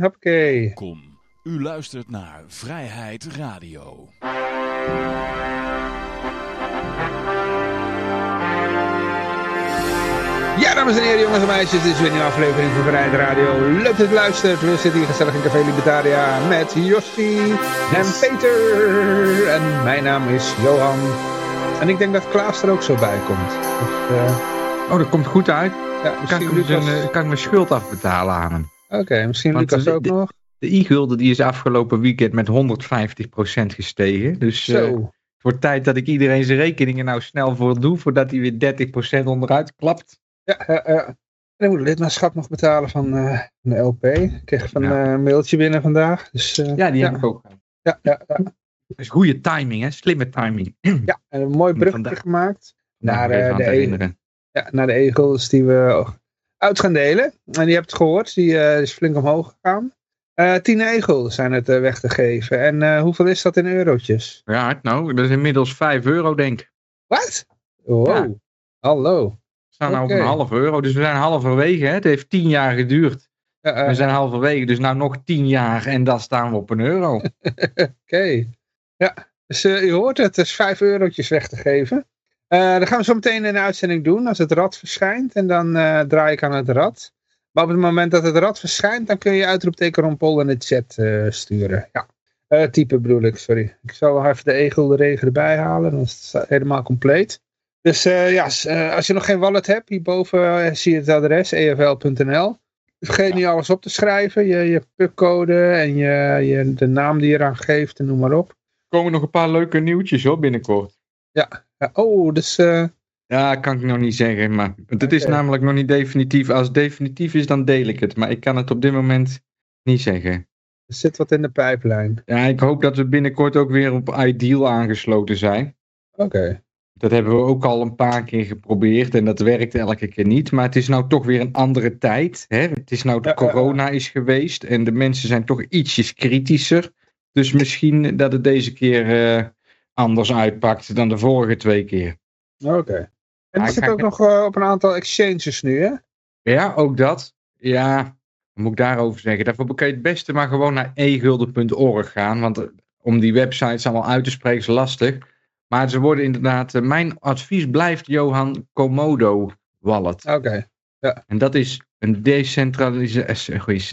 Hoppakee. Kom, u luistert naar Vrijheid Radio. Ja, dames en heren, jongens en meisjes, dit is weer een nieuwe aflevering van Vrijheid Radio. Leuk dat u luistert. We zitten hier gezellig in Café Libertaria met Jossi en Peter. En mijn naam is Johan. En ik denk dat Klaas er ook zo bij komt. Dus, uh, Oh, dat komt goed uit. ja, Kan ik, eh, kan ik mijn schuld afbetalen aan hem. Oké, misschien Want Lucas ook de- nog. De e-gulden die is afgelopen weekend met 150% gestegen. Dus Zo. het wordt tijd dat ik iedereen zijn rekeningen nou snel voor doe. Voordat hij weer 30% onderuit klapt. Ja, ja, ja. En ik moet lidmaatschap nog betalen van eh, de LP. Ik kreeg van Ja. eh, een mailtje binnen vandaag. Dus Ja, die ja. heb ik ook. ja, ja, ja. Dat is goede timing, hè? Slimme timing. ja, en een mooi vandaag- gemaakt. Naar, de e-. Ja, naar de egels die we uit gaan delen. En je hebt het gehoord, die eh, is flink omhoog gegaan. Eh 10 egels zijn het eh, weg te geven. En hoeveel is dat in eurotjes? Ja, nou, dat is inmiddels 5 euro, denk ik. Wat? Wow. Ja. Hallo. We staan nou op een half euro. Dus we zijn halverwege, hè? Het heeft 10 jaar geduurd. We zijn halverwege, dus nou nog 10 jaar en dan staan we op een euro. Oké. Ja, dus je hoort het, het is 5 eurotjes weg te geven. Eh dat gaan we zo meteen de uitzending doen als het rad verschijnt. En dan eh, draai ik aan het rad. Maar op het moment dat het rad verschijnt, dan kun je uitroepteken Ron Paul in de chat eh, sturen. Ja. Eh, type bedoel ik, sorry. Ik zal wel even de egel de regen erbij halen, dan is het helemaal compleet. Dus ja, als je nog geen wallet hebt, hierboven zie je het adres, efl.nl. Vergeet niet alles op te schrijven, je, je PUC-code en je, je, de naam die je eraan geeft en noem maar op. Er komen nog een paar leuke nieuwtjes hoor binnenkort. Ja, oh, dus eh, Ja, kan ik nog niet zeggen. Maar het is namelijk nog niet definitief. Als het definitief is, dan deel ik het. Maar ik kan het op dit moment niet zeggen. er zit wat in de pijplijn. Ja, ik hoop dat we binnenkort ook weer op Ideal aangesloten zijn. Oké. Dat hebben we ook al een paar keer geprobeerd en dat werkt elke keer niet. Maar het is nou toch weer een andere tijd. Hè? Het is nou de Ja, corona is geweest en de mensen zijn toch ietsjes kritischer. Dus misschien dat het deze keer eh, anders uitpakt dan de vorige twee keer. Oké. En Ja, er zit ook nog eh, op een aantal exchanges nu, hè? Ja, ook dat. Ja, wat moet ik daarover zeggen? Daarvoor kan je het beste maar gewoon naar egulden.org gaan. Want eh, om die websites allemaal uit te spreken is lastig. Maar ze worden inderdaad... eh, mijn advies blijft Johan Komodo wallet. Oké. En dat is een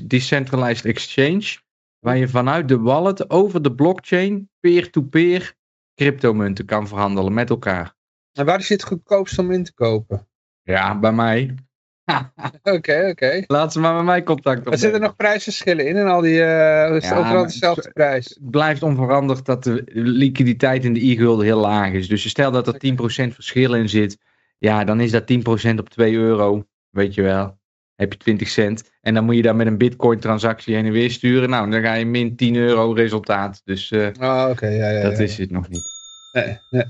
decentralized exchange. Waar je vanuit de wallet over de blockchain peer-to-peer cryptomunten kan verhandelen met elkaar. En waar is het goedkoopst om in te kopen? Ja, bij mij. Oké, oké. Laat ze maar met mij contact Er opnemen. zitten nog prijsverschillen in en al die... eh is Ja, overal dezelfde prijs? Het blijft onveranderd dat de liquiditeit in de e-gulden heel laag is. Dus stel dat er 10% verschil in zit. Ja, dan is dat 10% op 2 euro. Weet je wel. Heb je 20 cent. En dan moet je daar met een bitcoin transactie heen en weer sturen. Nou, dan ga je min 10 euro resultaat. Dus eh, Oh, oké, ja, ja. dat ja. is het nog niet. Nee, nee.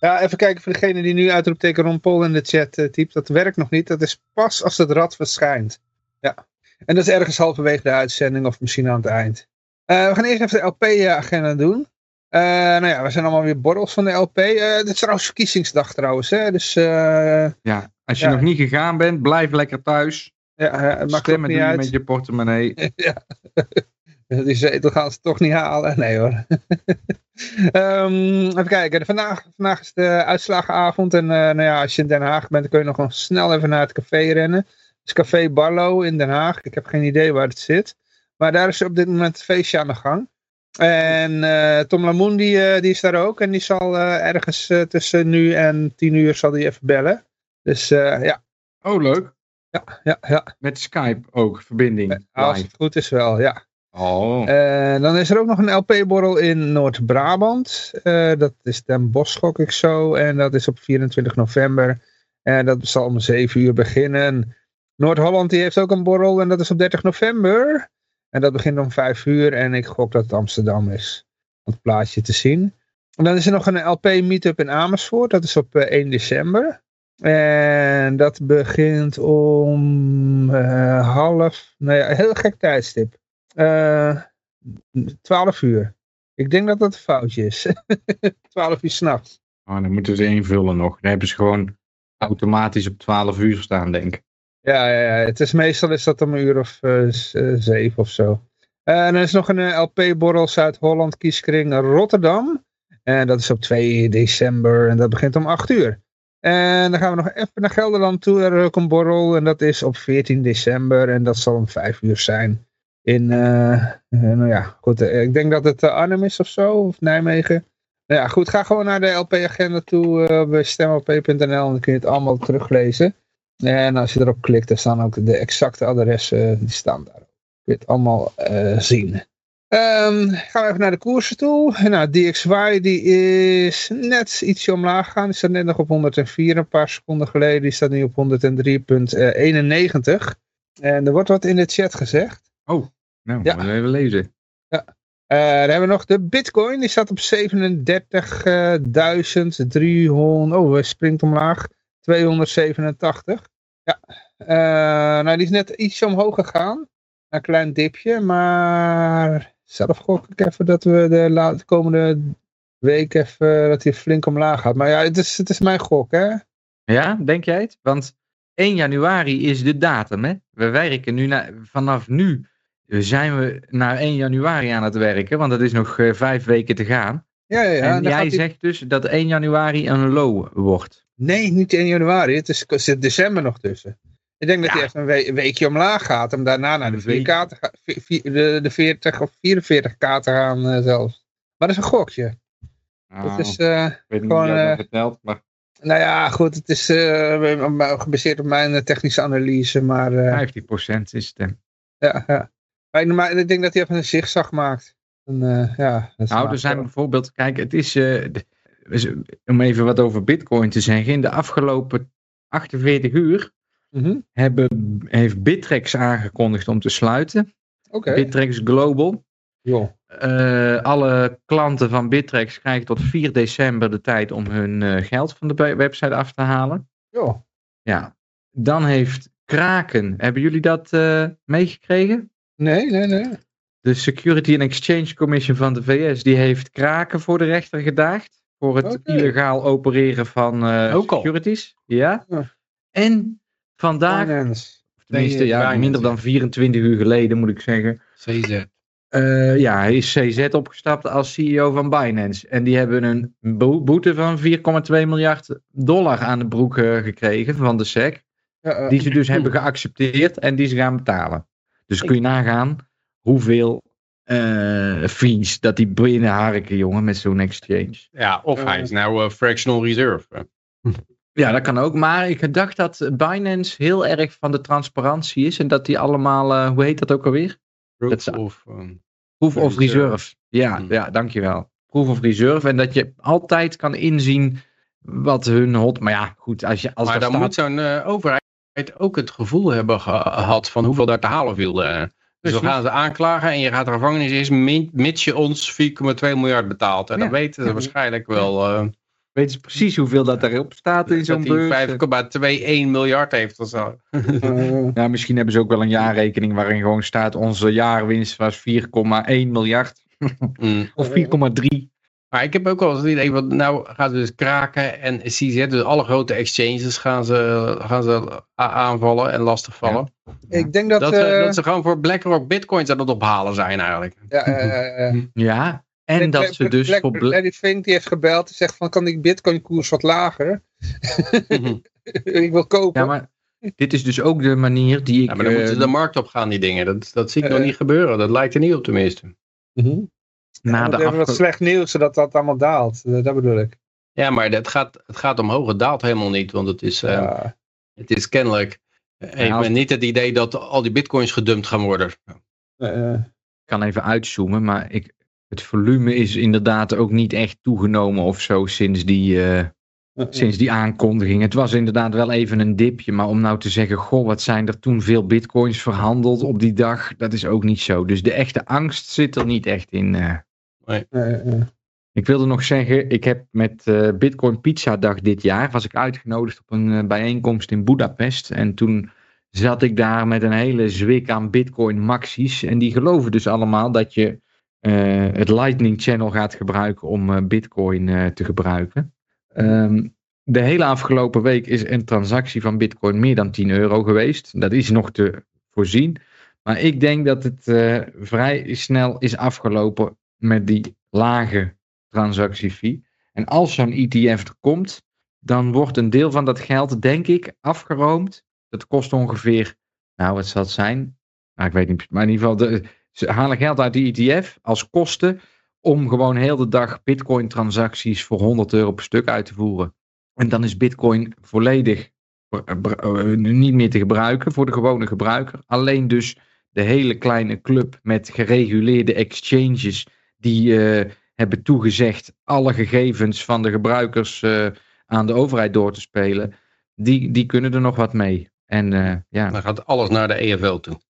Ja, even kijken voor degene die nu uitroepteken Ron Paul in de chat eh, typt. Dat werkt nog niet. Dat is pas als het rad verschijnt. Ja. En dat is ergens halverwege de uitzending of misschien aan het eind. Eh, we gaan eerst even de LP-agenda doen. Nou ja, we zijn allemaal weer borrels van de LP. Dit is trouwens verkiezingsdag trouwens. Hè? Dus Ja, als je Ja. nog niet gegaan bent, blijf lekker thuis. Ja, het maakt niet uit. met je portemonnee. ja. Die zetel gaan ze toch niet halen. Nee hoor. Ehm, even kijken. Vandaag, vandaag is de uitslagenavond. En eh, nou ja, als je in Den Haag bent, dan kun je nog gewoon snel even naar het café rennen. Het is Café Barlo in Den Haag. Ik heb geen idee waar het zit. Maar daar is op dit moment een feestje aan de gang. En eh, Tom Lamoen die, eh, die is daar ook. En die zal ergens tussen nu en tien uur zal die even bellen. Dus ja, Oh, leuk. Ja, ja, ja. Met Skype ook, verbinding. Als het goed is wel, ja. Oh, Eh, dan is er ook nog een LP-borrel in Noord-Brabant. Eh, dat is Den Bosch, gok ik zo. En dat is op 24 november. En dat zal om 7 uur beginnen. Noord-Holland die heeft ook een borrel en dat is op 30 november. En dat begint om 5 uur. En ik gok dat het Amsterdam is. Om het plaatje te zien. En dan is er nog een LP-meetup in Amersfoort. Dat is op eh, 1 december. En dat begint om eh, half... Nee, een heel gek tijdstip. Eh 12 uur. Ik denk dat dat een foutje is. 12 uur s'nachts. oh, dan moeten ze invullen nog. Dan hebben ze gewoon automatisch op 12 uur staan, denk ik. Ja, ja, ja, het is meestal is dat om een uur of eh, zeven of zo. Uh, en er is nog een LP-borrel Zuid-Holland kieskring Rotterdam. En dat is op 2 december en dat begint om 8 uur. En dan gaan we nog even naar Gelderland toe. Daar een borrel en dat is op 14 december en dat zal om 5 uur zijn. In, uh, nou ja, goed, ik denk dat het Arnhem is of zo, of Nijmegen. Nou ja, goed, ga gewoon naar de LP-agenda toe uh, bij stemlp.nl en dan kun je het allemaal teruglezen. En als je erop klikt, dan staan ook de exacte adressen, die staan daar. Kun je het allemaal zien. Um, gaan we even naar de koersen toe. Nou, DXY die is net ietsje omlaag gegaan. Die staat net nog op 104 een paar seconden geleden. Die staat nu op 103,91. En er wordt wat in de chat gezegd. Oh, nou, ja. we even lezen. Ja. Uh, dan hebben we nog de bitcoin. Die staat op 37.300. oh, hij springt omlaag. 287. Ja. Uh, nou, die is net iets omhoog gegaan. Een klein dipje, maar zelf gok ik even dat we de, de komende week even dat hij flink omlaag gaat. Maar ja, het is, het is mijn gok, hè? Ja, denk jij het? Want 1 januari is de datum, hè? We werken nu vanaf nu zijn we naar 1 januari aan het werken, want dat is nog uh, vijf weken te gaan. Ja, ja, ja. En jij zegt dus dat 1 januari een low wordt. Nee, niet 1 januari. Het is, zit december nog tussen. Ik denk dat hij echt een, weekje omlaag gaat. Om daarna naar de 4K te gaan. De, de 40 of 44k te gaan uh, zelfs. Maar dat is een gokje. Nou, het is, uh, ik weet niet gewoon, wie dat vertelt, maar... Nou ja, goed, het is uh, gebaseerd op mijn technische analyse, maar... Uh, 15% is het. Ja, ja. Maar, maar, ik denk dat hij even een zigzag maakt. En, uh, ja, nou, er zijn bijvoorbeeld, kijk, het is, om even wat over bitcoin te zeggen, in de afgelopen 48 uur Mm hebben, heeft Bittrex aangekondigd om te sluiten. Okay. Bittrex Global. Uh, alle klanten van Bittrex krijgen tot 4 december de tijd om hun uh, geld van de website af te halen. Jo. Ja. Dan heeft Kraken, hebben jullie dat uh, meegekregen? Nee, nee, nee. De Security and Exchange Commission van de VS, die heeft Kraken voor de rechter gedaagd. Voor het okay. illegaal opereren van securities. Ja. ja. En Vandaag, tenminste ja, minder dan 24 uur geleden moet ik zeggen. CZ. Uh, ja, hij is CZ opgestapt als CEO van Binance. En die hebben een boete van 4,2 miljard dollar aan de broek uh, gekregen van de SEC. Uh, die ze dus hebben geaccepteerd en die ze gaan betalen. Dus kun je nagaan hoeveel fees dat die binnenharken, jongen, met zo'n exchange. Ja, of hij is nou fractional reserve. Ja, dat kan ook. Maar ik dacht dat Binance heel erg van de transparantie is. En dat die allemaal, uh, hoe heet dat ook alweer? Proof of, um, Proof of reserve. Ja, mm. ja, dankjewel. Proof of reserve. En dat je altijd kan inzien wat hun hot... Maar ja, goed. Als je, als maar dan staat... moet zo'n uh, overheid ook het gevoel hebben gehad van hoeveel daar te halen viel. Uh. Dus we gaan ze aanklagen en je gaat de gevangenis in, mits je ons 4,2 miljard betaalt. En ja. dan weten ze waarschijnlijk wel... Weten ze precies hoeveel dat erop staat in zo'n beurs? 5,21 miljard heeft of zo. ja, misschien hebben ze ook wel een jaarrekening waarin gewoon staat onze jaarwinst was 4,1 miljard. mm. Of 4,3. Maar ik heb ook wel eens het idee, want nou gaan ze dus kraken en CZ, dus alle grote exchanges gaan ze, gaan ze aanvallen en lastigvallen. Ja. Ik denk dat, dat, uh, dat ze gewoon voor BlackRock bitcoins aan het ophalen zijn eigenlijk. Ja, uh, uh, ja en dat ze dus... Black, voor Larry Fink die heeft gebeld en zegt van kan die bitcoin koers wat lager? Mhm. ik wil kopen. Ja, maar dit is dus ook de manier die ik... Ja, maar dan moeten ze de eh, markt op gaan die dingen. Dat, dat zie ik nog eh. niet gebeuren. Dat lijkt er niet op tenminste. Uh -huh. Na de hebben wat slecht nieuws zodat dat allemaal daalt. Dat bedoel ik. Ja, maar het gaat, het gaat omhoog. Het daalt helemaal niet. Want het is, uh, het is kennelijk... Ja, als... niet het idee dat al die bitcoins gedumpt gaan worden. Ik kan even uitzoomen, maar ik, het volume is inderdaad ook niet echt toegenomen of zo sinds die, uh, sinds die aankondiging. Het was inderdaad wel even een dipje, maar om nou te zeggen, goh, wat zijn er toen veel bitcoins verhandeld op die dag, dat is ook niet zo. Dus de echte angst zit er niet echt in. Uh. Nee. Ik wilde nog zeggen, ik heb met uh, Bitcoin Pizza Dag dit jaar, was ik uitgenodigd op een bijeenkomst in Budapest. En toen zat ik daar met een hele zwik aan Bitcoin maxies. En die geloven dus allemaal dat je het Lightning Channel gaat gebruiken om uh, Bitcoin uh, te gebruiken. Um, de hele afgelopen week is een transactie van Bitcoin meer dan 10 euro geweest. Dat is nog te voorzien. Maar ik denk dat het eh, vrij snel is afgelopen met die lage transactiefee. En als zo'n ETF er komt, dan wordt een deel van dat geld, denk ik, afgeroomd. Dat kost ongeveer, nou wat zal het zijn? Nou, ik weet niet, maar in ieder geval, de, ze halen geld uit die ETF als kosten om gewoon heel de dag bitcoin transacties voor 100 euro per stuk uit te voeren. En dan is bitcoin volledig eh, niet meer te gebruiken voor de gewone gebruiker. Alleen dus de hele kleine club met gereguleerde exchanges die uh, hebben toegezegd alle gegevens van de gebruikers aan de overheid door te spelen. Die, die kunnen er nog wat mee. En ja. Dan gaat alles naar de EFL toe.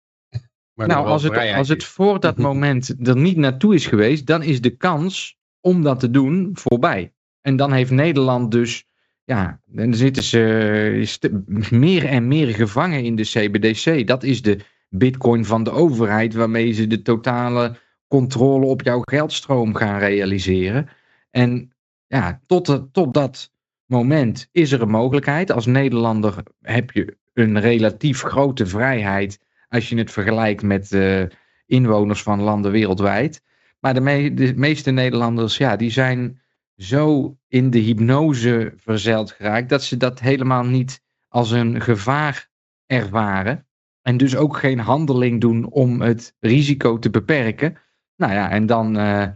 Maar nou, als het, als het voor dat moment er niet naartoe is geweest, dan is de kans om dat te doen voorbij. En dan heeft Nederland dus, ja, dan zitten ze meer en meer gevangen in de CBDC. Dat is de bitcoin van de overheid, waarmee ze de totale controle op jouw geldstroom gaan realiseren. En ja, tot, tot dat moment is er een mogelijkheid. Als Nederlander heb je een relatief grote vrijheid als je het vergelijkt met inwoners van landen wereldwijd. Maar de, me de, meeste Nederlanders, ja, die zijn zo in de hypnose verzeild geraakt dat ze dat helemaal niet als een gevaar ervaren. En dus ook geen handeling doen om het risico te beperken. Nou ja, en dan, uh,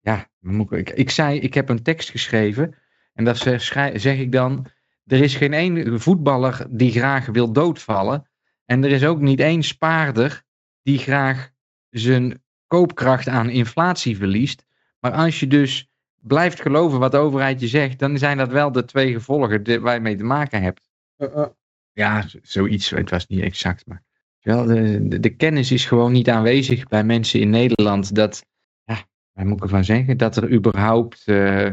ja, ik, ik zei, ik heb een tekst geschreven. En zeg, zeg ik dan, er is geen één voetballer die graag wil doodvallen. En er is ook niet één spaarder die graag zijn koopkracht aan inflatie verliest. Maar als je dus blijft geloven wat de overheid je zegt, dan zijn dat wel de twee gevolgen waar je mee te maken hebt. Uh -uh. Ja, zoiets. Het was niet exact, maar wel, de, de, de, kennis is gewoon niet aanwezig bij mensen in Nederland. Dat, ja, waar moet ik ervan zeggen? Dat er überhaupt uh,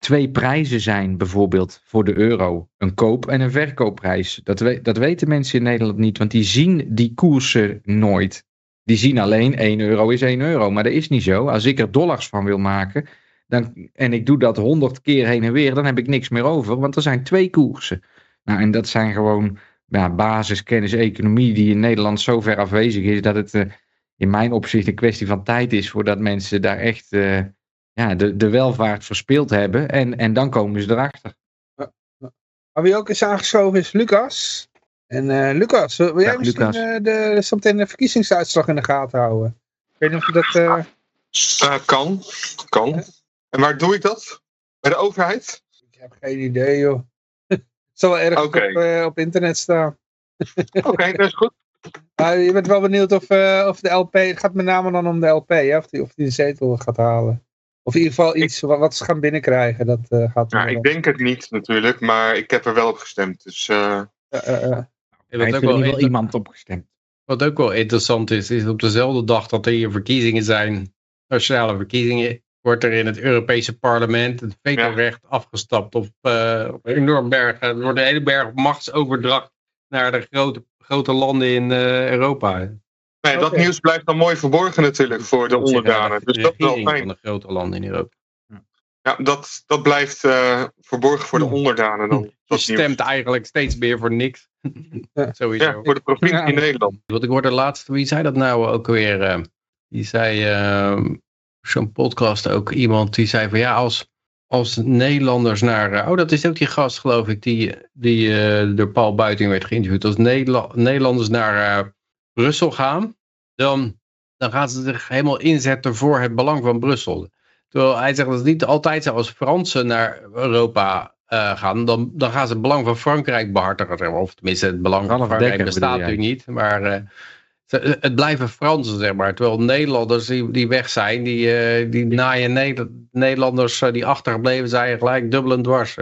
twee prijzen zijn, bijvoorbeeld voor de euro: een koop- en een verkoopprijs. Dat, dat weten mensen in Nederland niet, want die zien die koersen nooit. Die zien alleen 1 euro is 1 euro, maar dat is niet zo. Als ik er dollars van wil maken dan, en ik doe dat 100 keer heen en weer, dan heb ik niks meer over, want er zijn twee koersen. Nou, en dat zijn gewoon ja, basiskennis economie die in Nederland zo ver afwezig is dat het uh, in mijn opzicht een kwestie van tijd is voordat mensen daar echt uh, ja, de, de welvaart verspeeld hebben en, en dan komen ze erachter. Maar wie ook is aangeschoven is Lucas. En uh, Lucas, wil jij misschien Lucas. de, zometeen de verkiezingsuitslag in de gaten houden? Ik weet niet of je dat... kan, kan. En waar doe ik dat? Bij de overheid? Ik heb geen idee joh zal wel ergens okay. op, uh, op, internet staan. Oké, okay, dat is goed. Maar je bent wel benieuwd of, uh, of de LP, het gaat met name dan om de LP, hè? Of, die, of die de zetel gaat halen. Of in ieder geval iets ik, wat ze gaan binnenkrijgen. Dat, uh, gaat nou, ik denk het niet natuurlijk, maar ik heb er wel op gestemd. Dus, uh... er heeft ook wel iemand op gestemd. Wat ook wel interessant is, is op dezelfde dag dat er hier verkiezingen zijn, nationale verkiezingen, wordt er in het Europese parlement het vetorecht ja. afgestapt op, uh, op een enorm berg. Er wordt een hele berg machtsoverdracht naar de grote, grote landen in uh, Europa. Nee, dat okay. nieuws blijft dan mooi verborgen natuurlijk voor de onderdanen. Dus dat is wel fijn. van de grote landen in Europa. Ja, dat, dat blijft uh, verborgen voor de onderdaanen dan. Je stemt nieuws. eigenlijk steeds meer voor niks. Sowieso. Ja, voor de provincie ja. in Nederland. Want ik hoorde laatst, wie zei dat nou ook weer? Uh, die zei, uh, zo'n podcast ook iemand die zei van ja, als, als Nederlanders naar... Uh, oh, dat is ook die gast geloof ik, die, die uh, door Paul Buiting werd geïnterviewd. Als Nederla Nederlanders naar uh, Brussel gaan, dan, dan gaan ze zich helemaal inzetten voor het belang van Brussel. Terwijl hij zegt dat het niet altijd zo als Fransen naar Europa gaan, dan, dan gaan ze het belang van Frankrijk behartigen. Of tenminste, het belang van Frankrijk bestaat natuurlijk niet. Maar het blijven Fransen, zeg maar. Terwijl Nederlanders die, die weg zijn, die, uh, die naaien Nederlanders uh, die achtergebleven zijn gelijk dubbel en dwars.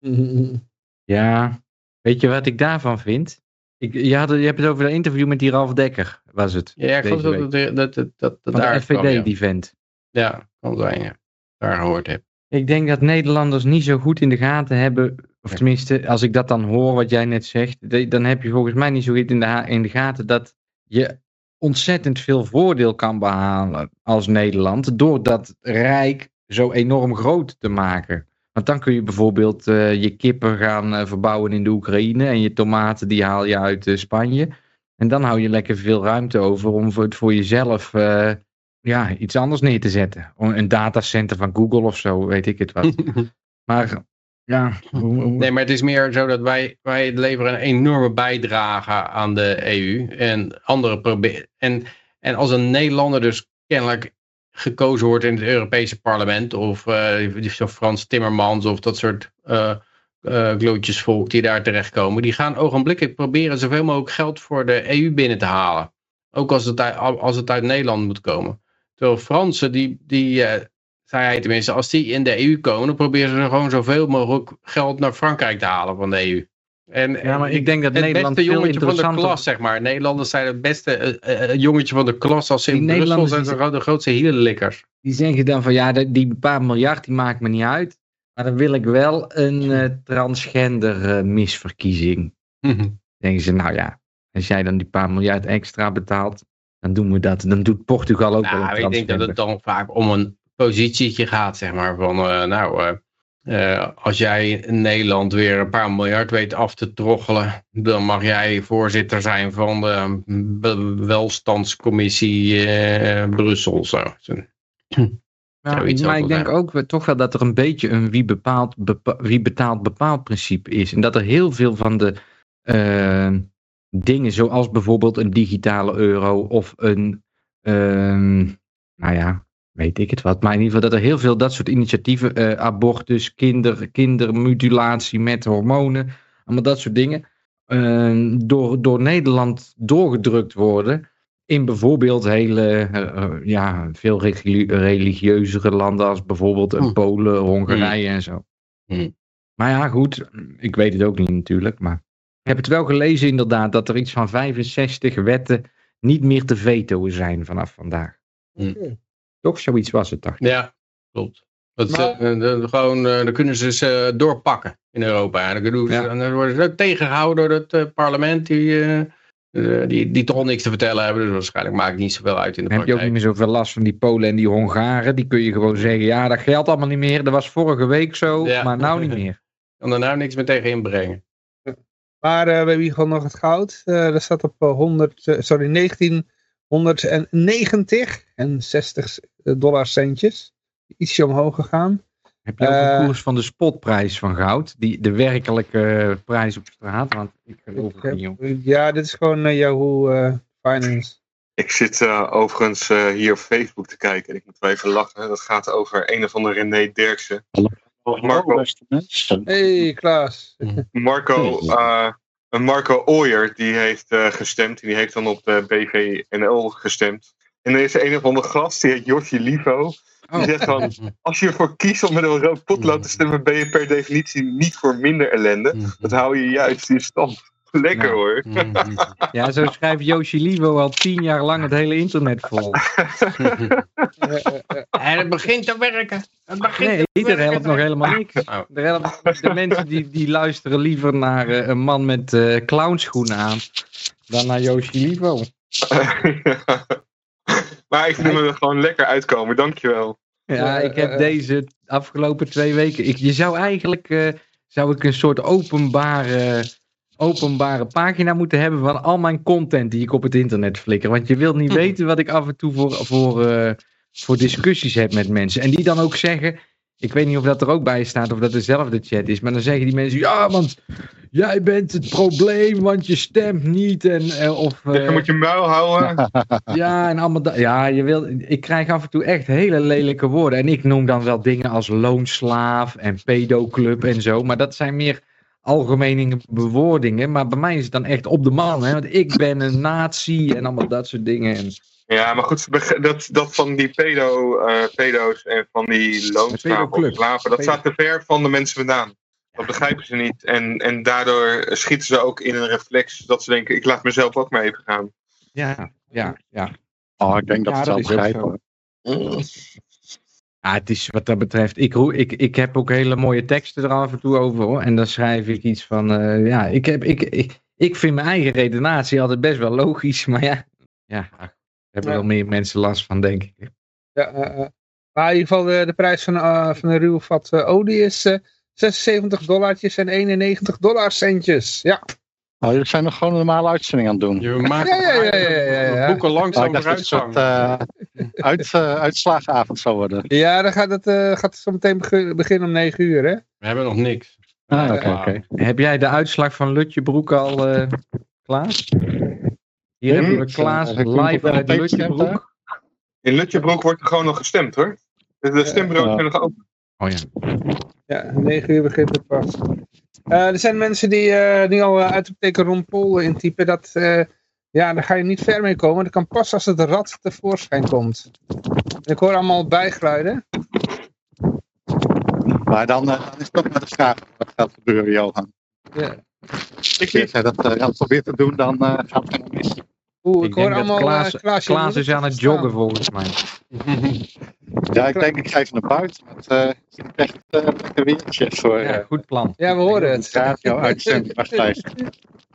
Ja, weet je wat ik daarvan vind? Ik, je, had, je hebt het over dat interview met die Ralf Dekker, was het? Ja, ik vond dat, dat, dat, dat, dat Van daar de FVD, ja. die vent. Ja, kan zijn, ja. Daar gehoord heb. Ik denk dat Nederlanders niet zo goed in de gaten hebben, of tenminste, als ik dat dan hoor, wat jij net zegt, dan heb je volgens mij niet zo goed in de, in de gaten dat je ontzettend veel voordeel kan behalen als Nederland door dat rijk zo enorm groot te maken. Want dan kun je bijvoorbeeld uh, je kippen gaan uh, verbouwen in de Oekraïne en je tomaten die haal je uit uh, Spanje. En dan hou je lekker veel ruimte over om voor, voor jezelf eh, ja, iets anders neer te zetten. Een datacenter van Google of zo, weet ik het wat. maar ja. Nee, maar het is meer zo dat wij, wij leveren een enorme bijdrage aan de EU. En andere proberen. En, en als een Nederlander dus kennelijk gekozen wordt in het Europese parlement. Of uh, Frans Timmermans of dat soort uh, uh, glootjesvolk die daar terechtkomen. Die gaan ogenblikkelijk proberen zoveel mogelijk geld voor de EU binnen te halen. Ook als het uit, als het uit Nederland moet komen. Terwijl Fransen, die, die zei hij tenminste, als die in de EU komen, proberen ze gewoon zoveel mogelijk geld naar Frankrijk te halen van de EU. En, ja, maar ik denk dat het Nederland beste jongetje van de klas, zeg maar. Nederlanders zijn het beste uh, jongetje van de klas als ze in Brussel zijn ze de grootste hielenlikkers. Die zeggen dan van ja, die paar miljard die maakt me niet uit. Maar dan wil ik wel een uh, transgender misverkiezing. denken ze, nou ja, als jij dan die paar miljard extra betaalt, dan doen we dat. Dan doet Portugal ook nou, wel een transgender. Ik denk dat het dan vaak om een positietje gaat, zeg maar. Van nou uh, als jij in Nederland weer een paar miljard weet af te troggelen, dan mag jij voorzitter zijn van de welstandscommissie uh, Brussel. Zo. Nou, maar ik denk ook toch wel dat er een beetje een wie, bepaalt, bepa wie betaalt bepaald principe is. En dat er heel veel van de uh, dingen, zoals bijvoorbeeld een digitale euro of een, nou ja, weet ik het wat. Maar in ieder geval dat er heel veel dat soort initiatieven, uh, abortus, kinder, kindermutilatie met hormonen, allemaal dat soort dingen, uh, door, door Nederland doorgedrukt worden. In bijvoorbeeld hele, uh, ja, veel religieuzere landen als bijvoorbeeld mm. Polen, Hongarije mm. en zo. Mm. Maar ja, goed, ik weet het ook niet natuurlijk, maar ik heb het wel gelezen inderdaad dat er iets van 65 wetten niet meer te vetoen zijn vanaf vandaag. Toch zoiets was het, dacht ik. Ja, klopt. Dat, maar, uh, gewoon, uh, dan kunnen ze ze doorpakken in Europa. En dan, ja. dan worden ze ook tegengehouden door het uh, parlement die, die, die toch al niks te vertellen hebben. Dus waarschijnlijk maakt het niet zoveel uit in de dan praktijk. heb je ook niet meer zoveel last van die Polen en die Hongaren. Die kun je gewoon zeggen, ja dat geldt allemaal niet meer. Dat was vorige week zo, ja. maar nou niet meer. Kan er nou niks meer tegen inbrengen. Maar we hebben hier gewoon nog het goud. dat staat op 100, sorry, 19... 190 en 60 dollar centjes. Ietsje omhoog gegaan. Heb je ook een uh, koers van de spotprijs van goud? Die, de werkelijke prijs op straat? Want ik geloof het niet op. Ja, dit is gewoon uh, Yahoo uh, Finance. Ik zit uh, overigens hier op Facebook te kijken en ik moet wel even lachen. Dat gaat over een of andere René Derksen. Marco. beste mensen. Hey Klaas. Marco, Marco Ooyer die heeft gestemd. En die heeft dan op de BVNL gestemd. En er is een of andere gast, die heet Josje Livo. Die oh. zegt van, als je ervoor kiest om met een rood potlood te stemmen, ben je per definitie niet voor minder ellende. Dat hou je juist in stand. Lekker nou, hoor. Ja, zo schrijft Yoshi Livo al tien jaar lang het hele internet vol. en het begint te werken. Het begint nee, ieder helpt nog helemaal niks. Oh. De, mensen die, die luisteren liever naar uh, een man met uh, clownschoenen aan dan naar Yoshi Livo. Maar ik vind hem er gewoon lekker uitkomen, dankjewel. Ja, ik heb deze afgelopen twee weken. Ik, je zou eigenlijk uh, zou ik een soort openbare, openbare pagina moeten hebben van al mijn content die ik op het internet flikker. Want je wilt niet hm. weten wat ik af en toe voor, voor, uh, voor discussies heb met mensen. En die dan ook zeggen. Ik weet niet of dat er ook bij staat of dat dezelfde chat is. Maar dan zeggen die mensen, ja, want jij bent het probleem, want je stemt niet. En, uh, of, uh, je moet je muil houden. ja, en allemaal ja, je wil, ik krijg af en toe echt hele lelijke woorden. En ik noem dan wel dingen als loonslaaf en pedoclub en zo. Maar dat zijn meer algemene bewoordingen. Maar bij mij is het dan echt op de man. Hè? Want ik ben een nazi en allemaal dat soort dingen. En, ja, maar goed, dat, dat van die pedo, uh, pedo's en van die loonslaven, dat staat te ver van de mensen vandaan. Dat begrijpen ze niet. En, en daardoor schieten ze ook in een reflex dat ze denken, ik laat mezelf ook maar even gaan. Ja, ja, ja. Oh, ik denk dat ja, ze het wel begrijpen. Ja, het is wat dat betreft, ik, ik, ik heb ook hele mooie teksten er af en toe over hoor. En dan schrijf ik iets van, uh, ja, ik, heb, ik, ik, ik vind mijn eigen redenatie altijd best wel logisch. Maar ja, ja daar hebben ja. wel meer mensen last van, denk ik. Ja, uh, maar in ieder geval de, de prijs van, uh, van een ruwe vat olie is 76 dollartjes en 91 dollar centjes. Ja. Oh, jullie zijn nog gewoon een normale uitzending aan het doen. Je maakt Ja, ja, ja, ja, ja, ja. boeken Oh, langzaam ik dacht dat het eh, uit, eh, uitslagenavond zou worden. Ja, dan gaat het, eh, gaat het zo meteen begi- beginnen om 9 uur, hè? We hebben nog niks. Ah, oké. Heb jij de uitslag van Lutjebroek al, eh Klaas? Hier hebben we Ik, Klaas live uit Lutjebroek. In Lutjebroek wordt er gewoon nog gestemd hoor. De stembureaus zijn nog open. Oh ja. Ja, 9 uur begint het pas. Eh, er zijn mensen die eh, nu al uh, uitroepteken Ron Paul intypen. Dat, eh, ja, daar ga je niet ver mee komen. Dat kan pas als het rad tevoorschijn komt. Ik hoor allemaal bijgeluiden. Maar dan, eh, dan is het ook maar de vraag wat gaat gebeuren, Johan. Ja. Als jij dat eh, gaat proberen te doen, dan eh, gaat het helemaal mis. Oeh, ik, Ik hoor denk dat allemaal Klaas, eh, Klaas moet is aan het joggen volgens mij. Ja, ik denk ik ga even naar buiten. Want eh ik krijg het eh, lekker weertje voor Ja, goed plan. Ja, we horen het. radio uitzending. Wacht even.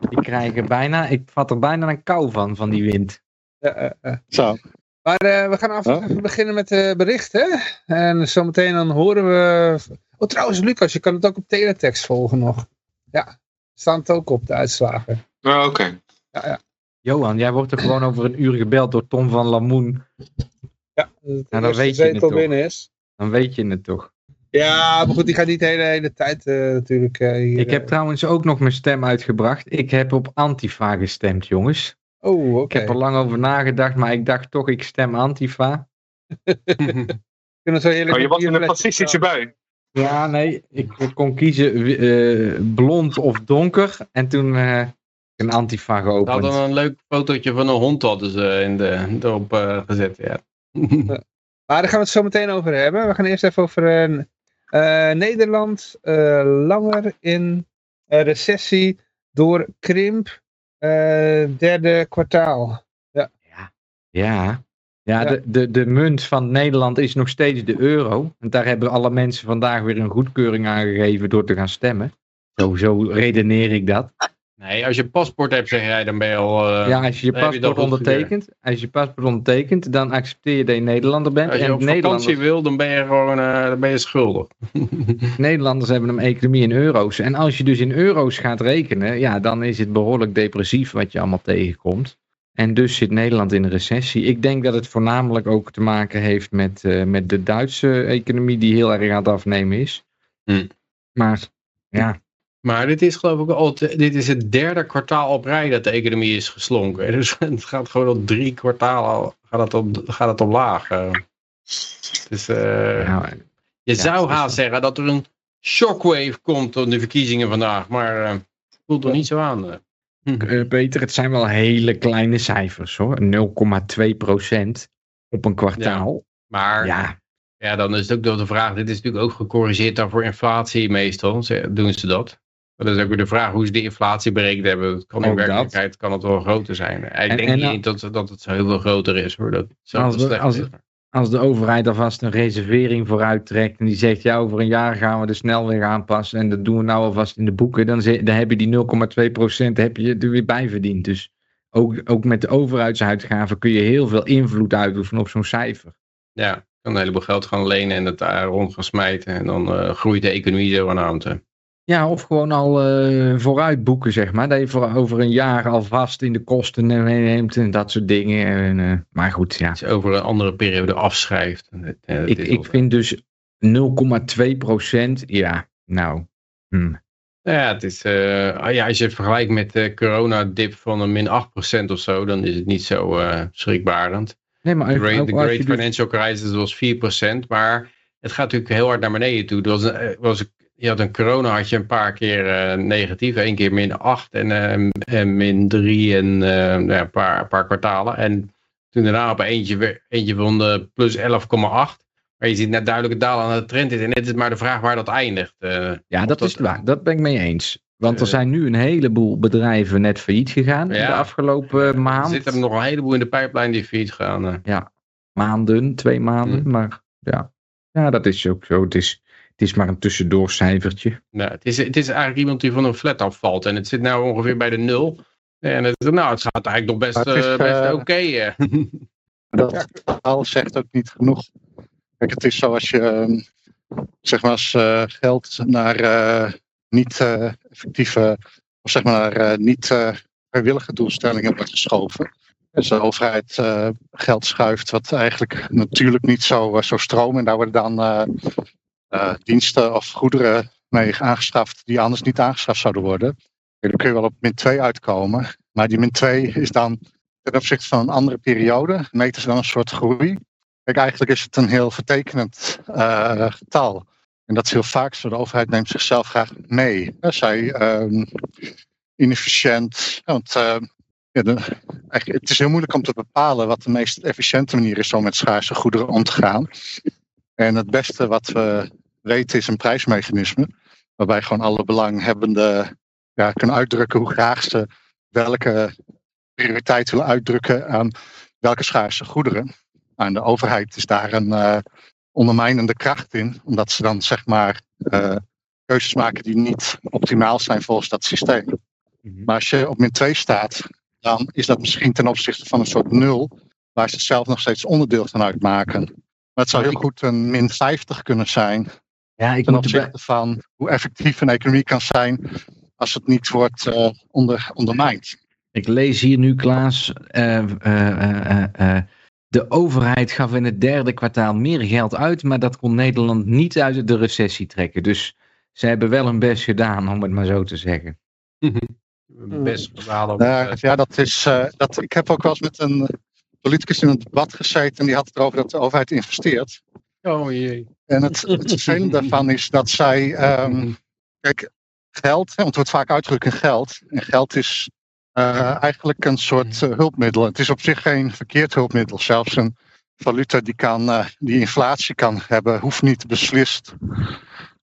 Ik krijg er bijna, ik vat er bijna een kou van, van die wind. Ja. Zo. Maar eh, we gaan af, Oh. even beginnen met de berichten. En zometeen dan horen we... Oh, trouwens, Lucas, je kan het ook op teletext volgen nog. Ja, staan het ook op, de uitslagen. Nou, oké. Ja, ja. Johan, jij wordt er gewoon over een uur gebeld door Tom van Lamoen. ja dan weet je het toch. binnen is. Dan weet je het toch. Ja, maar goed, die gaat niet de hele, hele tijd eh, natuurlijk eh, hier. Ik heb eh. trouwens ook nog mijn stem uitgebracht. Ik heb op Antifa gestemd, jongens. Oh, Ik oké. heb er lang over nagedacht, maar ik dacht toch, ik stem Antifa. Kunnen zo heerlijk Oh, je was in een fascistische bui. Ja, nee, ik kon kiezen eh, blond of donker. En toen eh een Antifa Ze geopend. hadden een leuk fotootje van een hond hadden ze in de, erop eh, gezet. Ja. Maar daar gaan we het zo meteen over hebben. We gaan eerst even over eh, eh, Nederland eh, langer in recessie door krimp eh, derde kwartaal. Ja, ja Ja. De, de, de munt van Nederland is nog steeds de euro. En daar hebben alle mensen vandaag weer een goedkeuring aan gegeven door te gaan stemmen. Zo, zo redeneer ik dat. Nee, als je een paspoort hebt, zeg jij, dan ben je al... eh, ja, als je je paspoort ondertekent, als je je paspoort ondertekent, dan accepteer je dat je Nederlander bent. Als je en op vakantie Nederlanders, wil, dan ben je gewoon eh, dan ben je schuldig. Nederlanders hebben een economie in euro's. En als je dus in euro's gaat rekenen, ja, dan is het behoorlijk depressief wat je allemaal tegenkomt. En dus zit Nederland in een recessie. Ik denk dat het voornamelijk ook te maken heeft met, eh, met de Duitse economie die heel erg aan het afnemen is. Hm. Maar ja, Maar dit is geloof ik al, dit is het derde kwartaal op rij dat de economie is geslonken. Dus het gaat gewoon al drie kwartalen al- gaat het, op, gaat het omlaag. eh. Dus eh, je ja, zou het haast zeggen dat er een shockwave komt op de verkiezingen vandaag. Maar eh voelt er niet zo aan. eh, Peter, het zijn wel hele kleine cijfers hoor. 0,2 procent op een kwartaal. Maar Ja, Ja, dan is het ook nog de vraag, dit is natuurlijk ook gecorrigeerd dan voor inflatie meestal, doen ze dat. Maar dat is ook weer de vraag hoe ze die inflatie berekend hebben. Het kan in werkelijkheid kan het wel groter zijn. Ik En- denk en niet eens dat, dat het zo heel veel groter is hoor. Dat Als de- als- de overheid alvast een reservering vooruit trekt en die zegt ja over een jaar gaan we de snelweg aanpassen en dat doen we nou alvast in de boeken, dan, ze- dan heb je die 0,2% heb je er weer bij verdiend. Dus ook, ook met de overheidsuitgaven kun je heel veel invloed uitoefenen op zo'n cijfer. Ja, je kan een heleboel geld gaan lenen en het daar rond gaan smijten. En dan eh, groeit de economie zo aan hand. Ja, of gewoon al eh, vooruit boeken, zeg maar. Dat je voor over een jaar alvast in de kosten meeneemt en dat soort dingen. En, eh, maar goed, ja. Je over een andere periode afschrijft. Eh, Ik, ik vind dus 0,2%, ja, nou. hm. Ja, het is, ah ja, als je het vergelijkt met de coronadip van een min 8% of zo, dan is het niet zo schrikbarend. Nee, maar De Great, dus- Financial Crisis was 4%, maar het gaat natuurlijk heel hard naar beneden toe. Er was een, was, je had een corona had je een paar keer eh, negatief, één keer min 8 en, eh, en min 3 en eh, nou ja, een paar, paar kwartalen. En toen daarna op eentje, eentje van de plus 11,8. Maar je ziet net duidelijk het dalen aan de trend is. En het is maar de vraag waar dat eindigt. Eh, Ja, dat, dat- is waar. Dat ben ik mee eens. Want er Eh. zijn nu een heleboel bedrijven net failliet gegaan in de Ja. afgelopen er maand. zitten er nog een heleboel in de pijplijn die failliet gaan. eh. maanden, twee maanden. Hm. Maar ja. ja, dat is ook zo. Het is, het is maar een tussendoorcijfertje. Nou, het, is, het is eigenlijk iemand die van een flat afvalt. En het zit nou ongeveer bij de nul. En het, nou, het gaat eigenlijk nog best, eh, best eh, oké. eh. Dat alles zegt ook niet genoeg. Kijk, het is zoals je, ehm, zeg maar, als eh, geld naar eh, niet eh, effectieve of zeg maar naar niet vrijwillige doelstellingen wordt geschoven. Dus de overheid geld schuift wat eigenlijk natuurlijk niet zo, zo stromen. En daar worden dan diensten of goederen mee aangeschaft die anders niet aangeschaft zouden worden. dan kun je wel op min 2 uitkomen. Maar die min 2 is dan ten opzichte van een andere periode, meten ze dan een soort groei. Kijk, eigenlijk is het een heel vertekenend uh, getal. En dat is heel vaak zo. De overheid neemt zichzelf graag mee. zij um, inefficiënt. Want eigenlijk, het is heel moeilijk om te bepalen wat de meest efficiënte manier is om met schaarse goederen om te gaan. En het beste wat we weten is een prijsmechanisme. Waarbij gewoon alle belanghebbenden ja, kunnen uitdrukken hoe graag ze welke prioriteit willen uitdrukken aan welke schaarse goederen. En de overheid is daar een uh, ondermijnende kracht in, omdat ze dan zeg maar uh, keuzes maken die niet optimaal zijn volgens dat systeem. Mhm. Maar als je op min 2 staat, dan is dat misschien ten opzichte van een soort nul, waar ze zelf nog steeds onderdeel van uitmaken. Maar het zou heel goed een min 50 kunnen zijn. Ja, ik ten opzichte van hoe effectief een economie kan zijn als het niet wordt uh, onder, ondermijnd. Ik lees hier nu, Klaas. Uh, uh, de overheid gaf in het derde kwartaal meer geld uit, maar dat kon Nederland niet uit de recessie trekken. Dus ze hebben wel hun best gedaan, om het maar zo te zeggen. best gedaan. Uh, ja, dat is. Uh, dat, ik heb ook wel eens met een politicus in een debat gezeten en die had het erover dat de overheid investeert. Oh jee. En het, het vervelende daarvan is dat zij. Um, kijk, geld, want het wordt vaak uitgedrukt in geld. En geld is uh, eigenlijk een soort uh, hulpmiddel. Het is op zich geen verkeerd hulpmiddel. Zelfs een valuta die, kan, uh, die inflatie kan hebben, hoeft niet beslist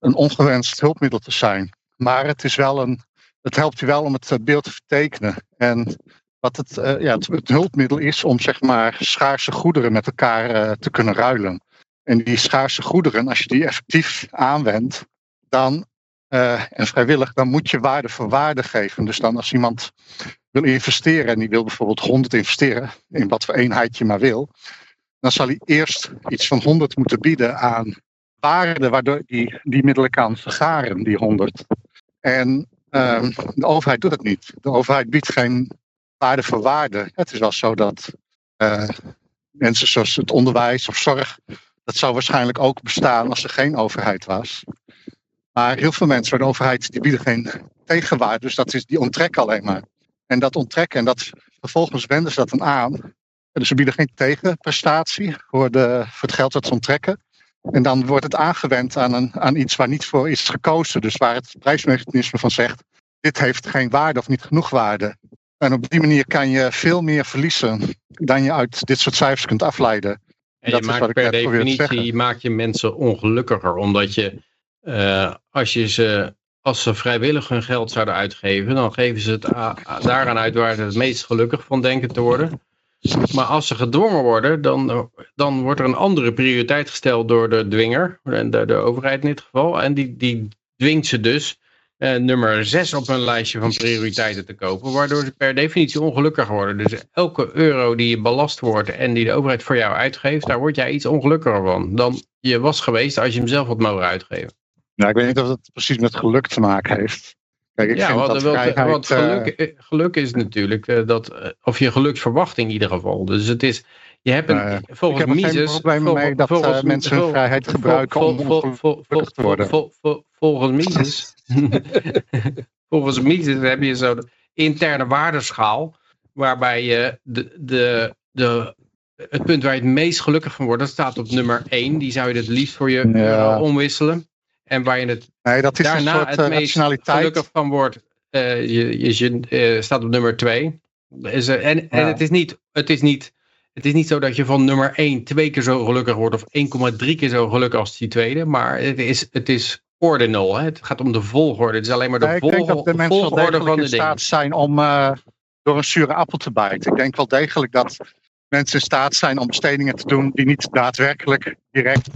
een ongewenst hulpmiddel te zijn. Maar het, is wel een, het helpt je wel om het beeld te vertekenen. En wat het, ja, het, het, hulpmiddel is om zeg maar schaarse goederen met elkaar te kunnen ruilen. En die schaarse goederen, als je die effectief aanwendt, dan en vrijwillig, dan moet je waarde voor waarde geven. Dus dan als iemand wil investeren en die wil bijvoorbeeld 100 investeren, in wat voor eenheid je maar wil, dan zal hij eerst iets van 100 moeten bieden aan waarde waardoor die die middelen kan vergaren, die 100. En um, de overheid doet dat niet. De overheid biedt geen waarde voor waarde. Het is wel zo dat uh, mensen zoals het onderwijs of zorg, dat zou waarschijnlijk ook bestaan als er geen overheid was. Maar heel veel mensen de overheid die bieden geen tegenwaarde, dus dat is, die onttrekken alleen maar. En dat onttrekken en dat, vervolgens wenden ze dat dan aan. Dus ze bieden geen tegenprestatie voor, de, voor het geld dat ze onttrekken. En dan wordt het aangewend aan, een, aan iets waar niet voor is gekozen. Dus waar het prijsmechanisme van zegt, dit heeft geen waarde of niet genoeg waarde. En op die manier kan je veel meer verliezen dan je uit dit soort cijfers kunt afleiden. En dat je maakt per definitie maak je mensen ongelukkiger. Omdat je, uh, als je ze als ze vrijwillig hun geld zouden uitgeven, dan geven ze het daaraan uit waar ze het meest gelukkig van denken te worden. Maar als ze gedwongen worden, dan, dan wordt er een andere prioriteit gesteld door de dwinger, de, de overheid in dit geval. En die, die dwingt ze dus eh, nummer 6 op hun lijstje van prioriteiten te kopen, waardoor ze per definitie ongelukkig worden. Dus elke euro die je belast wordt en die de overheid voor jou uitgeeft, daar word jij iets ongelukkiger van dan je was geweest als je hem zelf had mogen uitgeven. Nou, ik weet niet of het precies met geluk te maken heeft. Kijk, ik ja, vind wat, dat vrijheid, wat geluk, eh, eh, geluk, is natuurlijk dat, of je geluksverwachting in ieder geval. Dus het is, je hebt een, uh, volgens Mises... mee dat volgens, mensen hun vrijheid gebruiken om te worden. Volgens Mises, volgens Mises heb je zo'n interne waardeschaal, waarbij je de, de, de, het punt waar je het meest gelukkig van wordt, dat staat op nummer 1. Die zou je het liefst voor je ja. omwisselen. En waar je het nee, dat is daarna soort, het meest gelukkig van wordt, uh, je, je, uh, staat op nummer 2. Is, en, en het, is niet, het, is niet, het is niet zo dat je van nummer 1 twee keer zo gelukkig wordt of 1,3 keer zo gelukkig als die tweede. Maar het is, het is ordinal. Hè? Het gaat om de volgorde. Het is alleen maar de, ja, volg ik denk dat de mensen volgorde van de in staat zijn om door een zure appel te bijten. Ik denk wel degelijk dat mensen in staat zijn om bestedingen te doen die niet daadwerkelijk direct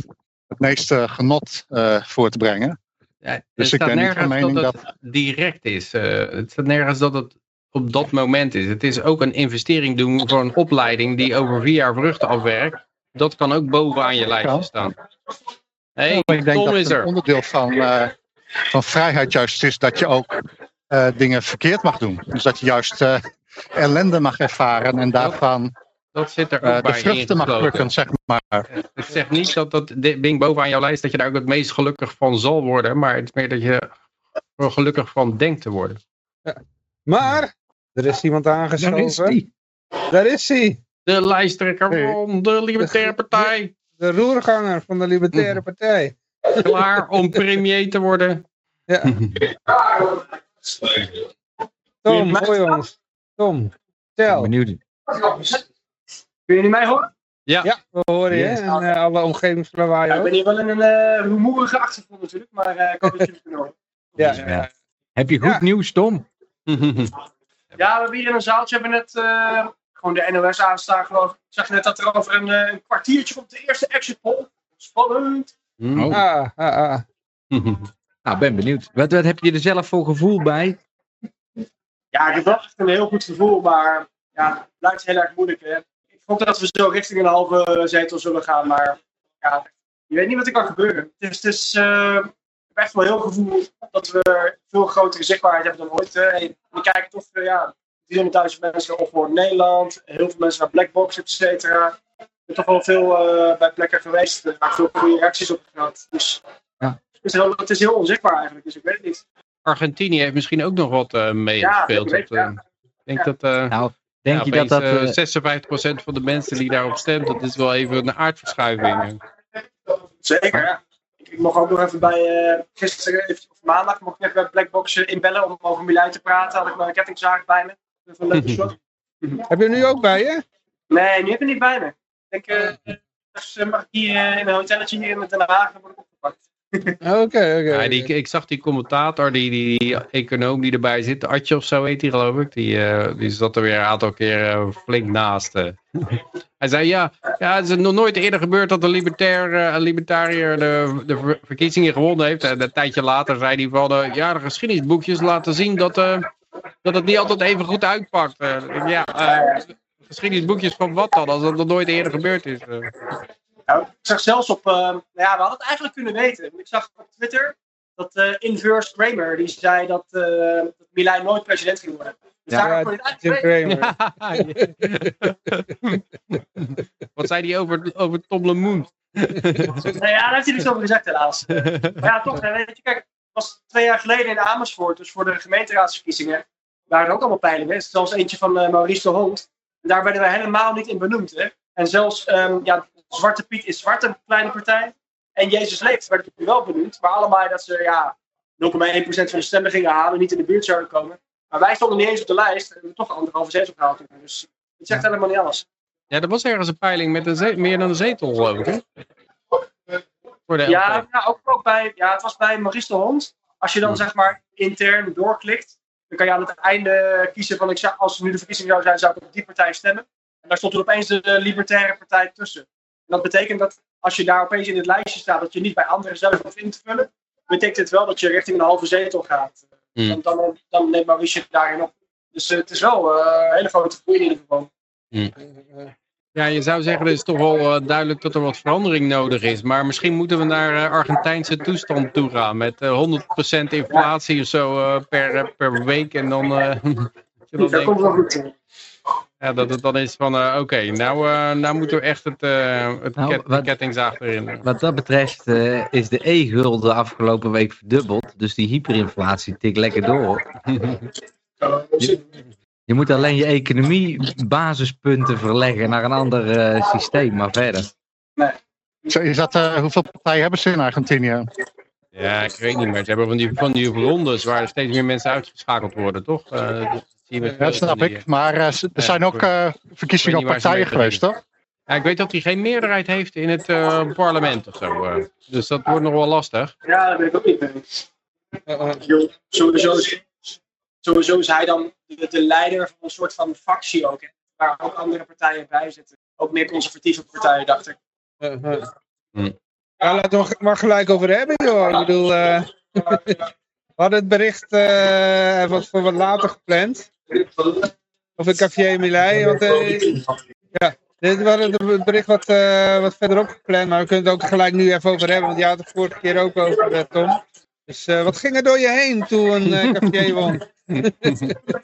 het meeste genot uh, voor te brengen. Ja, dus ik ben niet van mening dat het direct is. Uh, het staat nergens dat het op dat moment is. Het is ook een investering doen voor een opleiding die over vier jaar vruchten afwerkt. Dat kan ook bovenaan je lijstje staan. Hey, ik denk dat is er. een onderdeel van, uh, van vrijheid juist is dat je ook eh, dingen verkeerd mag doen. Dus dat je juist eh, ellende mag ervaren en daarvan Dat zit er eh, ook de bij vruchten mag plukken, zeg maar. Het zegt niet dat dat di- ding bovenaan jouw lijst, dat je daar ook het meest gelukkig van zal worden. Maar het is meer dat je er gelukkig van denkt te worden. Maar, er is iemand Daar aangeschoven. is die. Daar is hij. De lijsttrekker Hey. van de Libertaire Partij. De roerganger van de Libertaire Partij. Klaar om premier te worden. Ja. Tom, hoor ons. Tom, tel. Benieuwd. Kun je niet mij horen? Ja, we horen je. Yes. En eh, alle omgevingslawaai Ja, ik ben hier wel in een eh rumoerige achtergrond natuurlijk, maar eh, ik hoop dat jullie het kunnen horen. Ja, Ja. ja. Heb je goed Ja. nieuws, Tom? Ja, we hebben hier in een zaaltje hebben net eh, gewoon de NOS aanstaan geloof ik. Ik zag net dat er over een, eh, een kwartiertje komt de eerste exit poll. Spannend. Oh. Ah, ah, ah. Nou, ben benieuwd. Wat, wat heb je er zelf voor gevoel bij? Ja, ik heb wel echt een heel goed gevoel, maar ja, het blijft heel erg moeilijk. Hè. Ik hoop dat we zo richting een halve zetel zullen gaan, maar ja, je weet niet wat er kan gebeuren. Dus het is eh, echt wel heel gevoel dat we veel grotere zichtbaarheid hebben dan ooit. Hè. Je kijkt toch, eh, ja, 300.000 mensen op voor Nederland, heel veel mensen naar Blackbox, et cetera. Ik ben toch wel veel eh, bij plekken geweest, eh, waar veel goede reacties op gehad. Dus Ja. het, is heel, het is heel onzichtbaar eigenlijk, dus ik weet het niet. Argentinië heeft misschien ook nog wat eh, meegespeeld. Ja, ik denk dat... eh, Nou, denk ja, je dat dat... eh, eh, 56% van de mensen die daarop stemt, dat is wel even een aardverschuiving. Zeker. Ik, mocht ook nog even bij, eh, gisteren, even- of maandag, mocht ik even bij Blackbox inbellen om over Milijn te praten. Had ik mijn kettingzaag bij me. Even een leuke shot. Heb je hem nu ook bij je? Nee, nu heb ik het niet bij me. Ik denk, dus, eh, mag ik hier eh, in een hotelletje hier in Den Haag, dan word ik opgepakt. Oké, oké. Ja, oké. die, ik zag die commentator, die, die, die econoom die erbij zit, Atje of zo heet die geloof ik, die, eh, die zat er weer een aantal keer eh, flink naast. eh. Hij zei ja, ja, het is nog nooit eerder gebeurd dat een libertair, een libertariër de, de ver- verkiezingen gewonnen heeft. En een tijdje later zei hij van, ja, de geschiedenisboekjes laten zien dat, eh, dat het niet altijd even goed uitpakt. Ja, eh, geschiedenisboekjes van wat dan, als dat nog nooit eerder gebeurd is. Nou, ik zag zelfs op, eh, nou ja, we hadden het eigenlijk kunnen weten. Ik zag op Twitter dat eh Inverse Kramer, die zei dat, eh dat Milijn nooit president ging worden. Dus Ja, daar Ja, eigenlijk Cramer. Wat zei hij over, over Tom weten. Nou ja, daar heeft hij niks over gezegd helaas. Maar ja, toch, hè, weet je, kijk, het was twee jaar geleden in Amersfoort, dus voor de gemeenteraadsverkiezingen, waren er ook allemaal peilingen. Zelfs eentje van eh, Maurice de Hond. En daar werden wij helemaal niet in benoemd. Hè. En zelfs, ehm, ja, Zwarte Piet is Zwart, een kleine partij. En Jezus Leeft werd natuurlijk wel benoemd. Maar allemaal dat ze ja, 0,1% van de stemmen gingen halen, niet in de buurt zouden komen. Maar wij stonden niet eens op de lijst en we hebben toch anderhalve zetel gehaald. toen. Dus het zegt helemaal niet alles. Ja, er was ergens een peiling met een meer dan een zetel, geloof ik. Hè? Voor de Ja, ook, ook bij, ja, het was bij Maurice de Hond. Als je dan zeg maar intern doorklikt, dan kan je aan het einde kiezen van ik zou, als het nu de verkiezing zou zijn, zou ik op die partij stemmen. En daar stond toen opeens de Libertaire Partij tussen. En dat betekent dat als je daar opeens in het lijstje staat, dat je niet bij anderen zelf hoeft in te vullen, betekent het wel dat je richting een halve zetel gaat. Hmm. Dan, dan, dan neemt Maurice je daarin op. Dus eh, het is wel eh, een hele grote groei in ieder geval. Ja, je zou zeggen, er is toch wel eh, duidelijk dat er wat verandering nodig is. Maar misschien moeten we naar Argentijnse toestand toe gaan. Met eh 100% inflatie of zo eh, per, per week. En dan, eh, dat komt wel goed. Ja, dat het dan is van, eh, oké, nou, eh, nou moeten we echt het, eh het Nou, ket- wat- kettingzaag erin. Wat dat betreft eh, is de e-gulden afgelopen week verdubbeld. Dus die hyperinflatie tikt lekker door. Je moet alleen je economie basispunten verleggen naar een ander systeem, maar verder. Zo, Is dat, eh, hoeveel partijen hebben ze in Argentinië? Ja, ik weet niet meer. Ze hebben van die, van die rondes waar steeds meer mensen uitgeschakeld worden, toch? Dat zie je dat snap ik. Maar eh, ze- er zijn ook eh, verkiezingen op weet partijen geweest, toch? Ja, ik weet dat hij geen meerderheid heeft in het eh, parlement of zo. eh. dus dat wordt nog wel lastig. Ja, daar ben ik ook niet mee eens. Uh, Joh, Sowieso is, sowieso is hij dan de, de leider van een soort van factie ook. Hè, waar ook andere partijen bij zitten. Ook meer conservatieve partijen, dacht ik. uh, uh. Hm. Ja, laten we er maar gelijk over hebben, joh. Ik bedoel, eh, we hadden het bericht eh, wat voor wat later gepland. Of een Café Milei. Want, eh, ja, dit was het bericht wat, eh, wat verderop gepland. Maar we kunnen het ook gelijk nu even over hebben. Want je had het vorige keer ook over, eh, Tom. Dus wat ging er door je heen toen een Café won?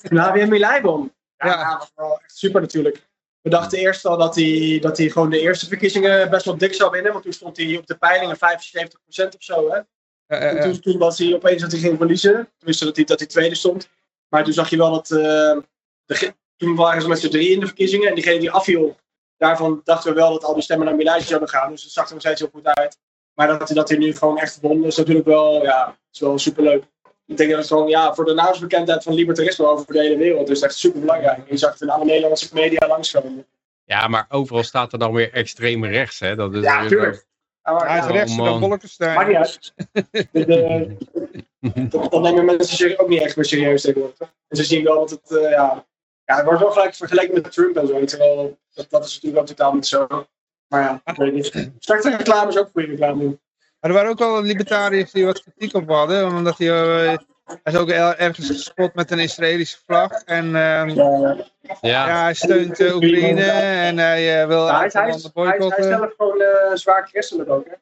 Toen ABM Milij won. Ja, Ja. dat was wel echt super natuurlijk. We dachten eerst al dat hij, dat hij gewoon de eerste verkiezingen best wel dik zou winnen. Want toen stond hij op de peilingen 75% of zo. Hè? Ja, ja, En toen, toen was hij opeens dat hij ging verliezen. Tenminste, dat hij, dat hij tweede stond. Maar toen zag je wel dat. eh, de, toen waren ze met z'n drie in de verkiezingen. En diegene die afviel, daarvan dachten we wel dat al die stemmen naar Milij zouden gaan. Dus dat zag er nog steeds heel goed uit. Maar dat, hij- dat hij nu gewoon echt won, is natuurlijk wel, ja, is wel superleuk. Ik denk dat het gewoon, ja, voor de naamsbekendheid van libertarisme over de hele wereld is het echt super belangrijk. Je zag het in alle Nederlandse media langskomen. Ja, maar overal staat er dan weer extreem rechts. Hè? Dat is Ja, tuurlijk. Maar, is ja, rechts man. dan Bolkestein. maakt niet uit. De, de, dat, dat nemen mensen zich ook niet echt meer serieus tegenwoordig. En ze zien wel dat het, eh, ja, ja, het wordt wel gelijk vergeleken met Trump en zo. Terwijl, dat, dat is natuurlijk ook totaal niet zo. Maar ja, ik weet niet. Slechte reclame is ook goede reclame. Maar er waren ook wel libertariërs die wat kritiek op hadden. Omdat hij, eh, hij is ook er- ergens gespot met een Israëlische vlag. En ehm, Ja, Ja, hij steunt Oekraïne en hij eh, wil Ja, hij, is, hij, hij, is, hij is boycotten. zelf gewoon eh, zwaar christelijk ook. Hè?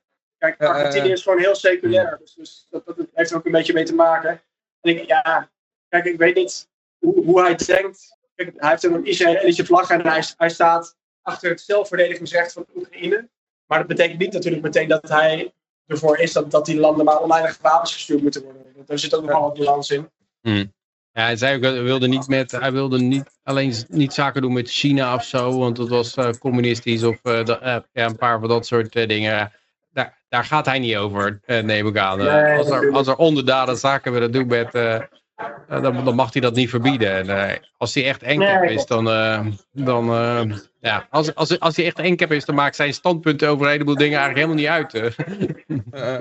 Kijk, Argentinië eh, is gewoon heel seculair. Dus, dus dat, dat heeft er ook een beetje mee te maken. En ik, ja, kijk, ik weet niet hoe, hoe hij denkt. Kijk, hij heeft een Israëlische vlag en hij, hij staat achter het zelfverdedigingsrecht van Oekraïne. Maar dat betekent niet natuurlijk meteen dat hij ervoor is dat, dat die landen maar oneindig wapens gestuurd moeten worden. Er zit ook nogal wat balans in. Ja, hij zei ook, hij wilde niet met, hij wilde niet alleen niet zaken doen met China of zo, want dat was eh, communistisch of eh, dat- eh, ja, een paar van dat soort eh, dingen. Daar, gaat hij niet over, neem ik aan. Nee, als, er, als er onderdaden zaken willen doen met, eh, eh, dan, dan mag hij dat niet verbieden. En, eh, als hij echt enkep Nee, is, dan, dan ja, als, als, als hij echt enkep is, dan maakt zijn standpunten over een heleboel dingen eigenlijk helemaal niet uit.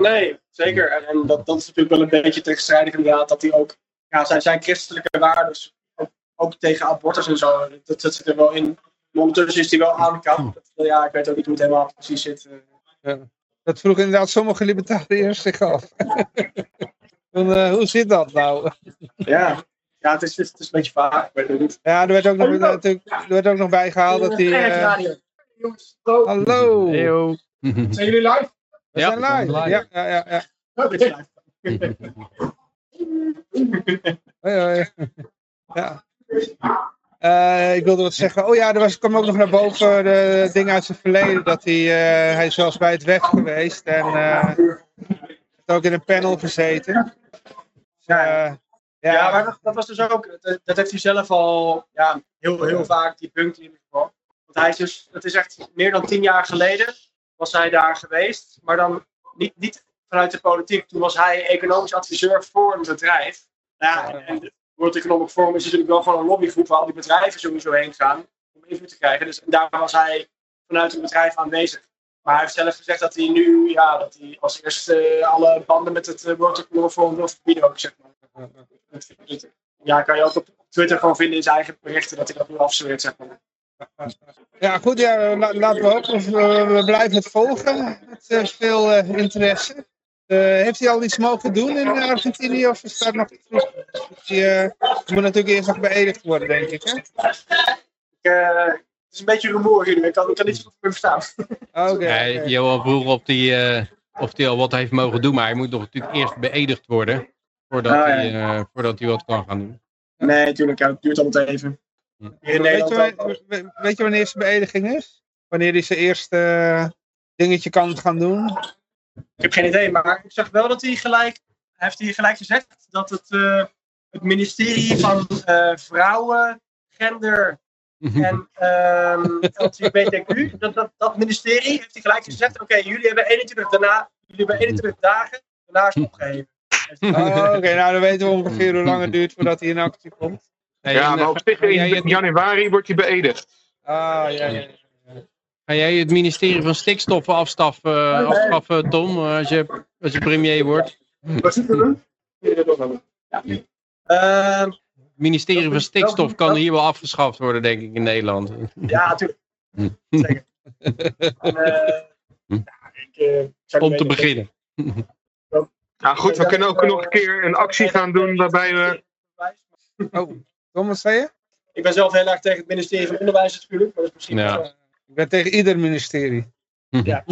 Nee, zeker. En, en dat, dat is natuurlijk wel een beetje tegenstrijdig inderdaad. Dat hij ook, ja, zijn, zijn christelijke waarden, ook, ook tegen abortus en zo, dat, dat zit er wel in. Maar ondertussen is hij wel aan de kant. Dat- Ja, ik weet ook niet hoe het helemaal precies zit. eh. Dat vroeg inderdaad sommige libertariërs zich af. Van, eh, hoe zit dat nou? Ja, ja het, is, het is een beetje vaag. Ja, er werd ook nog, natuurlijk, er werd ook nog bijgehaald dat eh. Jongens, hallo. we Heyo. Zijn jullie live? Ja, zijn live. live. Ja, ja, ja. ja. Oh, live. Hoi, hoi. Ja. Eh, ik wilde wat zeggen. Oh ja, er was, kwam ook nog naar boven de dingen uit zijn verleden. Dat hij, eh, hij is zelfs bij het weg geweest. En eh, ook in een panel gezeten. Dus, eh, ja, Ja, maar dat, dat was dus ook, dat, dat heeft hij zelf al ja, heel, heel vaak, die punt in ieder geval. Want hij is dus, het is echt meer dan tien jaar geleden was hij daar geweest, maar dan niet, niet vanuit de politiek. Toen was hij economisch adviseur voor een bedrijf. Ja, en, World Economic Forum is natuurlijk wel gewoon een lobbygroep waar al die bedrijven sowieso heen gaan om invloed te krijgen. Dus daar was hij vanuit het bedrijf aanwezig. Maar hij heeft zelf gezegd dat hij nu, ja, dat hij als eerste alle banden met het eh, World Economic Forum wil verbieden ook, zeg maar. Ja, kan je ook op Twitter gewoon vinden in zijn eigen berichten dat hij dat nu afzweert, zeg maar. ja, goed. Ja, la- laten we hopen. We, blijven het volgen. Met eh, veel eh, interesse. Eh, heeft hij al iets mogen doen in Argentinië? Of is dat nog vroeg? Hij eh, moet natuurlijk eerst nog beëdigd worden, denk ik. Hè? Ik, eh, het is een beetje rumoer hier, ik kan, ik kan niet zo goed meer verstaan. Oké. Ja, oké. Johan vroeg of hij, eh, of hij al wat heeft mogen doen, maar hij moet nog natuurlijk eerst beëdigd worden. Voordat, Ah, ja. hij, eh, voordat hij wat kan gaan doen. Nee, natuurlijk, ja, het duurt altijd even. Hm. In Weet je, weet je wanneer zijn beëdiging is? Wanneer hij zijn eerste eh, dingetje kan gaan doen? Ik heb geen idee, maar ik zag wel dat hij gelijk, hij heeft hij gelijk gezegd dat het, eh, het ministerie van eh, Vrouwen, Gender en ehm LGBTQ, dat, dat, dat ministerie heeft hij gelijk gezegd, oké, jullie hebben 21 daarna, jullie hebben 21 dagen, daarna is het opgeheven. Oh, Oké, nou dan weten we ongeveer hoe lang het duurt voordat hij in actie komt. Ja, en, maar op zich in het, januari wordt hij beëdigd. Ah, ja, ja. Ja. ga jij het ministerie van stikstof afstaffen, eh, afschaffen, Tom, eh, als je, als je premier wordt? Wat zit er dan? Ja. Het ministerie van stikstof kan hier wel afgeschaft worden, denk ik, in Nederland. ja, natuurlijk. Zeker. En, eh, Hm. ja, ik, Om te beginnen. Nou goed, we kunnen ook nog een keer een actie gaan doen waarbij we... Oh, Tom, wat zei je? Ik ben zelf heel erg tegen het ministerie van Onderwijs natuurlijk, maar dat is misschien Ja. Ik ben tegen ieder ministerie. Ja.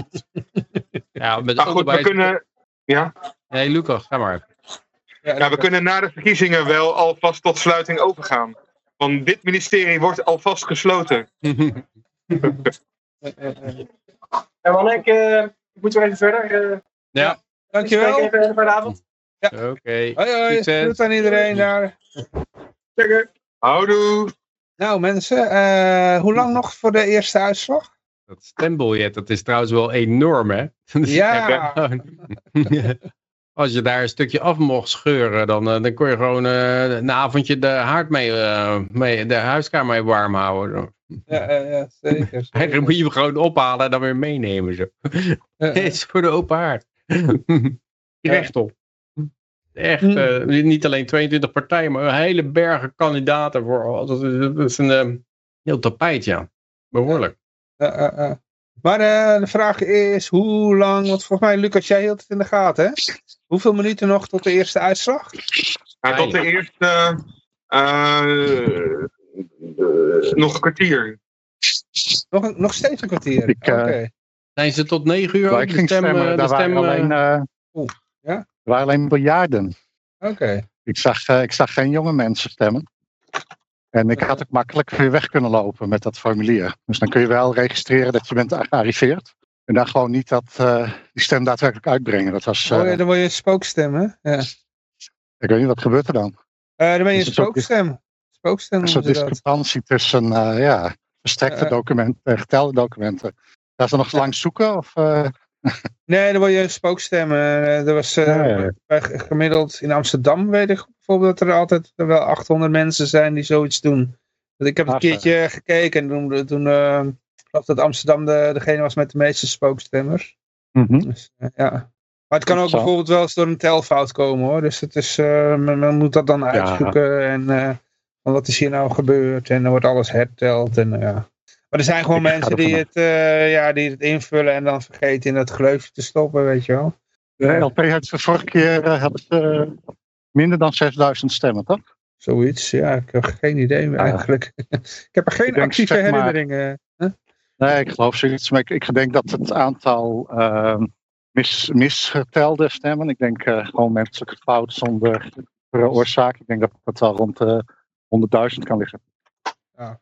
Ja, met Nou goed, we kunnen... Ja? Nee, Lucas, ga maar. Ja, we kunnen na de verkiezingen wel alvast tot sluiting overgaan. Want dit ministerie wordt alvast gesloten. En man, ik, eh, ik moet weer even verder. eh. Ja, Dankjewel. Even een fijne avond. oké. Hoi hoi, Succes. groet aan iedereen daar. Zeker. Houdoe. Nou mensen, eh, hoe lang nog voor de eerste uitslag? Dat stembiljet, dat is trouwens wel enorm, hè? Is Ja. Als je daar een stukje af mocht scheuren, dan, eh, dan kon je gewoon eh, een avondje de haard mee, mee, de huiskamer mee warm houden. Ja, eh, ja zeker. Eigenlijk moet je hem gewoon ophalen en dan weer meenemen. Zo. Het is voor de open haard. Rechtop. Echt, Hm. eh, niet alleen 22 partijen, maar een hele bergen kandidaten voor. Dat is, dat is een eh, heel tapijt, ja. Behoorlijk. eh, eh, eh. Maar eh, de vraag is, hoe lang, want volgens mij, Lucas, jij hield het in de gaten, hè? Hoeveel minuten nog tot de eerste uitslag? Ja, tot de eerste. eh, nog een kwartier. Nog, een- nog steeds een kwartier? Ik, Oké. Zijn ze tot 9 uur? Ik de ging stem, stemmen, eh, de daar waren stem, alleen, waren alleen biljarden. Oké. Ik zag, eh, ik zag geen jonge mensen stemmen. En ik had ook makkelijk weer weg kunnen lopen met dat formulier. Dus dan kun je wel registreren dat je bent gearriveerd. En dan gewoon niet dat, eh, die stem daadwerkelijk uitbrengen. Dat was, Oh, eh, ja, dan word je een spookstem, hè? Ja. ik weet niet, wat gebeurt er dan? Eh, dan ben je een spookstem. Spookstem Een soort ze dat. discrepantie tussen eh, ja, verstrekte Eh, documenten en getelde documenten. Daar is er nog lang zoeken? Of, eh, Nee, dan word je een spookstem. Eh, er was eh, Ja, gemiddeld in Amsterdam, weet ik bijvoorbeeld, dat er altijd wel 800 mensen zijn die zoiets doen. Want ik heb een keertje gekeken en toen, toen eh, geloof dat Amsterdam de, degene was met de meeste spookstemmers. mhm. Dus, ja. Maar het kan ook bijvoorbeeld wel eens door een telfout komen hoor. Dus het is, men, men moet dat dan uitzoeken en wat is hier nou gebeurd en dan wordt alles herteld. En, ja. Maar er zijn gewoon Ik mensen die het, eh, ja, die het invullen en dan vergeten in het gleufje te stoppen, weet je wel. De LP had de vorige keer eh, had, eh, minder dan 6000 stemmen, toch? Zoiets, ja, ik heb geen idee meer Ja. eigenlijk. ik heb er geen denk, actieve zeg maar- herinneringen. Nee, ik geloof zoiets. Maar ik, ik denk dat het aantal ehm, mis, misgetelde stemmen, ik denk eh, gewoon menselijke fout zonder oorzaak, ik denk dat dat wel rond de 100.000 kan liggen. Ja,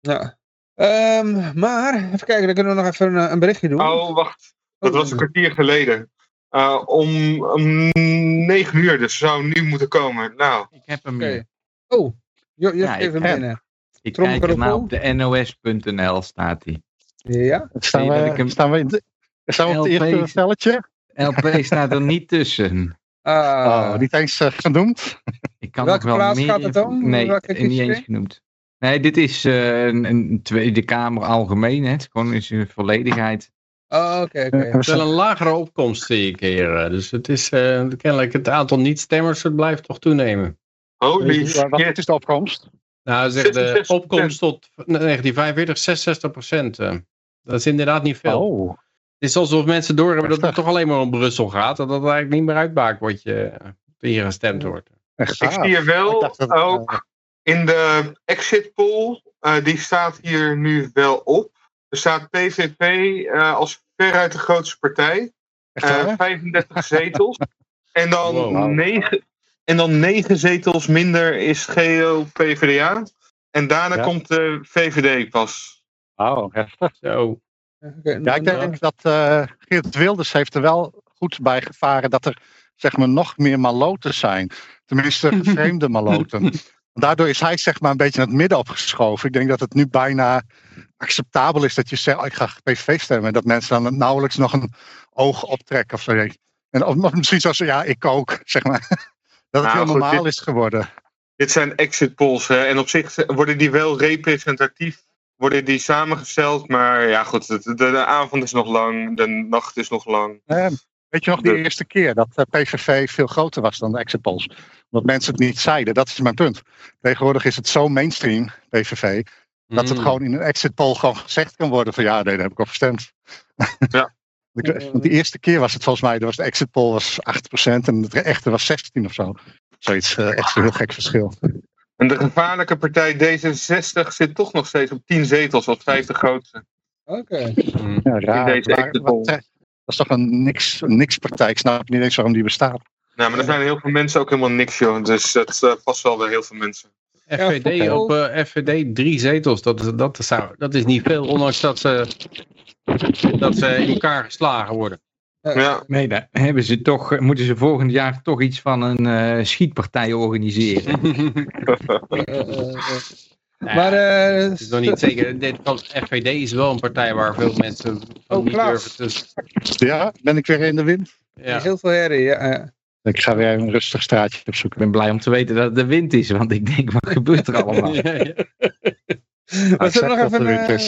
ja. Ehm, maar, even kijken, dan kunnen we nog even een, een berichtje doen. Oh, wacht. Dat was een kwartier geleden. Uh, om, om 9 uur, dus zou nu moeten komen. Nou, Ik heb hem Oké. hier. Oh, je, je Ja, binnen. Ik Trommel kijk erop. op de nos.nl staat hij. Ja? Staan we, ik hem- staan we, in de, staan we op het eerste velletje? LP staat er niet tussen. Ah, Oh, niet eens eh, genoemd. Ik kan Welke nog wel plaats meer gaat het om? Nee, niet eens genoemd. Nee, dit is eh, een, een Tweede Kamer algemeen. Hè. Het is gewoon in zijn volledigheid. oh, oké, oké. Eh, we wel een lagere opkomst zie ik hier. eh, Dus het is eh, kennelijk het aantal niet-stemmers het blijft toch toenemen. holy Wat is de opkomst? Nou, zeg de 66%. opkomst tot 1945 66 procent. Dat is inderdaad niet veel. Oh, Het is alsof mensen doorhebben dat het toch alleen maar om Brussel gaat. Dat het eigenlijk niet meer uitmaakt wat je hier gestemd wordt. echt Ik zie hier Ik wel dat ook in de exit poll, eh, die staat hier nu wel op. Er staat PVP eh, als veruit de grootste partij. Echt Eh, waar? 35 zetels. En dan, Wow. 9, en dan 9 zetels minder is GO PvdA. En daarna Ja. komt de VVD pas. Oh, heftig. Zo. Ja, ik denk dat eh, Geert Wilders heeft er wel goed bij gevaren dat er zeg maar, nog meer maloten zijn. Tenminste, vreemde maloten. Daardoor is hij zeg maar een beetje naar het midden opgeschoven. Ik denk dat het nu bijna acceptabel is dat je zegt, oh, ik ga PVV stemmen. En dat mensen dan nauwelijks nog een oog optrekken of zo. En of, of misschien zoals, ja, ik ook, zeg maar. Dat het Nou, heel goed, normaal dit- is geworden. Dit zijn exit polls. Hè, en op zich worden die wel representatief worden die samengesteld. Maar ja, goed, de, de, de avond is nog lang. De nacht is nog lang. Weet je nog die De- eerste keer dat eh, PVV veel groter was dan de exit polls? Omdat mensen het niet zeiden. Dat is mijn punt. Tegenwoordig is het zo mainstream, PVV, dat het Mm. gewoon in een exit poll gewoon gezegd kan worden van ja, nee, daar heb ik op gestemd. Ja. Want die eerste keer was het volgens mij, er was de exit poll was 8% en het echte was 16 of zo. Zoiets, eh, echt een heel gek verschil. En de gevaarlijke partij D66 zit toch nog steeds op 10 zetels als vijfde grootste. Oké. Ja, raar. deze exit poll. Is toch een niks, een niks partij. Ik snap niet eens waarom die bestaat. Nou, maar er zijn heel veel mensen ook helemaal niks, joh. Dus dat uh, past wel bij heel veel mensen. FVD op uh, FVD drie zetels, dat, is, dat, zou, dat is niet veel, ondanks dat ze, dat ze in elkaar geslagen worden. Ja. Nee, dan hebben ze toch, moeten ze volgend jaar toch iets van een uh, schietpartij organiseren. maar uh, het is nog niet zeker. Dit, FVD is wel een partij waar veel mensen ook niet durven te... Ja, ben ik weer in de wind? Ja. Heel veel herrie, ja. Ik ga weer een rustig straatje opzoeken. Ik ben blij om te weten dat het de wind is, want ik denk, wat gebeurt er allemaal? ja, ja. Maar nog even... Uh,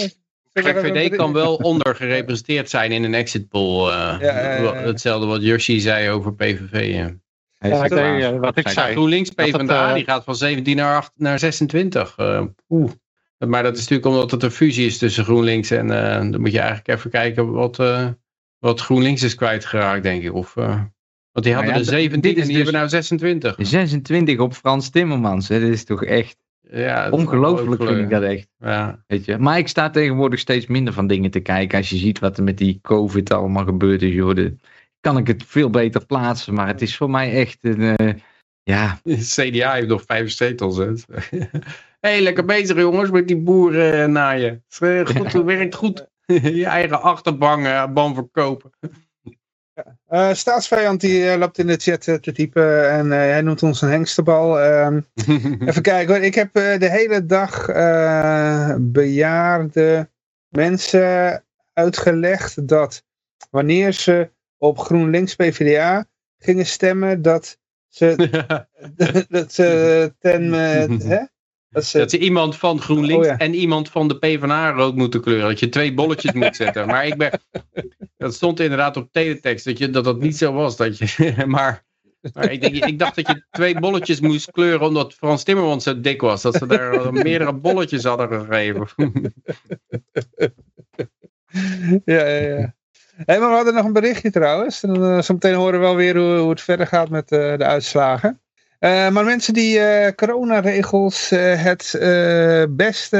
VVD kan wel ondergerepresenteerd zijn in een exit poll. Uh, ja, Hetzelfde wat Yoshi zei over PVV. Ja. Ja, ik wat ik zei. GroenLinks PvdA uh, die gaat van 17 naar, 8, naar 26. Uh, Oeh. Maar dat is natuurlijk omdat het een fusie is tussen GroenLinks en dan moet je eigenlijk even kijken wat, wat GroenLinks is kwijtgeraakt, denk ik. Of, want die hadden ja, de 17 en die hebben nou 26. 26 op Frans Timmermans. Hè? Dat is toch echt ja, ongelooflijk vind ik dat echt. Ja. Weet je? Maar ik sta tegenwoordig steeds minder van dingen te kijken. Als je ziet wat er met die COVID allemaal gebeurd is. Joh, de, kan ik het veel beter plaatsen. Maar het is voor mij echt een... Uh, ja. CDA heeft nog vijf zetels. Hé, hey, lekker bezig jongens met die boeren naaien. Het goed, ja. werkt goed. je eigen achterban uh, verkopen. Uh, staatsvijand die uh, loopt in de chat uh, te typen en hij noemt ons een hengstebal. Ehm, even kijken hoor, ik heb de hele dag bejaarde mensen uitgelegd dat wanneer ze op GroenLinks PvdA gingen stemmen, dat ze, dat ze ten, hè, dat ze, dat ze, iemand van GroenLinks oh, en iemand van de PvdA rood moeten kleuren. Dat je twee bolletjes moet zetten. Maar ik ben, dat stond inderdaad op teletext dat je, dat, dat niet zo was. Dat je, maar maar ik, denk, ik dacht dat je twee bolletjes moest kleuren omdat Frans Timmermans zo dik was. Dat ze daar meerdere bolletjes hadden gegeven. ja, ja, ja. Hey, maar we hadden nog een berichtje trouwens. En, uh, zometeen horen we wel weer hoe, hoe het verder gaat met uh, de uitslagen. Uh, maar mensen die uh, coronaregels uh, het beste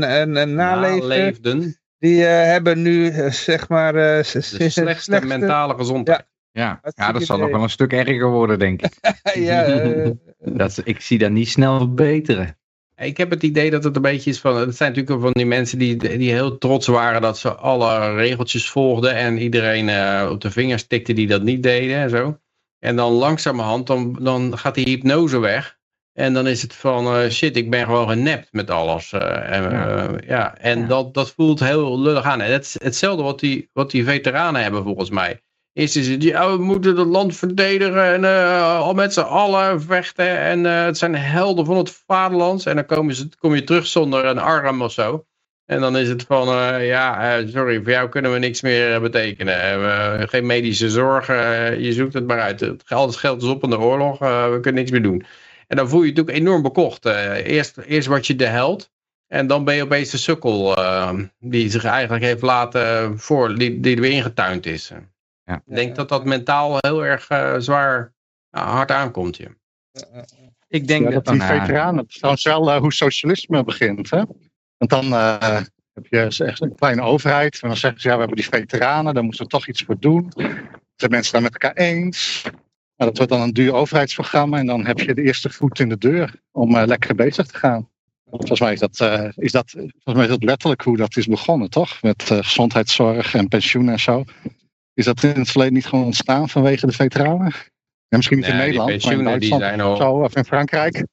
en naleefden, die hebben nu zeg maar... de slechtste, mentale gezondheid. Ja, ja, ja dat zal nog wel een stuk erger worden, denk ik. ja, dat, ik zie dat niet snel verbeteren. Ik heb het idee dat het een beetje is van... Het zijn natuurlijk van die mensen die, die heel trots waren dat ze alle regeltjes volgden... en iedereen op de vingers tikte die dat niet deden en zo. En dan langzamerhand, dan, dan gaat die hypnose weg. En dan is het van, uh, shit, ik ben gewoon genept met alles. Uh, en ja. Ja. en Dat, dat voelt heel lullig aan. En het is hetzelfde wat die, wat die veteranen hebben volgens mij. Eerst is het, ja, we moeten het land verdedigen en al met z'n allen vechten. En het zijn helden van het vaderland. En dan komen ze, kom je terug zonder een arm of zo. En dan is het van, uh, ja, sorry, voor jou kunnen we niks meer betekenen. Geen medische zorg, je zoekt het maar uit. Het geld, geld is op in de oorlog, we kunnen niks meer doen. En dan voel je je natuurlijk enorm bekocht. eerst, eerst word je de held. En dan ben je opeens de sukkel die zich eigenlijk heeft laten voor, die, die er weer ingetuind is. Ja. Ik denk dat dat mentaal heel erg zwaar hard aankomt. Ja. Ik denk dat, dat die veteranen, trouwens wel hoe socialisme begint. Hè? Want dan uh, heb je echt een kleine overheid. En dan zeggen ze, ja, we hebben die veteranen, daar moeten we toch iets voor doen. Zijn mensen daar met elkaar eens? Nou, dat wordt dan een duur overheidsprogramma. En dan heb je de eerste voet in de deur om uh, lekker bezig te gaan. Volgens mij is dat, uh, is dat, volgens mij is dat letterlijk hoe dat is begonnen, toch? Met gezondheidszorg en pensioen en zo. Is dat in het verleden niet gewoon ontstaan vanwege de veteranen? En misschien niet in Nederland, maar in Duitsland die zijn al... zo, of in Frankrijk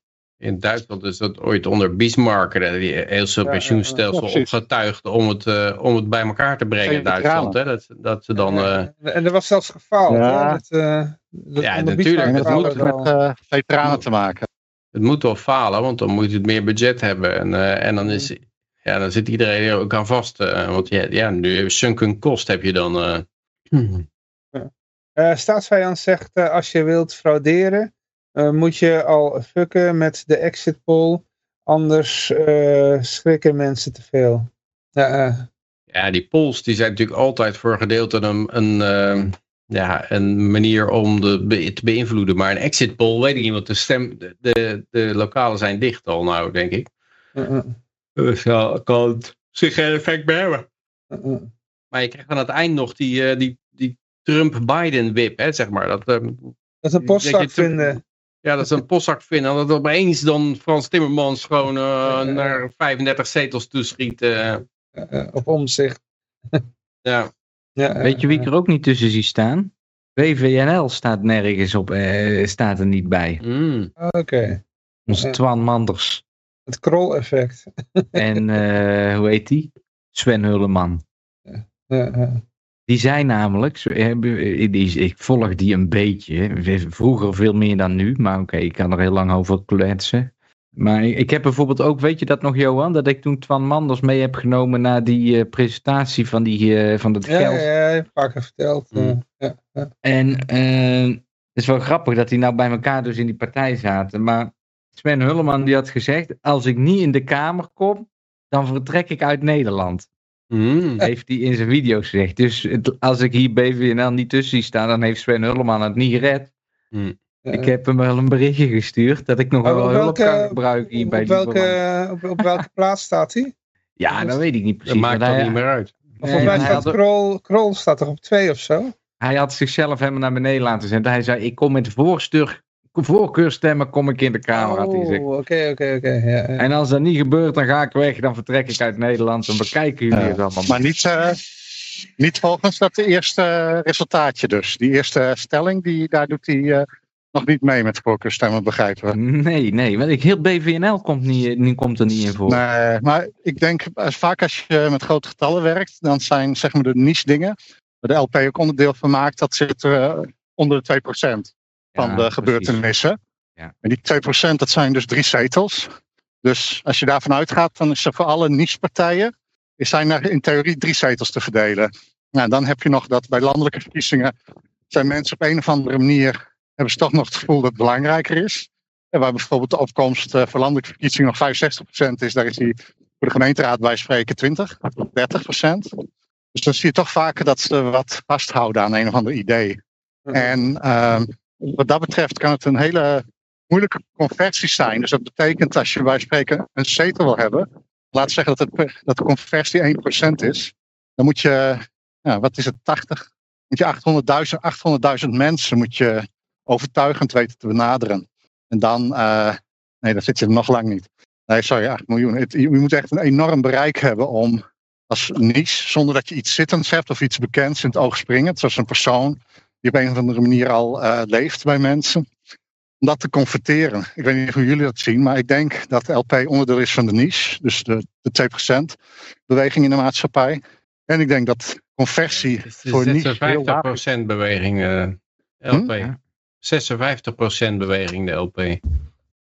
in Duitsland is dat ooit onder Bismarck, die heel veel pensioenstelsel ja, opgetuigd om het, uh, om het bij elkaar te brengen in Duitsland. Hè? Dat, dat ze dan, uh... En er was zelfs gefaald. Ja, dat, uh, dat ja natuurlijk. Het moet met veteranen te maken. Het moet wel falen, want dan moet je het meer budget hebben. En, en dan, is, ja, dan zit iedereen er ook aan vast. want ja, ja, nu sunken kost heb je dan. Staatsvijand zegt, als je wilt frauderen, uh, moet je al fucken met de exit poll. Anders uh, schrikken mensen te veel. Ja, uh. ja, die polls die zijn natuurlijk altijd voor gedeelte een, een, ja, een manier om de, te beïnvloeden. Maar een exit poll, weet ik niet, want de, stem, de, de, de lokalen zijn dicht al nou, denk ik. Dus ja, kan het zich geen effect bij hebben. Maar je krijgt aan het eind nog die, die, die Trump-Biden-wip, zeg maar. Dat, ehm, Dat is een postzak Dat vinden. Ja, dat is een postzak vinden. En dat opeens dan Frans Timmermans gewoon eh, naar 35 zetels toeschiet. eh. eh, op omzicht. ja. Ja, Weet je wie ik er ook niet tussen zie staan? WVNL staat nergens op, eh, staat er niet bij. Mm. Oké. Onze. Twan Manders. Het krol-effect. En eh, hoe heet die? Sven Hulleman. Ja, ja. Die zijn namelijk, eh, ik volg die een beetje. Vroeger veel meer dan nu, maar oké, ik kan er heel lang over kletsen. Maar ik heb bijvoorbeeld ook, weet je dat nog Johan, dat ik toen Twan Manders mee heb genomen naar die eh, presentatie van, die, eh, van Ja, geld. ja, ja, heb ik vaker verteld. Mm. ja, ja. En het is wel grappig dat die nou bij elkaar dus in die partij zaten. Maar Sven Hulleman die had gezegd, als ik niet in de Kamer kom, dan vertrek ik uit Nederland. Mm. Heeft hij in zijn video's gezegd. Dus het- als ik hier BVNL niet tussen zie staan, dan heeft Sven Hulleman het niet gered. Mm. Ja. Ik heb hem wel een berichtje gestuurd dat ik nog wel op hulp welke- kan gebruiken hier op, bij die welke, op, op welke plaats staat hij? Ja, dat weet ik niet Dat precies. maakt want toch hij, niet meer uit. Volgens mij staat had- Krol, Krol staat toch op twee of zo? hij had zichzelf helemaal naar beneden laten zetten. Hij zei, ik kom met voorstur, voorkeurstemmen kom ik in de Kamer, had hij gezegd. Oh, oké, oké, oké. En als dat niet gebeurt, dan ga ik weg. Dan vertrek ik uit Nederland. Dan bekijken jullie Ja, het allemaal. Maar niet, eh, niet volgens dat eerste resultaatje dus. Die eerste stelling, die, daar doet hij eh, nog niet mee met voorkeurstemmen, begrijpen we. Nee, nee. Want ik, heel BVNL komt, niet, niet, komt er niet in voor. Nee, maar ik denk, als, vaak als je met grote getallen werkt, dan zijn zeg maar de niche dingen, waar de LP ook onderdeel van maakt, dat zit eh, onder de 2% van Ja, de gebeurtenissen. Ja. En die 2% dat zijn dus drie zetels. Dus als je daarvan uitgaat, dan is er voor alle niche-partijen is zijn er in theorie drie zetels te verdelen. Nou, dan heb je nog dat bij landelijke verkiezingen zijn mensen op een of andere manier hebben ze toch nog het gevoel dat het belangrijker is. En waar bijvoorbeeld de opkomst eh, voor landelijke verkiezingen nog 65% is, daar is die voor de gemeenteraad bij spreken 20, 30%. Dus dan zie je toch vaker dat ze wat vasthouden aan een of ander idee. En ehm, wat dat betreft kan het een hele moeilijke conversie zijn. Dus dat betekent als je bij spreken een zetel wil hebben, laat zeggen dat, het, dat de conversie 1% is, dan moet je, ja, wat is het, 80? Moet je 800.000 800.000 mensen moet je overtuigend weten te benaderen. En dan, eh, nee, dan zit je er nog lang niet. Nee, sorry, 8 miljoen. Je moet echt een enorm bereik hebben om als niche, zonder dat je iets zittends hebt of iets bekends in het oog springend, zoals een persoon die op een of andere manier al eh, leeft bij mensen, om dat te converteren. Ik weet niet hoe jullie dat zien, maar ik denk dat LP onderdeel is van de niche, dus de, de 2% beweging in de maatschappij. En ik denk dat conversie is voor heel laag is. 56% beweging eh, LP. Hm? 56% beweging de LP.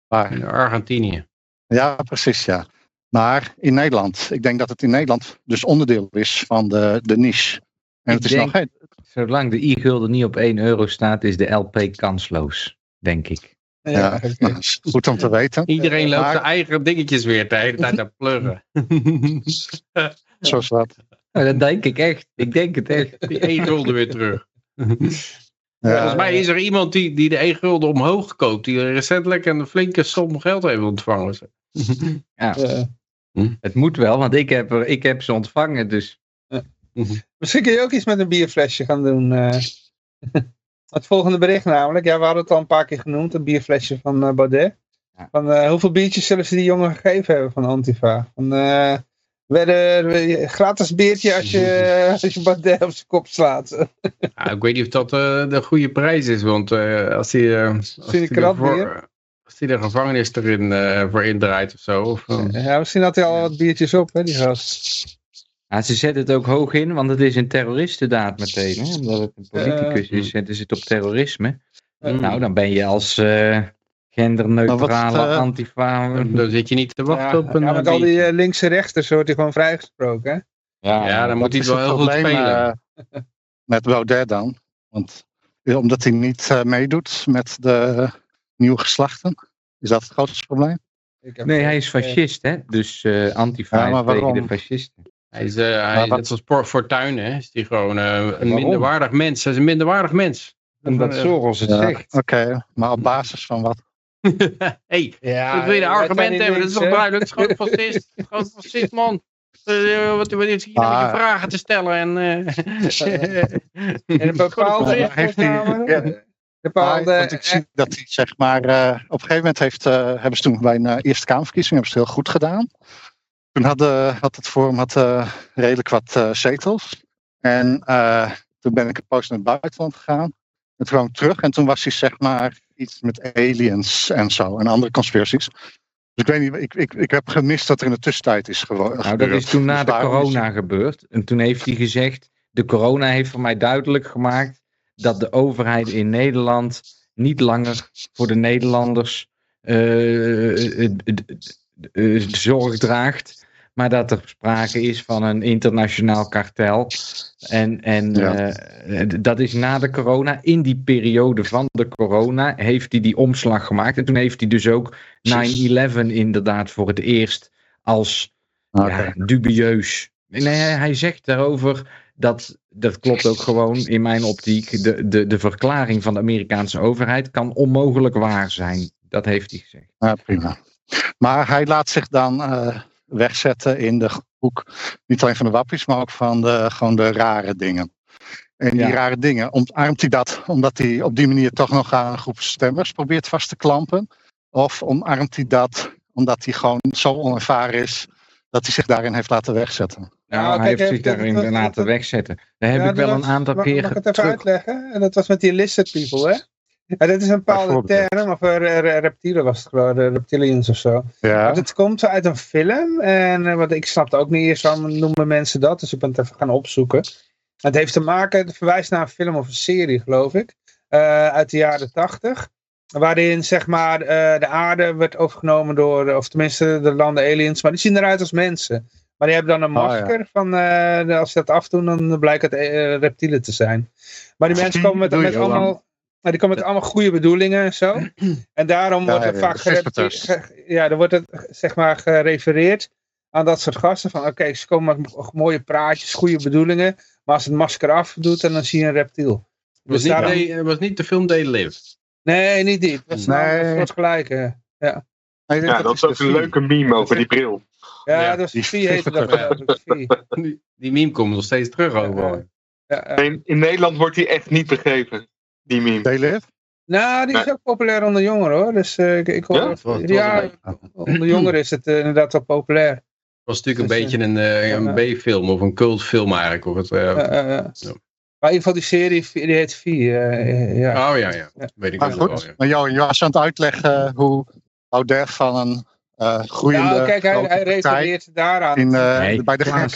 Waar? In Argentinië. Ja, precies, ja. Maar in Nederland, ik denk dat het in Nederland dus onderdeel is van de, de niche. En Ik het is denk- nog geen. Zolang de i-gulden niet op 1 euro staat, is de LP kansloos. Denk ik. Ja, nou, goed om te weten. Iedereen loopt Maar- zijn eigen dingetjes weer de hele tijd te pluggen. Zoals wat. Dat denk ik echt. Ik denk het echt. Die 1 gulden weer terug. Ja, Volgens mij is er iemand die, die de 1 gulden omhoog koopt. Die recentelijk een flinke som geld heeft ontvangen. Ja, het moet wel, want ik heb, er, ik heb ze ontvangen. Dus misschien kun je ook iets met een bierflesje gaan doen. eh. het volgende bericht namelijk, ja, we hadden het al een paar keer genoemd, een bierflesje van eh, Baudet. Van, eh, hoeveel biertjes zullen ze die jongen gegeven hebben van Antifa? Van, werden er gratis biertje als je, als je Baudet op zijn kop slaat. Ja, ik weet niet of dat de goede prijs is. Want als hij als als hij de gevangenis erin voor indraait of zo. Of, ja, misschien had hij al wat biertjes op, hè, die gast. Ja, ze zetten het ook hoog in, want het is een terroristendaad meteen. Hè? Omdat het een politicus is, zetten ze het op terrorisme. Nou, dan ben je als eh, genderneutrale wat, eh, antifa... dan zit je niet te wachten ja, op een ja, met al die eh, linkse rechters wordt hij gewoon vrijgesproken, hè? Ja, dan moet hij het wel heel goed spelen. met Baudet dan. Want omdat hij niet eh, meedoet met de nieuwe geslachten. Is dat het grootste probleem? Ik heb- Nee, hij is fascist, hè? Dus eh antifa Ja, tegen de waarom? fascisten. Hij is, eh, hij net als Por- Fortuyn, hè? Is die gewoon eh, een Waarom? minderwaardig mens. Hij is een minderwaardig mens. Omdat Eh, Soros het Ja, zegt. Oké, maar op basis van wat? hey, Ja, ik wil je een wij argument zijn niet hebben. Dat is toch duidelijk. Het is gewoon fascist. Gewoon fascist, man. Eh, wat, wat is hier een Ah. beetje vragen te stellen en... eh, In een bepaalde Ja, heeft ja. Bepaalde, want ik zie dat hij, zeg maar, uh, op een gegeven moment heeft, uh, hebben ze toen bij een uh, Eerste Kamerverkiezing hebben ze het heel goed gedaan. Toen had, had het Forum had, redelijk wat zetels. En toen ben ik een poos naar het buitenland gegaan. En toen kwam ik terug en toen was hij, zeg maar, iets met aliens en zo. En andere conspiracies. Dus ik weet niet, ik, ik, ik heb gemist dat er in de tussentijd is geworden. Nou, dat is toen na dus de corona is... gebeurd. En toen heeft hij gezegd, de corona heeft voor mij duidelijk gemaakt dat de overheid in Nederland niet langer voor de Nederlanders uh, uh, uh, zorg draagt. Maar dat er sprake is van een internationaal kartel. En, en ja. dat is na de corona. In die periode van de corona heeft hij die omslag gemaakt. En toen heeft hij dus ook 9-11 inderdaad voor het eerst als okay. ja, dubieus. Nee, hij zegt daarover dat, dat klopt ook gewoon in mijn optiek. De, de, de verklaring van de Amerikaanse overheid kan onmogelijk waar zijn. Dat heeft hij gezegd. Ja, prima. Maar hij laat zich dan uh, wegzetten in de hoek, niet alleen van de wappies, maar ook van de, gewoon de rare dingen. En die ja. rare dingen, omarmt hij dat omdat hij op die manier toch nog aan een groep stemmers probeert vast te klampen? Of omarmt hij dat omdat hij gewoon zo onervaren is dat hij zich daarin heeft laten wegzetten? Nou, nou hij heeft zich daarin laten wegzetten. Daar heb ja, ik wel een aantal mag, keer Mag ik het even uitleggen? En dat was met die lizard people, hè? Ja, dit is een bepaalde term, of uh, reptielen was het gewoon, reptilians of zo. Ja. Maar het komt uit een film, en uh, wat ik snapte ook niet eerst, waarom noemen mensen dat, dus ik ben het even gaan opzoeken. Het heeft te maken, het verwijst naar een film of een serie, geloof ik, uh, uit de jaren tachtig. Waarin zeg maar de aarde werd overgenomen door, of tenminste de landen aliens, maar die zien eruit als mensen. Maar die hebben dan een masker oh, ja. van, uh, als ze dat afdoen, dan blijkt het reptielen te zijn. Maar die mensen komen met, met allemaal, maar die komen met allemaal goede bedoelingen en zo. En daarom ja, wordt er vaak ja, er wordt het, zeg maar, gerefereerd aan dat soort gasten. Van oké, okay, ze komen met mooie praatjes, goede bedoelingen. Maar als het masker afdoet, dan zie je een reptiel. Was, dus niet, daarom... was niet de film They Live? Nee, niet die. Dat is nee. een soort gelijke. Ja. Ja, dat, dat is ook een leuke meme over die bril. Ja, ja. dat is heette dat. die, die meme komt nog steeds terug over. Ja, in, in, Nederland wordt die echt niet begrepen, die meme. Taylor? Nou, die is nee. ook populair onder jongeren hoor. Dus uh, ik, ik hoor, ja, ja onder jongeren is het uh, inderdaad wel populair. Het was natuurlijk dus, een beetje een, uh, een B-film of een cultfilm eigenlijk. Of het, ja. Maar in ieder geval die serie, die heet Vie. ja. Oh ja, ja. Weet ik maar goed, wel, ja. maar Jo, je was aan het uitleggen hoe Baudet van een uh, groeiende nou, kijk, hij, hij refereert daaraan. In, uh, nee, bij de terecht.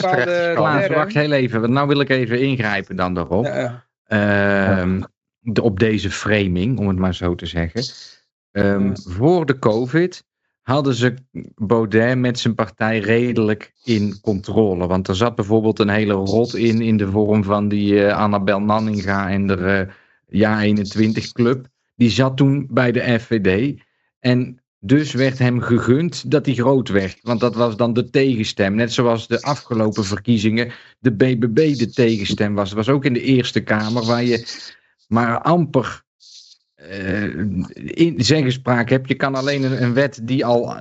Klaas, wacht heel even, want nou wil ik even ingrijpen dan erop. Ja, ja. Uh, de, op deze framing, om het maar zo te zeggen. Um, voor de COVID hadden ze Baudet met zijn partij redelijk in controle. Want er zat bijvoorbeeld een hele rot in, in de vorm van die uh, Annabel Nanninga en de Ja 21 Club. Die zat toen bij de FVD. En dus werd hem gegund dat hij groot werd. Want dat was dan de tegenstem. Net zoals de afgelopen verkiezingen de BBB de tegenstem was. Dat was ook in de Eerste Kamer waar je maar amper uh, in zeggenspraak hebt. Je kan alleen een, een wet die al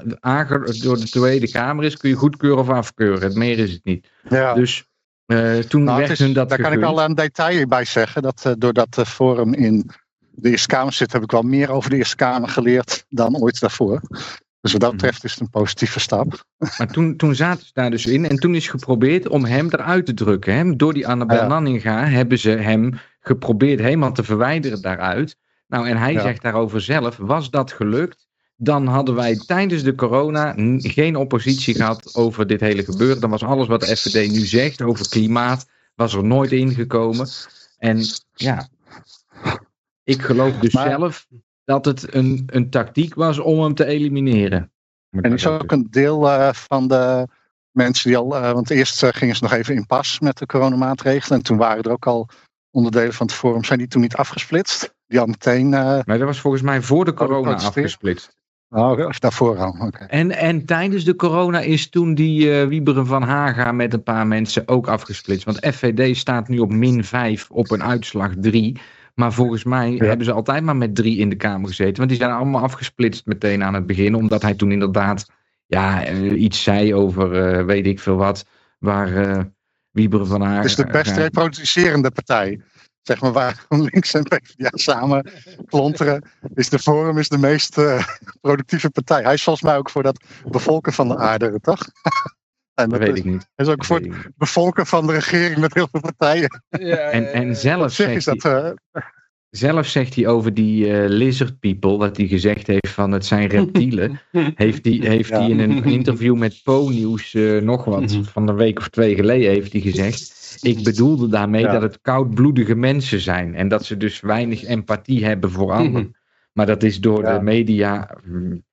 door de Tweede Kamer is, kun je goedkeuren of afkeuren. Meer is het niet. Ja. Dus uh, toen nou, werd is, hun dat Daar gegund. kan ik al een detail bij zeggen. Dat uh, door dat forum in de Eerste Kamer zit, heb ik wel meer over de Eerste Kamer geleerd dan ooit daarvoor. Dus wat dat betreft is het een positieve stap. Maar toen, toen zaten ze daar dus in en toen is geprobeerd om hem eruit te drukken. Hè? Door die Annabel ja. Nanninga hebben ze hem geprobeerd helemaal te verwijderen daaruit. Nou, en hij ja. zegt daarover zelf, was dat gelukt, dan hadden wij tijdens de corona geen oppositie gehad over dit hele gebeuren. Dan was alles wat de FVD nu zegt over klimaat, was er nooit ingekomen. En ja, ik geloof dus maar, zelf dat het een, een tactiek was om hem te elimineren. En is ook een deel uh, van de mensen die al. Uh, want eerst uh, gingen ze nog even in pas met de coronamaatregelen. En toen waren er ook al onderdelen van het forum. Zijn die toen niet afgesplitst? Die al meteen. maar dat was volgens mij voor de corona afgesplitst. Oh, of daarvoor al. Okay. En, en tijdens de corona is toen die Wieberen van Haga met een paar mensen ook afgesplitst. Want FVD staat nu op min 5 op een uitslag 3. Maar volgens mij ja. hebben ze altijd maar met drie in de Kamer gezeten. Want die zijn allemaal afgesplitst meteen aan het begin. Omdat hij toen inderdaad ja, iets zei over uh, weet ik veel wat. Waar uh, Wieber van haar... Het is de best reproducerende partij. zeg maar waar GroenLinks en PvdA samen klonteren, is de Forum is de meest uh, productieve partij. Hij is volgens mij ook voor dat bevolken van de aarde, toch? en dat, dat weet is, ik niet. Hij is ook voor het bevolken van de regering met heel veel partijen. Ja, en, en zelf zich is dat... Uh, zelf zegt hij over die uh, lizard people, dat hij gezegd heeft van het zijn reptielen, heeft hij heeft ja. in een interview met Po-nieuws uh, nog wat, van een week of twee geleden heeft hij gezegd, ik bedoelde daarmee ja. dat het koudbloedige mensen zijn en dat ze dus weinig empathie hebben voor anderen. Maar dat is door ja. de media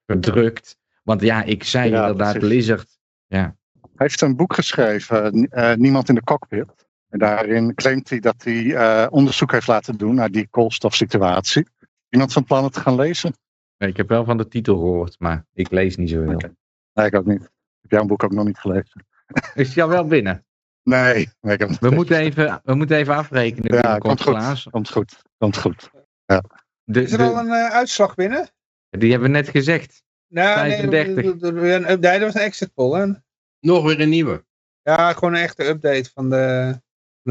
verdrukt. Want ja, ik zei inderdaad lizard. Ja. Hij heeft een boek geschreven, uh, Niemand in de cockpit. En daarin claimt hij dat hij uh, onderzoek heeft laten doen naar die koolstofsituatie. Iemand van plan het te gaan lezen? Nee, ik heb wel van de titel gehoord, maar ik lees niet zoveel. Okay. Nee, ik ook niet. Ik heb jouw boek ook nog niet gelezen. Is al wel binnen? Nee. nee ik heb we, moeten even, we moeten even afrekenen. Ja, komt goed. komt goed. Komt goed. Ja. De, Is er de, al een uh, uitslag binnen? Die hebben we net gezegd. Nou, 35. Nee, een, dat was een exit poll. Hè? Nog weer een nieuwe. Ja, gewoon een echte update van de,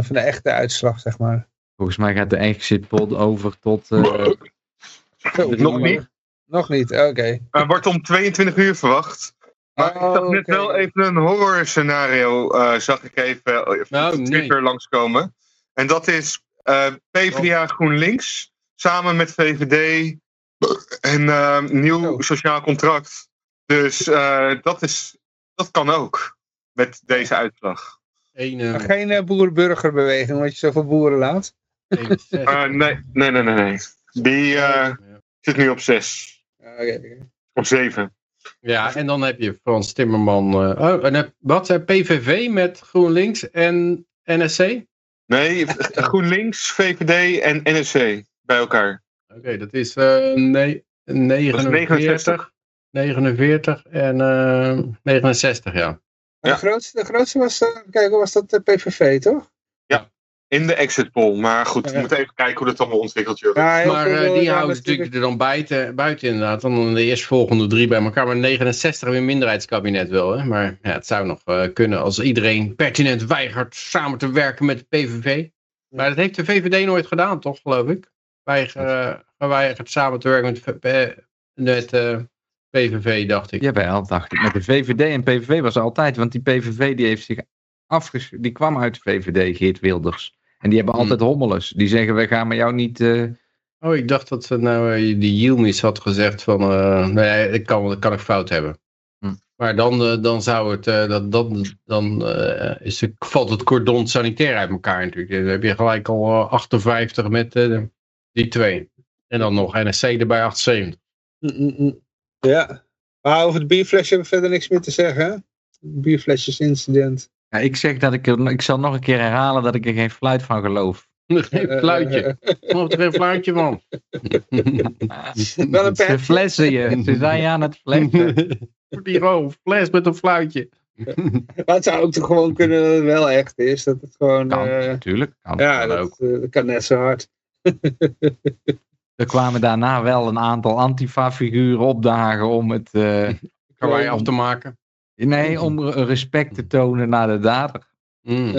van de echte uitslag, zeg maar. Volgens mij gaat de exit poll over tot... Uh, nog niet? Nog niet, oké. Okay. Uh, wordt om 22 uur verwacht. Maar oh, ik zag net okay. wel even een horror scenario, uh, zag ik even, even nou, op Twitter nee. langskomen. En dat is uh, PvdA oh. GroenLinks samen met VVD en uh, nieuw oh. sociaal contract. Dus dat, is, dat kan ook met deze uitslag. Een, uh... Geen uh, boer-burgerbeweging, omdat je zoveel boeren laat. uh, nee, nee, nee, nee. Die ja. zit nu op zes. Okay. Op zeven. Ja, en dan heb je Frans Timmerman. oh, en heb, wat zijn PVV met GroenLinks en NSC? Nee, GroenLinks, VVD en NSC bij elkaar. Oké, okay, dat is nee, 49, 49 en 69, ja. Ja. De, grootste, de grootste was, uh, kijk, was dat de PVV, toch? Ja, in de exit poll. Maar goed, we ja. moeten even kijken hoe dat allemaal ontwikkelt. Ja, maar uh, die houden natuurlijk er dan buiten, buiten inderdaad. Dan de eerstvolgende drie bij elkaar. Maar 69 weer minderheidskabinet wel. Hè? Maar ja, het zou nog uh, kunnen als iedereen pertinent weigert samen te werken met de PVV. Maar dat heeft de VVD nooit gedaan, toch, geloof ik? Weiger, geweigerd samen te werken met, met PVV, dacht ik. Jawel, dacht ik. Met de VVD en PVV was altijd, want die PVV die heeft zich afges... Die kwam uit de VVD, Geert Wilders. En die hebben hmm. altijd hommeles. Die zeggen, we gaan met jou niet... Uh... Oh, ik dacht dat ze nou uh, die had gezegd van, uh, nee, ik kan, dat kan ik fout hebben. Hmm. Maar dan, dan zou het, dat, dat, dan is het, valt het cordon sanitair uit elkaar natuurlijk. Dan heb je gelijk al 58 met die twee. En dan nog NSC erbij 78. Mm ja, maar over het bierflesje hebben we verder niks meer te zeggen. Bierflesjesincident. Ja, ik zeg dat ik ik zal nog een keer herhalen dat ik er geen fluit van geloof. Geen fluitje. Nog er geen fluitje van. Wel een Ze flessen je. Ze zijn aan het flessen. Die gewoon fles met een fluitje. maar het zou ook toch gewoon kunnen dat het wel echt is. Dat het gewoon... Kan, uh, natuurlijk. Kan ja, dat, ook. Uh, dat kan net zo hard. Er kwamen daarna wel een aantal antifa-figuren opdagen om het... Uh, Kawaii af te maken? Nee, om respect te tonen naar de dader. Mm.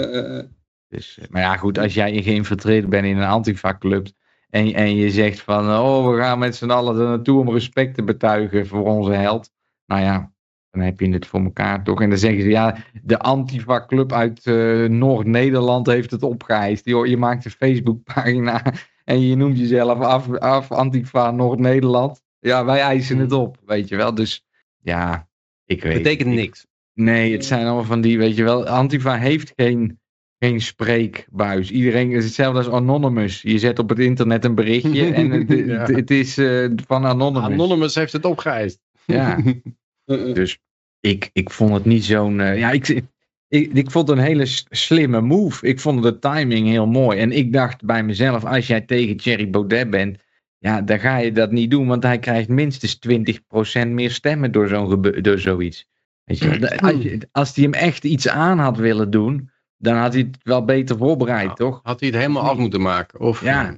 Dus, maar ja, goed, als jij geïnfiltreerd bent in een antifa-club en, en je zegt van, oh, we gaan met z'n allen er naartoe om respect te betuigen voor onze held. Nou ja, dan heb je het voor elkaar toch. En dan zeggen ze, ja, de Antifa-club uit uh, Noord-Nederland heeft het opgeëist. Je, je maakt een Facebookpagina en je noemt jezelf af, af Antifa Noord-Nederland. Ja, wij eisen het op, weet je wel. Dus ja, ik weet Betekent niks. Nee, het zijn allemaal van die, weet je wel. Antifa heeft geen, geen spreekbuis. Iedereen is hetzelfde als Anonymous. Je zet op het internet een berichtje en het, ja. het, het is uh, van Anonymous. Anonymous heeft het opgeëist. Ja. dus ik, ik vond het niet zo'n... Uh, ja, ik, ik, ik vond het een hele slimme move. Ik vond de timing heel mooi. En ik dacht bij mezelf, als jij tegen Thierry Baudet bent, ja, dan ga je dat niet doen, want hij krijgt minstens 20% meer stemmen door, zo'n door zoiets. Weet je, als, je, als hij hem echt iets aan had willen doen, dan had hij het wel beter voorbereid, nou, toch? Had hij het helemaal af moeten maken? Of, ja.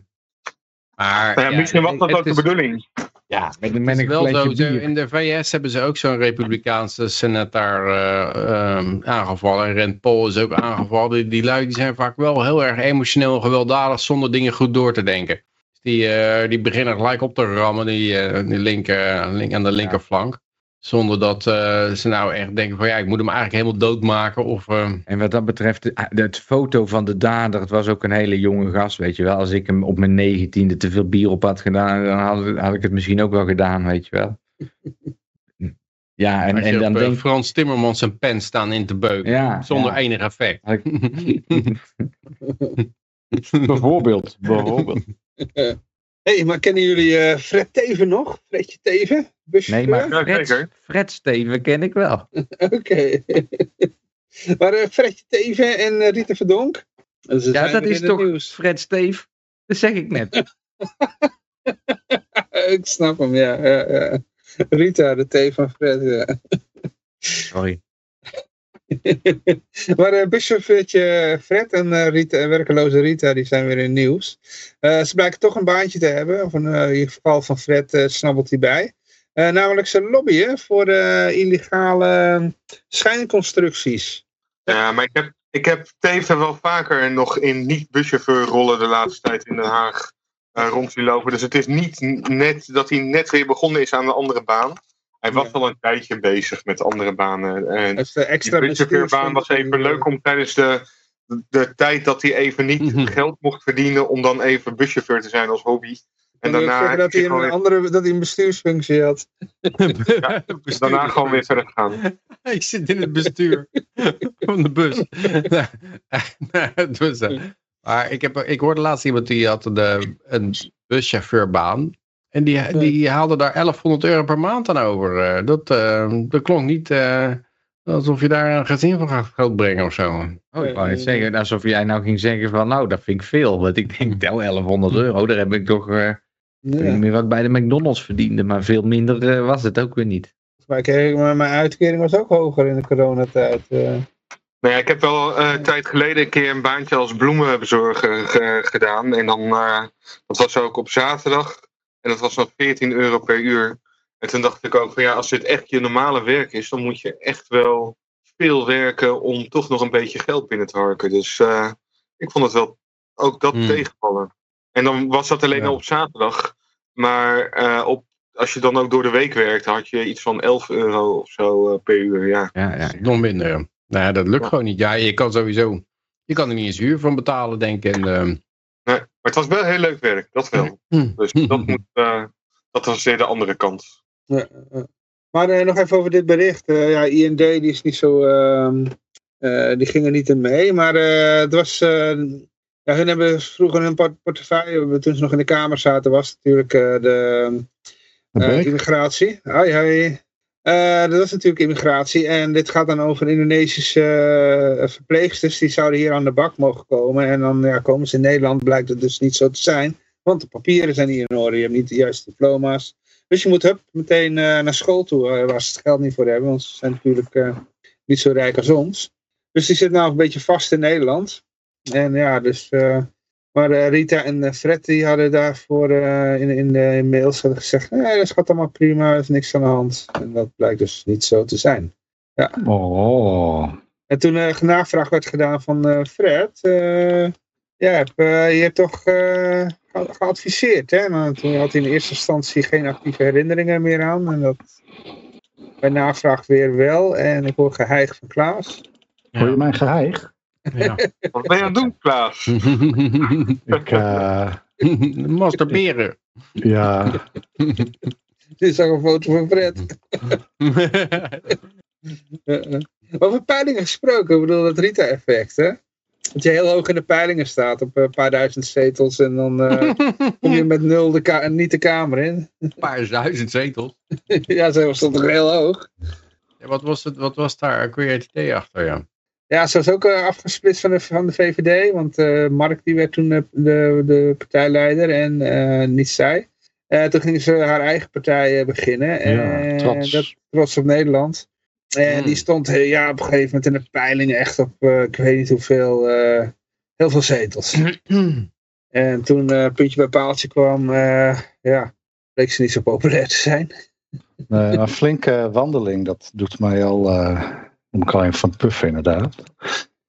Maar, ja, misschien was dat ook de bedoeling. Ja, met, een wel zo, bier. in de VS hebben ze ook zo'n republikeinse senator eh, ehm, aangevallen. En Rand Paul is ook aangevallen. Die, die lui die zijn vaak wel heel erg emotioneel en gewelddadig zonder dingen goed door te denken. Dus die, eh, die beginnen gelijk op te rammen die, eh, die linker, link, aan de linkerflank. Zonder dat eh, ze nou echt denken van ja, ik moet hem eigenlijk helemaal doodmaken. Of, eh, En wat dat betreft, de- het foto van de dader, het was ook een hele jonge gast, weet je wel. Als ik hem op mijn negentiende te veel bier op had gedaan, dan had, had ik het misschien ook wel gedaan, weet je wel. Ja, en, en dan op, eh, denk Frans Timmermans zijn pen staan in te beuken. Ja, zonder ja. enig effect. bijvoorbeeld, bijvoorbeeld. Hé, hey, maar kennen jullie eh, Fred Teven nog? Fredje Teven? Nee, maar Fred. Fred Steven ken ik wel. Oké. maar eh, Fredje Teven en eh, Rita Verdonk? Ze Ja, dat is toch nieuws. Fred Steve? Dat zeg ik net. Ik snap hem, ja. ja, ja. Rita, de thee van Fred. Ja. Sorry. maar uh, Fred en eh, Rita, werkeloze Rita, die zijn weer in het nieuws. Ze blijken toch een baantje te hebben. Of een, in ieder geval van Fred snabbelt hij bij. Namelijk ze lobbyen voor illegale schijnconstructies. Ja, maar ik heb, ik heb Teven wel vaker nog in niet-buschauffeurrollen de laatste tijd in Den Haag eh, rond zien lopen. Dus het is niet net dat hij net weer begonnen is aan een andere baan. Hij was Ja. al een tijdje bezig met andere banen. En is de extra buschauffeurbaan was even leuk om tijdens de, de tijd dat hij even niet Mhm. geld mocht verdienen, om dan even buschauffeur te zijn als hobby. En daarna, dat hij een andere dat hij een bestuursfunctie had. daarna gewoon weer verder gaan. Ik zit in het bestuur van de bus. Nou, het was, eh, maar ik, heb, ik hoorde laatst iemand die had de, een buschauffeurbaan. En die, die haalde daar 1100 euro per maand aan over. Eh, Dat, eh, dat klonk niet eh, alsof je daar een gezin van gaat grootbrengen of zo. Oh, ik wou net zeggen, alsof jij nou ging zeggen van, nou, dat vind ik veel. Want ik denk, nou, 1100 euro, daar heb ik toch, eh, ik weet Ja. niet meer wat bij de McDonald's verdiende. Maar veel minder was het ook weer niet. Maar, kreeg, mijn uitkering was ook hoger in de coronatijd. eh. Nou ja, ik heb wel eh, een tijd geleden een keer een baantje als bloemenbezorger ge- gedaan. En dan, eh, dat was ook op zaterdag. En dat was nog 14 euro per uur. En toen dacht ik ook van ja, als dit echt je normale werk is, dan moet je echt wel veel werken om toch nog een beetje geld binnen te harken. Dus eh, ik vond het wel ook dat Hmm. tegenvallen. En dan was dat alleen Ja. al op zaterdag. Maar eh, op, als je dan ook door de week werkt, had je iets van 11 euro of zo eh, per uur. Ja. Ja, ja. Nog minder. Nou, ja, dat lukt Ja. gewoon niet. Ja, je kan sowieso. Je kan er niet eens huur van betalen, denk ik. En, ehm, maar het was wel heel leuk werk, dat wel. Dus dat, moet, eh, dat was weer de andere kant. Ja. Maar eh, nog even over dit bericht. Eh, ja, IND die is niet zo. ehm, eh, die gingen niet in mee. Maar eh, het was. eh, ja, hun hebben vroeger hun port- portefeuille. Toen ze nog in de Kamer zaten, was natuurlijk eh, de immigratie. Hoi, hoi. Eh, dat was natuurlijk immigratie. En dit gaat dan over Indonesische eh, verpleegsters. Die zouden hier aan de bak mogen komen. En dan ja, komen ze in Nederland. Blijkt het dus niet zo te zijn. Want de papieren zijn niet in orde. Je hebt niet de juiste diploma's. Dus je moet hup, meteen eh, naar school toe. waar ze het geld niet voor hebben. Want ze zijn natuurlijk niet zo rijk als ons. Dus die zit nou een beetje vast in Nederland. En ja, dus... maar eh, Rita en eh, Fred die hadden daarvoor eh, in, in de mails hadden gezegd, nee, dat gaat allemaal prima, er is niks aan de hand. En dat blijkt dus niet zo te zijn. Oh. En toen uh, navraag werd gedaan van eh, Fred, eh, ja, heb, je hebt toch eh, ge- geadviseerd, hè? En toen had hij in eerste instantie geen actieve herinneringen meer aan. En dat bij navraag weer wel. En ik hoor geheig van Klaas. Hoor je mijn geheig? Ja. Wat ben je aan het doen, Klaas? Ik, eh, Masturberen. ja, Dit is ook een foto van Fred. Eh, eh. Over peilingen gesproken, ik bedoel dat Rita-effect, hè? Dat je heel hoog in de peilingen staat op een paar duizend zetels en dan eh, kom je met nul de niet de kamer in. Een paar duizend zetels. ja, zo stond toch heel hoog. Ja, wat, was het, wat was daar? Idee achter, ja? Ja, ze was ook eh, afgesplitst van de, van de VVD, want eh, Mark die werd toen de, de, de partijleider en eh, niet zij. Eh, toen ging ze haar eigen partij eh, beginnen. En trots. Dat, trots op Nederland. En Hmm. die stond eh, ja, op een gegeven moment in de peilingen echt op, eh, ik weet niet hoeveel, eh, heel veel zetels. En toen eh puntje bij paaltje kwam, eh, ja, bleek ze niet zo populair te zijn. Een flinke wandeling, dat doet mij al, moet ik alleen van puffen inderdaad.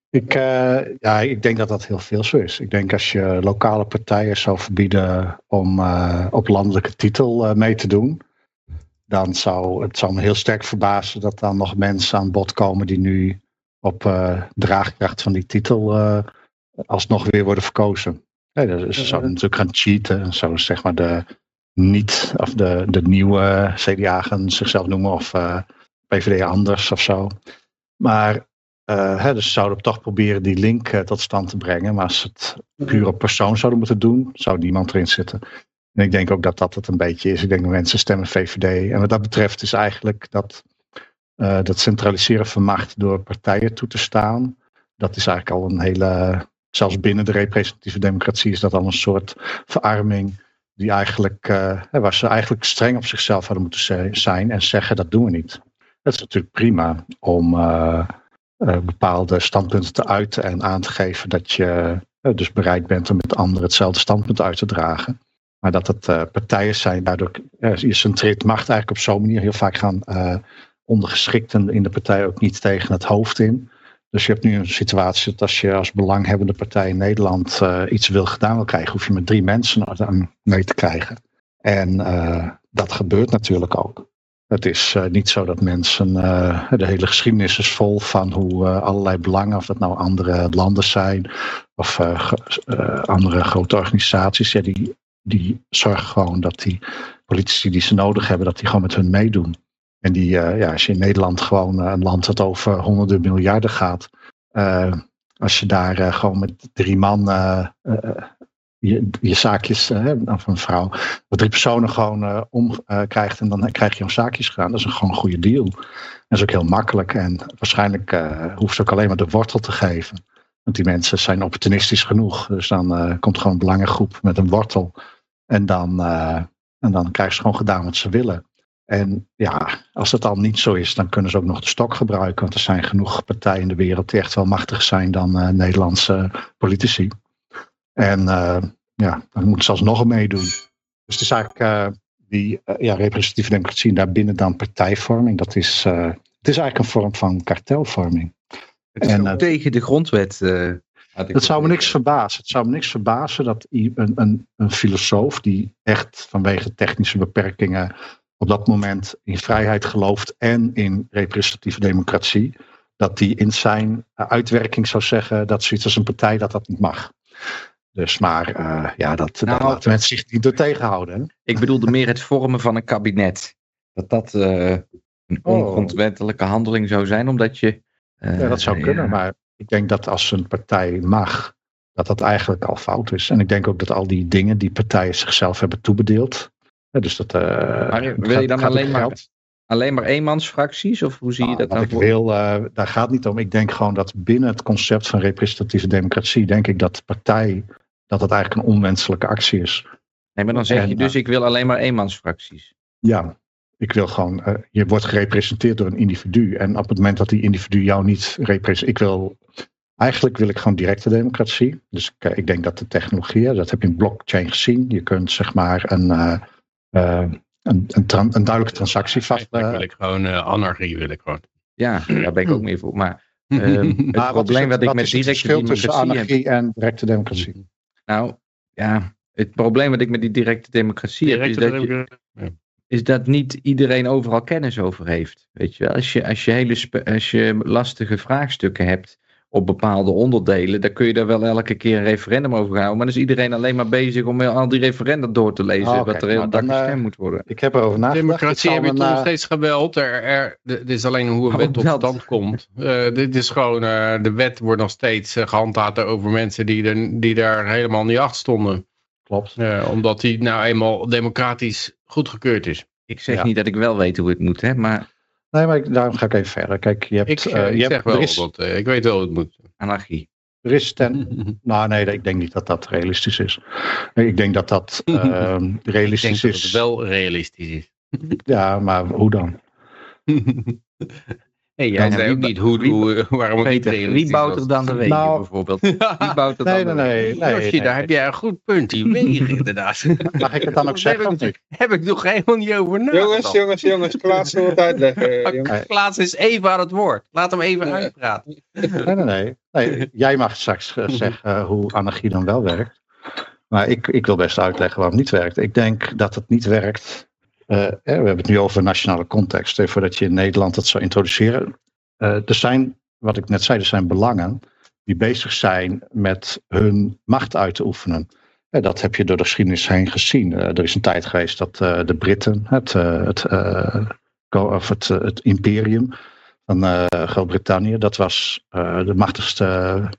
Ik, uh, ja, ik denk dat dat heel veel zo is. Ik denk als je lokale partijen zou verbieden om uh, op landelijke titel mee te doen, dan zou het zou me heel sterk verbazen dat dan nog mensen aan bod komen die nu op draagkracht van die titel alsnog weer worden verkozen. Ja, dus ze zouden natuurlijk gaan cheaten. Zo zeg maar de, niet, of de, de nieuwe CDA gaan zichzelf noemen, of uh, eh, PVD anders of zo. Maar uh, hè, dus ze zouden toch proberen die link uh, tot stand te brengen. Maar als ze het puur op persoon zouden moeten doen, zou niemand erin zitten. En ik denk ook dat dat het een beetje is. Ik denk dat mensen stemmen VVD. En wat dat betreft is eigenlijk dat, dat centraliseren van macht door partijen toe te staan. Dat is eigenlijk al een hele, zelfs binnen de representatieve democratie is dat al een soort verarming die eigenlijk, waar ze eigenlijk streng op zichzelf hadden moeten zijn en zeggen dat doen we niet. Het is natuurlijk prima om uh, uh, bepaalde standpunten te uiten en aan te geven dat je dus bereid bent om met anderen hetzelfde standpunt uit te dragen. Maar dat het partijen zijn, daardoor je centreert macht eigenlijk op zo'n manier. Heel vaak gaan ondergeschikten in de partij ook niet tegen het hoofd in. Dus je hebt nu een situatie dat als je als belanghebbende partij in Nederland iets wil gedaan wil krijgen, hoef je met drie mensen mee te krijgen. En dat gebeurt natuurlijk ook. Het is uh, niet zo dat mensen, de hele geschiedenis is vol van hoe allerlei belangen, of dat nou andere landen zijn of andere grote organisaties, ja, die, die zorgen gewoon dat die politici die ze nodig hebben, dat die gewoon met hun meedoen. En die, ja, als je in Nederland gewoon een land dat over honderden miljarden gaat. Als je daar gewoon met drie man je, je zaakjes, of een vrouw, met drie personen gewoon om krijgt en dan krijg je jouw zaakjes gedaan. Dat is een, gewoon goede deal. Dat is ook heel makkelijk en waarschijnlijk hoeft ze ook alleen maar de wortel te geven. Want die mensen zijn opportunistisch genoeg. Dus dan komt gewoon een belangengroep met een wortel. En dan, en dan krijgen ze gewoon gedaan wat ze willen. En ja, als het al niet zo is, dan kunnen ze ook nog de stok gebruiken. Want er zijn genoeg partijen in de wereld die echt wel machtiger zijn dan Nederlandse politici. En uh, ja, dan moeten ze alsnog meedoen. Dus is eigenlijk uh, die ja, representatieve democratie daarbinnen dan partijvorming. Dat is, het is eigenlijk een vorm van kartelvorming. Het is en, tegen de grondwet. het zou me niks verbazen. Het zou me niks verbazen dat een, een, een filosoof die echt vanwege technische beperkingen op dat moment in vrijheid gelooft en in representatieve democratie, dat die in zijn uitwerking zou zeggen dat zoiets als een partij dat dat niet mag. Dus maar uh, ja, dat, nou, mensen zich niet door tegenhouden. Ik bedoelde meer het vormen van een kabinet. Dat dat uh, een oh. ongrondwettelijke handeling zou zijn, omdat je... Uh, ja, dat zou kunnen, maar ik denk dat als een partij mag, dat dat eigenlijk al fout is. En ik denk ook dat al die dingen die partijen zichzelf hebben toebedeeld, dus dat, maar wil je dan alleen maar, alleen maar eenmansfracties? Of hoe zie je nou, dat dan? Ik wil, daar gaat het niet om. Ik denk gewoon dat binnen het concept van representatieve democratie, denk ik dat de partij, dat dat eigenlijk een onwenselijke actie is. Nee, maar dan zeg je dus, ik wil alleen maar eenmansfracties. Ja, ik wil gewoon, uh, je wordt gerepresenteerd door een individu. En op het moment dat die individu jou niet representeert, ik wil, eigenlijk wil ik gewoon directe democratie. Dus ik, ik denk dat de technologie, dat heb je in blockchain gezien. Je kunt zeg maar een, uh, uh, een, een, een, duidelijke transactie vast. Uh, wil ik gewoon uh, anarchie wil ik gewoon. Ja, daar ben ik ook meer voor. Maar uh, het maar probleem wat, ik met directe democratie anarchie en directe democratie. Nou, ja, het probleem wat ik met die directe democratie directe heb, is dat, je, is dat niet iedereen overal kennis over heeft. Weet je wel, als je, als je, hele als je lastige vraagstukken hebt, op bepaalde onderdelen, dan kun je daar wel elke keer een referendum over houden. Maar dan is iedereen alleen maar bezig om al die referenda door te lezen, oh, wat er heel dag gestemd uh, moet worden. Ik heb erover nagedacht. Democratie heb je toch nog eh, steeds geweld. Er, er, dit is alleen hoe een oh, wet tot stand komt. Uh, dit is gewoon, uh, de wet wordt nog steeds gehandhaafd over mensen die, er, die daar helemaal niet achter stonden. Klopt. omdat die nou eenmaal democratisch goedgekeurd is. Ik zeg ja. niet dat ik wel weet hoe het moet, hè, maar Nee, maar ik, daarom ga ik even verder. Kijk, je hebt, ik, uh, je ik hebt, zeg wel, is, dat, uh, ik weet wel hoe het moet. Anarchie. Er is ten, nou nee, ik denk niet dat dat realistisch is. Ik denk dat dat uh, realistisch ik denk is. Dat het wel realistisch is. ja, maar hoe dan? Hey, jij wie ba- niet hoe, wie- hoe, waarom het niet Peter, wie realistisch bouwt er dan de wegen Nou, bijvoorbeeld? Wie bouwt er Nee, dan nee, de nee. nee, nee. daar heb jij een goed punt. Die wegen inderdaad. Mag ik het dan ook zeggen of niet? Heb ik nog helemaal niet over nagedacht. Jongens, jongens, jongens, Klaas wil het uitleggen. Jongens. Klaas is even aan het woord. Laat hem even uitpraten. Nee, nee, nee. nee jij mag straks eh, zeggen eh, hoe anarchie dan wel werkt. Maar ik, ik wil best uitleggen waarom het niet werkt. Ik denk dat het niet werkt. Eh, we hebben het nu over nationale context. Stel je dat in Nederland het zou introduceren. Eh, er zijn, wat ik net zei, er zijn belangen die bezig zijn met hun macht uit te oefenen. Eh, dat heb je door de geschiedenis heen gezien. Eh, er is een tijd geweest dat de Britten, het, het, of het, het imperium van Groot-Brittannië, dat was de machtigste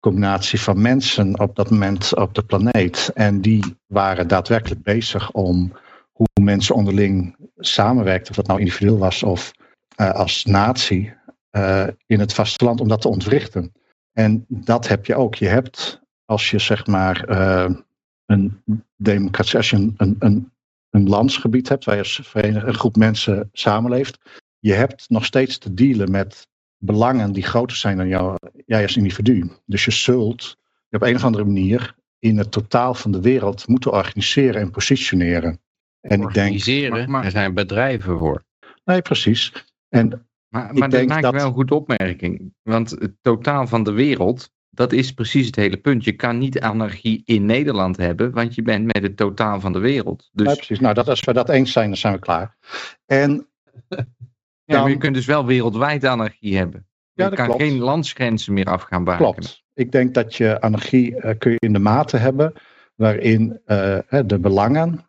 combinatie van mensen op dat moment op de planeet. En die waren daadwerkelijk bezig om hoe mensen onderling samenwerkten, of dat nou individueel was of eh, als natie, eh, in het vasteland, om dat te ontwrichten. En dat heb je ook. Je hebt, als je zeg maar eh, een democratie, als je een, een, een, landsgebied hebt waar je een groep mensen samenleeft, je hebt nog steeds te dealen met belangen die groter zijn dan jou, jij als individu. Dus je zult op een of andere manier in het totaal van de wereld moeten organiseren en positioneren. En ik denk, Organiseren, Maar- maar- er zijn bedrijven voor. nee precies. En Maar, maar dat maakt dat- wel een goede opmerking. Want het totaal van de wereld, dat is precies het hele punt. Je kan niet anarchie in Nederland hebben, want je bent met het totaal van de wereld. Dus precies. Nou, dat, als we dat eens zijn, dan zijn we klaar. En ja, maar je kunt dus wel wereldwijd anarchie hebben. Ja, je dat kan klopt. geen landsgrenzen meer af gaan bakenen. Klopt. Ik denk dat je anarchie eh, kun je in de mate hebben waarin eh, de belangen,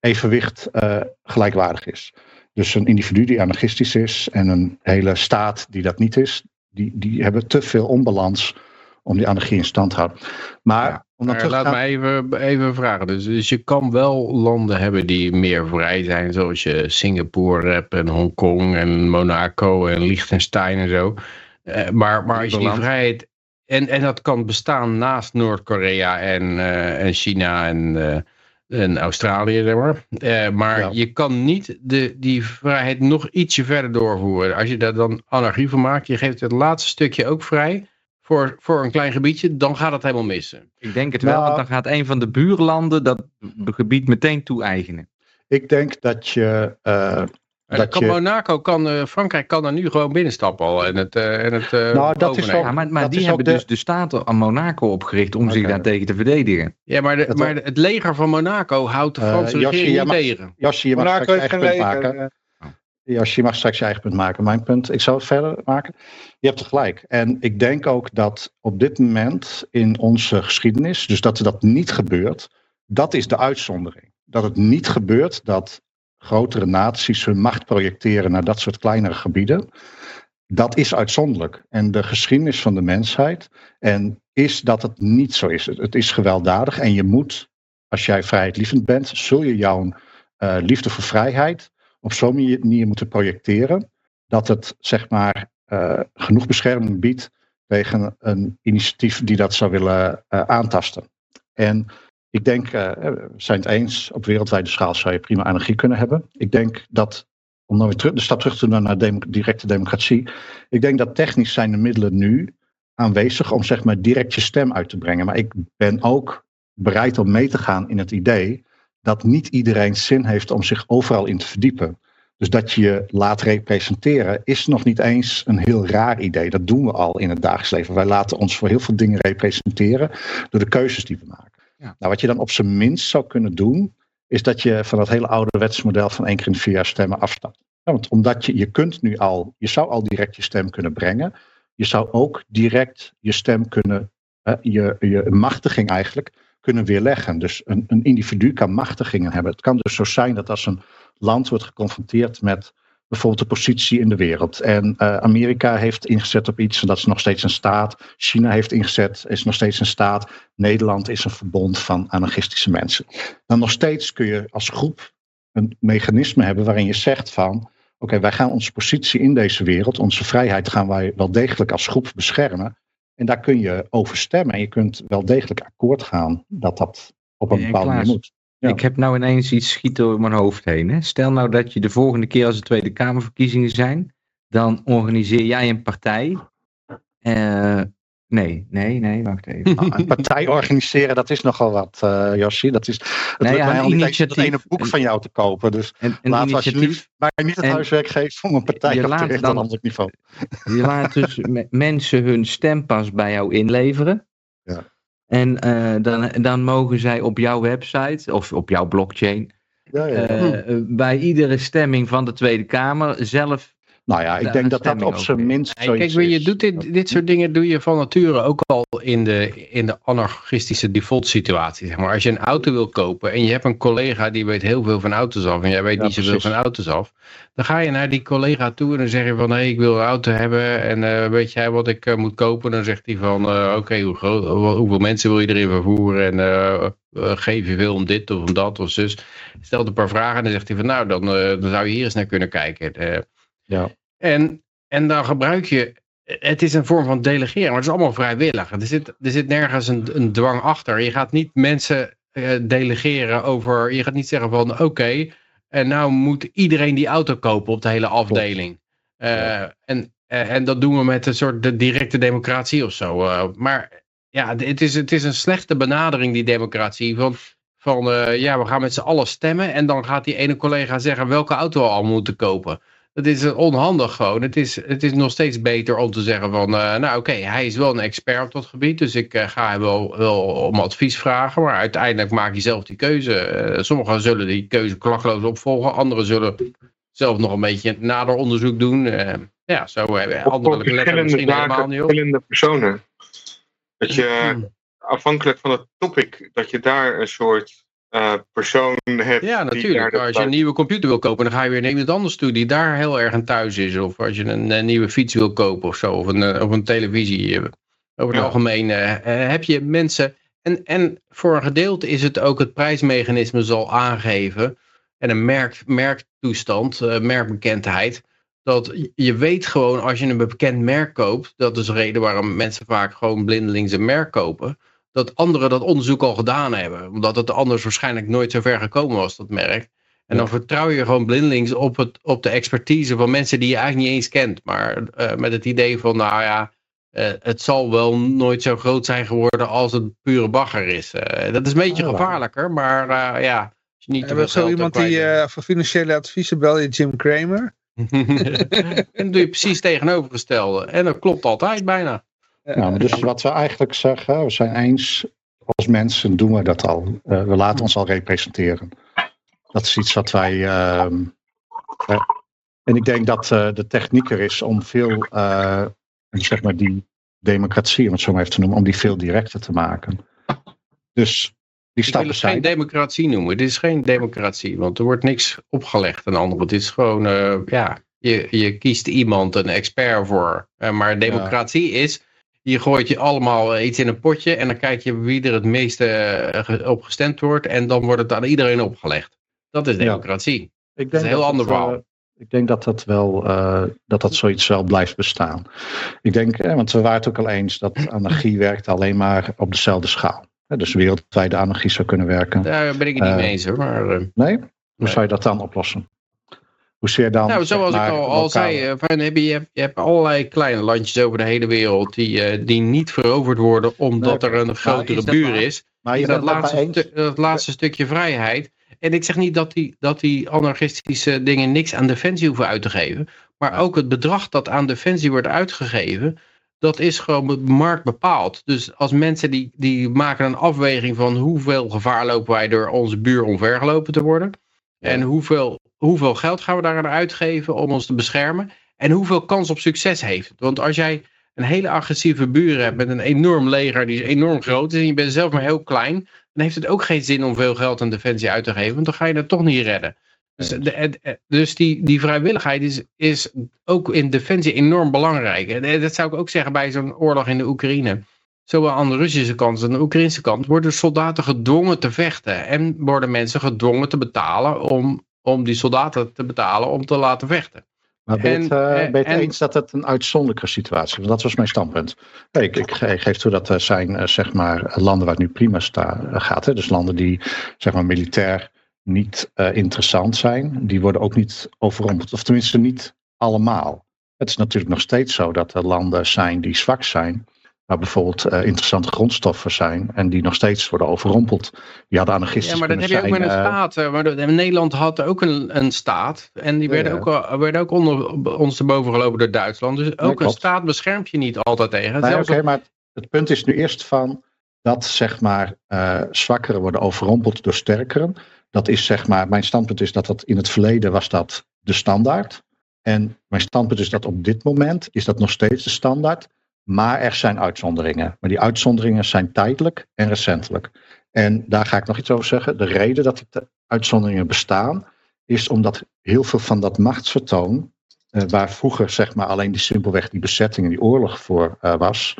evenwicht eh, gelijkwaardig is. Dus een individu die anarchistisch is en een hele staat die dat niet is, die, die hebben te veel onbalans om die anarchie in stand te houden. Maar Ja, Maar terug laat me even, even vragen. Dus, dus je kan wel landen hebben die meer vrij zijn, zoals je Singapore hebt en Hongkong en Monaco en Liechtenstein en zo. Eh, maar, maar als je die vrijheid. En, en dat kan bestaan naast Noord-Korea en, eh, en China en, eh, en Australië, zeg maar. Eh, maar Ja. je kan niet de, die vrijheid nog ietsje verder doorvoeren. Als je daar dan anarchie van maakt, je geeft het laatste stukje ook vrij voor, voor een klein gebiedje, dan gaat het helemaal missen. Ik denk het wel, Nou- want dan gaat een van de buurlanden dat gebied meteen toe-eigenen. Ik denk dat je. eh, Dat kan je- Monaco, kan, eh, Frankrijk kan daar nu gewoon binnenstappen al en het, eh, en het eh, Nou, dat is Ja, maar maar dat die is hebben de- dus de staten aan Monaco opgericht om zich Oké. daartegen te verdedigen. Ja, maar, de, maar het leger van Monaco houdt de Franse regering jij niet mag- tegen. Josje, je mag Monaco straks je heeft eigen geen punt leger. maken. Jos, je mag straks je eigen punt maken. Mijn punt, ik zal het verder maken. Je hebt er gelijk. En ik denk ook dat op dit moment in onze geschiedenis, dus dat dat niet gebeurt, dat is de uitzondering. Dat het niet gebeurt dat grotere naties hun macht projecteren naar dat soort kleinere gebieden. Dat is uitzonderlijk. En de geschiedenis van de mensheid en is dat het niet zo is. Het- is gewelddadig en je moet, als jij vrijheidlievend bent, zul je jouw eh, liefde voor vrijheid op zo'n manier moeten projecteren dat het zeg maar eh, genoeg bescherming biedt tegen een initiatief die dat zou willen eh, aantasten. En ik denk, eh, we zijn het eens, op wereldwijde schaal zou je prima energie kunnen hebben. Ik denk dat, om dan weer terug, de stap terug te doen naar directe democratie, ik denk dat technisch zijn de middelen nu aanwezig om zeg maar direct je stem uit te brengen. Maar ik ben ook bereid om mee te gaan in het idee dat niet iedereen zin heeft om zich overal in te verdiepen. Dus dat je je laat representeren is nog niet eens een heel raar idee. Dat doen we al in het dagelijks leven. Wij laten ons voor heel veel dingen representeren door de keuzes die we maken. Nou, wat je dan op zijn minst zou kunnen doen, is dat je van dat hele ouderwetse model van één keer in vier jaar stemmen afstapt. Ja, want omdat je, je kunt nu al, je zou al direct je stem kunnen brengen. Je zou ook direct je stem kunnen, je, je machtiging eigenlijk, kunnen weerleggen. Dus een, een individu kan machtigingen hebben. Het kan dus zo zijn dat als een land wordt geconfronteerd met bijvoorbeeld de positie in de wereld. En eh, Amerika heeft ingezet op iets, en dat is nog steeds een staat. China heeft ingezet, is nog steeds een staat. Nederland is een verbond van anarchistische mensen. Dan nog steeds kun je als groep een mechanisme hebben waarin je zegt van... Oké, wij gaan onze positie in deze wereld, onze vrijheid gaan wij wel degelijk als groep beschermen. En daar kun je over stemmen. En je kunt wel degelijk akkoord gaan dat dat op een En bepaalde manier moet. Ja. Ik heb nou ineens iets schieten door mijn hoofd heen. Hè? Stel nou dat je de volgende keer als er Tweede Kamerverkiezingen zijn, dan organiseer jij een partij. Eh, nee, nee, nee, wacht even. Nou, een partij organiseren, dat is nogal wat, uh, Yoshi. Dat is, het Nee, lukt ja, mij een al niet eens initiatief. dat ene boek van jou te kopen. Dus Een, een alsjeblieft initiatief. mij niet het En- huiswerk geven om een partij Je op laat te richten dan- op landelijk niveau. Je laat dus me- mensen hun stempas bij jou inleveren. Ja. En eh, dan, dan mogen zij op jouw website of op jouw blockchain Ja, ja, eh, bij iedere stemming van de Tweede Kamer zelf. Nou ja, ik denk dat dat op zijn minst Hey, kijk, je is. doet dit, dit soort dingen doe je van nature ook al in de, in de anarchistische default situatie. Zeg maar. Als je een auto wil kopen en je hebt een collega die weet heel veel van auto's af en jij weet Ja, niet zoveel van auto's af, dan ga je naar die collega toe en dan zeg je van hé, ik wil een auto hebben en eh, weet jij wat ik eh, moet kopen? Dan zegt hij van eh, oké, hoe groot, hoe- hoeveel mensen wil je erin vervoeren en geef je veel om dit of om dat of zus. Stelt een paar vragen en dan zegt hij van nou, dan, eh, dan zou je hier eens naar kunnen kijken. Ja. en, en dan gebruik je, het is een vorm van delegeren, maar het is allemaal vrijwillig. Er zit, er zit nergens een, een dwang achter. Je gaat niet mensen eh, delegeren over, je gaat niet zeggen van oké, en nou moet iedereen die auto kopen op de hele afdeling. Eh, en, eh, en dat doen we met een soort de directe democratie of zo. maar ja, het is, het is een slechte benadering, die democratie. Van, van ja, we gaan met z'n allen stemmen. En dan gaat die ene collega zeggen welke auto we al moeten kopen. Dat is eh, onhandig gewoon. Het is, het is nog steeds beter om te zeggen van, eh, nou oké, hij is wel een expert op dat gebied. Dus ik eh, ga hem wel, wel om advies vragen. Maar uiteindelijk maak je zelf die keuze. Sommigen zullen die keuze klakloos opvolgen. Anderen zullen zelf nog een beetje nader onderzoek doen. Ja, zo hebben Of anderen voor letten er verschillende misschien helemaal niet op. verschillende personen. Dat je Hmm. afhankelijk van het topic, dat je daar een soort eh, persoon hebt. Ja, natuurlijk. Als je een nieuwe computer wil kopen, dan ga je weer naar iemand anders toe die daar heel erg aan thuis is. Of als je een, eh, nieuwe fiets wil kopen of zo, of een, eh, of een televisie. eh, Over het Ja. algemeen heb je mensen. En, en voor een gedeelte is het ook het prijsmechanisme zal aangeven. En een merk, merktoestand, eh, merkbekendheid. Dat je weet gewoon als je een bekend merk koopt. Dat is de reden waarom mensen vaak gewoon blindelings een merk kopen dat anderen dat onderzoek al gedaan hebben. Omdat het anders waarschijnlijk nooit zo ver gekomen was, dat merk. En dan vertrouw je gewoon blindelings op, het, op de expertise van mensen die je eigenlijk niet eens kent. Maar eh, met het idee van, nou ja, eh, het zal wel nooit zo groot zijn geworden als het pure bagger is. Eh, dat is een beetje Oh, wauw. gevaarlijker, maar ja, als je niet Hebben zo iemand die voor financiële adviezen bel je Jim Cramer? en dan doe je precies tegenovergestelde. En dat klopt altijd bijna. Nou, maar dus wat we eigenlijk zeggen, we zijn eens, als mensen doen we dat al. Eh, we laten ons al representeren. Dat is iets wat wij. ehm, eh, en ik denk dat eh, de techniek er is om veel, eh, zeg maar, die democratie, om het zo maar even te noemen, om die veel directer te maken. Dus die Ik wil stappen het geen democratie noemen. Dit is geen democratie, want er wordt niks opgelegd aan anderen. Het is gewoon, eh, ja, je, je kiest iemand, een expert voor. Eh, maar democratie is, je gooit je allemaal iets in een potje en dan kijk je wie er het meeste eh, op gestemd wordt en dan wordt het aan iedereen opgelegd. Dat is Ja. democratie. Ik Dat is een heel ander het, eh, verhaal. ik denk dat dat wel, eh, dat dat zoiets wel blijft bestaan. Ik denk, eh, want we waren het ook al eens dat anarchie werkt alleen maar op dezelfde schaal. Hè, Dus wereldwijde anarchie zou kunnen werken. Daar ben ik het niet Eh, mee eens hoor. Maar, eh, Nee? Hoe Nee. zou je dat dan oplossen? Hoe zie je dan? Nou, zeg zoals ik al, al zei, eh, van, heb je, je, hebt, je hebt allerlei kleine landjes over de hele wereld die, eh, die niet veroverd worden omdat Nee, er een grotere buur is. Maar je dat, laatste stu- dat laatste stukje vrijheid. En ik zeg niet dat die, dat die anarchistische dingen niks aan defensie hoeven uit te geven. Maar ook het bedrag dat aan defensie wordt uitgegeven, dat is gewoon met markt bepaald. Dus als mensen die, die maken een afweging van hoeveel gevaar lopen wij door onze buur omvergelopen te worden. En hoeveel, hoeveel geld gaan we daaraan uitgeven om ons te beschermen. En hoeveel kans op succes heeft het. Want als jij een hele agressieve buur hebt met een enorm leger die enorm groot is. En je bent zelf maar heel klein. Dan heeft het ook geen zin om veel geld aan defensie uit te geven. Want dan ga je het toch niet redden. Dus, de, het- dus die, die vrijwilligheid is, is ook in defensie enorm belangrijk. En dat zou ik ook zeggen bij zo'n oorlog in de Oekraïne. Zowel aan de Russische kant als aan de Oekraïnse kant worden soldaten gedwongen te vechten. En worden mensen gedwongen te betalen om, om die soldaten te betalen om te laten vechten. Maar ben je het, eh, en- eens dat het een uitzonderlijke situatie is? Want dat was mijn standpunt. Nee, ik, ik, geef toe dat er zijn eh, zeg maar, landen waar het nu prima eh, gaat. Hè? Dus landen die zeg maar, militair niet eh, interessant zijn. Die worden ook niet overrompeld. Of tenminste niet allemaal. Het is natuurlijk nog steeds zo dat er landen zijn die zwak zijn. Bijvoorbeeld uh, interessante grondstoffen zijn. En die nog steeds worden overrompeld. Die hadden anarchistisch Ja, maar dat heb je ook met een staat. Uh, maar de, Nederland had ook een, een staat. En die werden, ja, ook, werden ook onder ons te boven gelopen door Duitsland. Dus ook een staat beschermt je niet altijd tegen. Nee, Oké, okay, maar het punt is nu eerst van dat zeg maar uh, zwakkeren worden overrompeld door sterkeren. Dat is zeg maar, mijn standpunt is dat dat in het verleden was dat de standaard. En mijn standpunt is dat op dit moment is dat nog steeds de standaard. Maar er zijn uitzonderingen. Maar die uitzonderingen zijn tijdelijk en recentelijk. En daar ga ik nog iets over zeggen. De reden dat die uitzonderingen bestaan, is omdat heel veel van dat machtsvertoon, eh, waar vroeger zeg maar alleen die simpelweg die bezetting en die oorlog voor uh, was,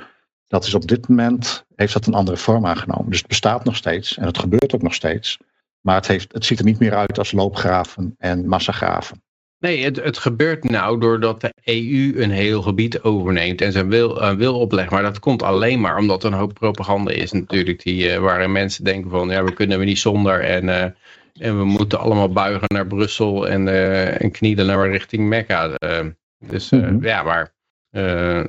dat is op dit moment, heeft dat een andere vorm aangenomen. Dus het bestaat nog steeds en het gebeurt ook nog steeds. Maar het, heeft, het ziet er niet meer uit als loopgraven en massagraven. Nee, het, het gebeurt nou doordat de EU een heel gebied overneemt en zijn wil, uh, wil oplegt. Maar dat komt alleen maar omdat er een hoop propaganda is natuurlijk. Die, uh, waarin mensen denken van ja, we kunnen we niet zonder. En, uh, en we moeten allemaal buigen naar Brussel en, en knielen naar richting Mekka. dus mm -hmm. ja, maar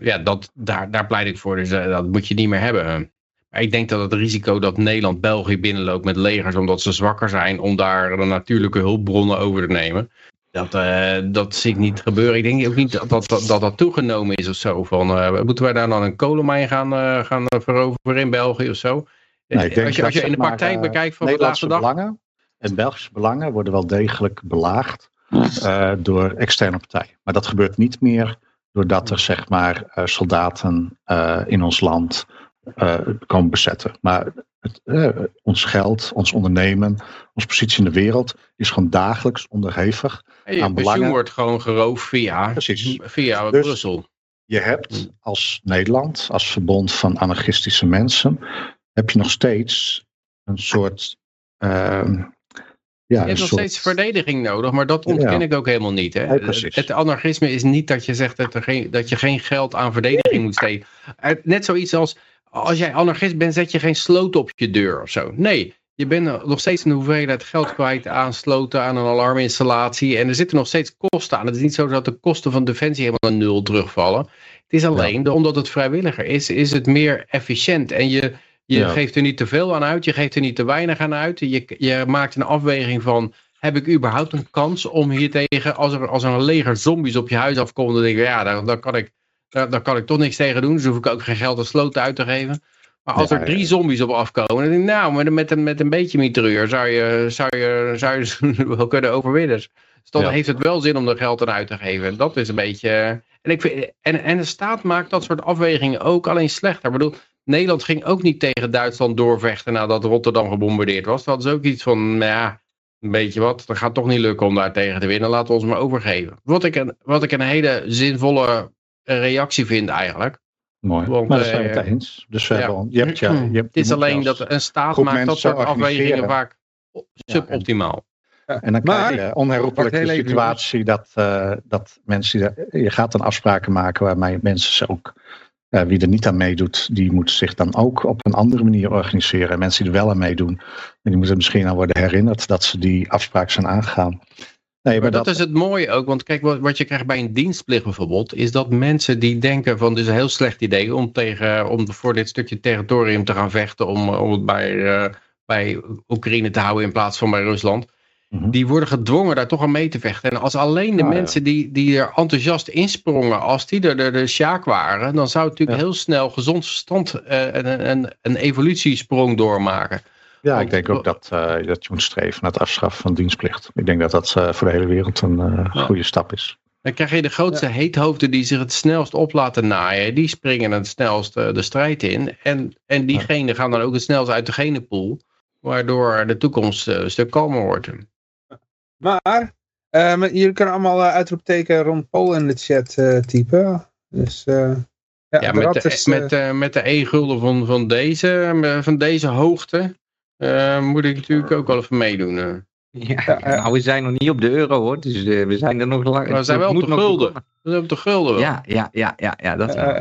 ja, dat, daar, daar pleit ik voor. Dus dat moet je niet meer hebben. Maar ik denk dat het risico dat Nederland België binnenloopt met legers omdat ze zwakker zijn om daar de natuurlijke hulpbronnen over te nemen. Dat, uh, dat zie ik niet gebeuren. Ik denk ook niet dat dat, dat, dat toegenomen is of zo. Van, uh, moeten wij daar dan een kolenmijn gaan, uh, gaan veroveren in België of zo? Nee, ik denk als je, als je in de praktijk bekijkt van vandaag de dag. belangen en Belgische belangen worden wel degelijk belaagd door externe partijen. Maar dat gebeurt niet meer doordat er zeg maar soldaten in ons land komen bezetten. Maar het, eh, ons geld, ons ondernemen, onze positie in de wereld is gewoon dagelijks onderhevig je aan pensioen belangen. wordt gewoon geroofd via, Precies. via Dus- Brussel. Je hebt als Nederland, als verbond van anarchistische mensen, heb je nog steeds een soort. ehm, ja, Je hebt nog soort- steeds verdediging nodig, maar dat ontken Ja. ik ook helemaal niet. Hè? Het anarchisme is niet dat je zegt dat, er geen, dat je geen geld aan verdediging moet steken. Eh, Net zoiets als, als jij anarchist bent, zet je geen sloot op je deur of zo. Nee, je bent nog steeds een hoeveelheid geld kwijt aan sloten, aan een alarminstallatie. En er zitten nog steeds kosten aan. Het is niet zo dat de kosten van defensie helemaal naar nul terugvallen. Het is alleen, omdat het vrijwilliger is, is het meer efficiënt. En je, je Ja. geeft er niet te veel aan uit, je geeft er niet te weinig aan uit. Je, je maakt een afweging van, heb ik überhaupt een kans om hier tegen, als er, als er een leger zombies op je huis afkomt, dan denk ik, ja, daar, daar, kan ik, daar, daar kan ik toch niks tegen doen. Dus hoef ik ook geen geld aan sloten uit te geven. Maar als Ja, er drie zombies op afkomen, dan denk ik, nou, met, met, een, met een beetje mitrailleur zou je, zou, je, zou je wel kunnen overwinnen. Dus dan Ja. heeft het wel zin om er geld aan uit te geven. Dat is een beetje... En, ik vind, en, en de staat maakt dat soort afwegingen ook alleen slechter. Ik bedoel, Nederland ging ook niet tegen Duitsland doorvechten nadat Rotterdam gebombardeerd was. Dat is ook iets van, nou ja, een beetje wat. Dat gaat toch niet lukken om daar tegen te winnen. Laten we ons maar overgeven. Wat ik een, wat ik een hele zinvolle reactie vind eigenlijk. Mooi. Want, maar daar zijn we eh, het eens. Dus we ja. hebben, je hebt, ja, je hebt, Het is alleen dat een staat maakt dat soort afwegingen vaak suboptimaal. En dan Maar- krijg je onherroepelijk de situatie dat, eh, dat mensen, je gaat dan afspraken maken waarmee mensen ze ook, eh, wie er niet aan meedoet, die moeten zich dan ook op een andere manier organiseren. En mensen die er wel aan meedoen, die moeten misschien aan worden herinnerd dat ze die afspraak zijn aangegaan. Nee, Maar dat is het mooie ook, want kijk, wat, wat je krijgt bij een dienstplicht bijvoorbeeld, is dat mensen die denken van, dit is een heel slecht idee om, tegen, om voor dit stukje territorium te gaan vechten, om, om het bij, eh, bij Oekraïne te houden in plaats van bij Rusland, Mhm. die worden gedwongen daar toch aan mee te vechten. En als alleen de Ah, ja. mensen die, die er enthousiast insprongen, als die er de, de sjaak waren, dan zou het natuurlijk Ja. heel snel gezond verstand eh, een, een, een evolutiesprong doormaken. Ja, ik denk ook dat, eh, dat je moet streven naar het afschaffen van dienstplicht. Ik denk dat dat eh, voor de hele wereld een eh, Ja. goede stap is. Dan krijg je de grootste heethoofden die zich het snelst op laten naaien. Die springen het snelst de strijd in. En, en diegenen gaan dan ook het snelst uit de genenpool. Waardoor de toekomst een stuk kalmer wordt. Maar, eh, jullie kunnen allemaal uitroepteken rond Paul in de chat eh, typen. Dus, eh, ja, Ja, de met de, is, met, eh, met de E-gulden van, van, deze, van deze hoogte eh, moet ik natuurlijk ook wel even meedoen. eh. Ja, Ja, eh. nou, we zijn nog niet op de euro hoor, dus eh, we zijn er nog lang. Maar we zijn wel op de gulden. We zijn op de gulden. Ja, ja, ja, ja, ja, dat wel.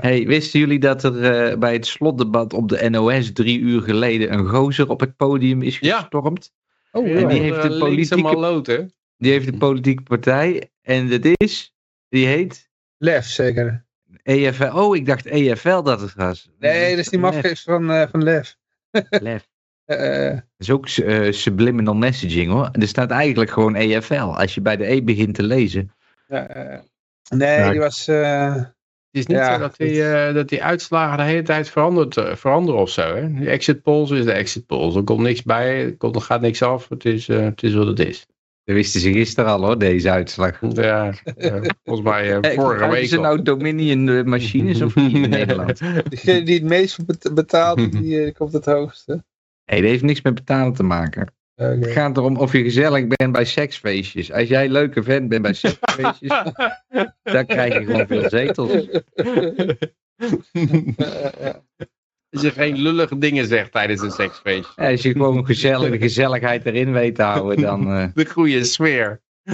Hey, wisten jullie dat er eh, bij het slotdebat op de NOS drie uur geleden een gozer op het podium is Ja. gestormd? oh, en die ja. heeft de politieke- maloot, hè? Die heeft een politieke partij en dat is, die heet Lef, zeker. EFL. Oh, ik dacht EFL dat het was. Nee, dat is die mafkees van, eh, van Lef. Lef. Eh, Dat is ook eh, subliminal messaging hoor. Er staat eigenlijk gewoon EFL. Als je bij de E begint te lezen. ja, eh, nee, Ja, die was... eh, Het is niet Ja, zo dat die, eh, dat die uitslagen de hele tijd verandert, eh, veranderen of zo. Hè? De exit polls is de exit polls. Er komt niks bij, er, komt, er gaat niks af. Het is, eh, het is wat het is. Dat wisten ze gisteren al hoor, deze uitslag. Ja, volgens mij vorige week ze al. nou Dominion machines of niet in Nederland? Degene die het meest bet- betaalt, die komt het hoogste. Nee, dat heeft niks met betalen te maken. Het gaat erom of je gezellig bent bij seksfeestjes. Als jij een leuke vent bent bij seksfeestjes, dan krijg je gewoon veel zetels. Als je geen lullige dingen zegt tijdens een seksfeestje. Ja, Als je gewoon gezellig, de gezelligheid erin weet te houden, dan... eh De goede sfeer.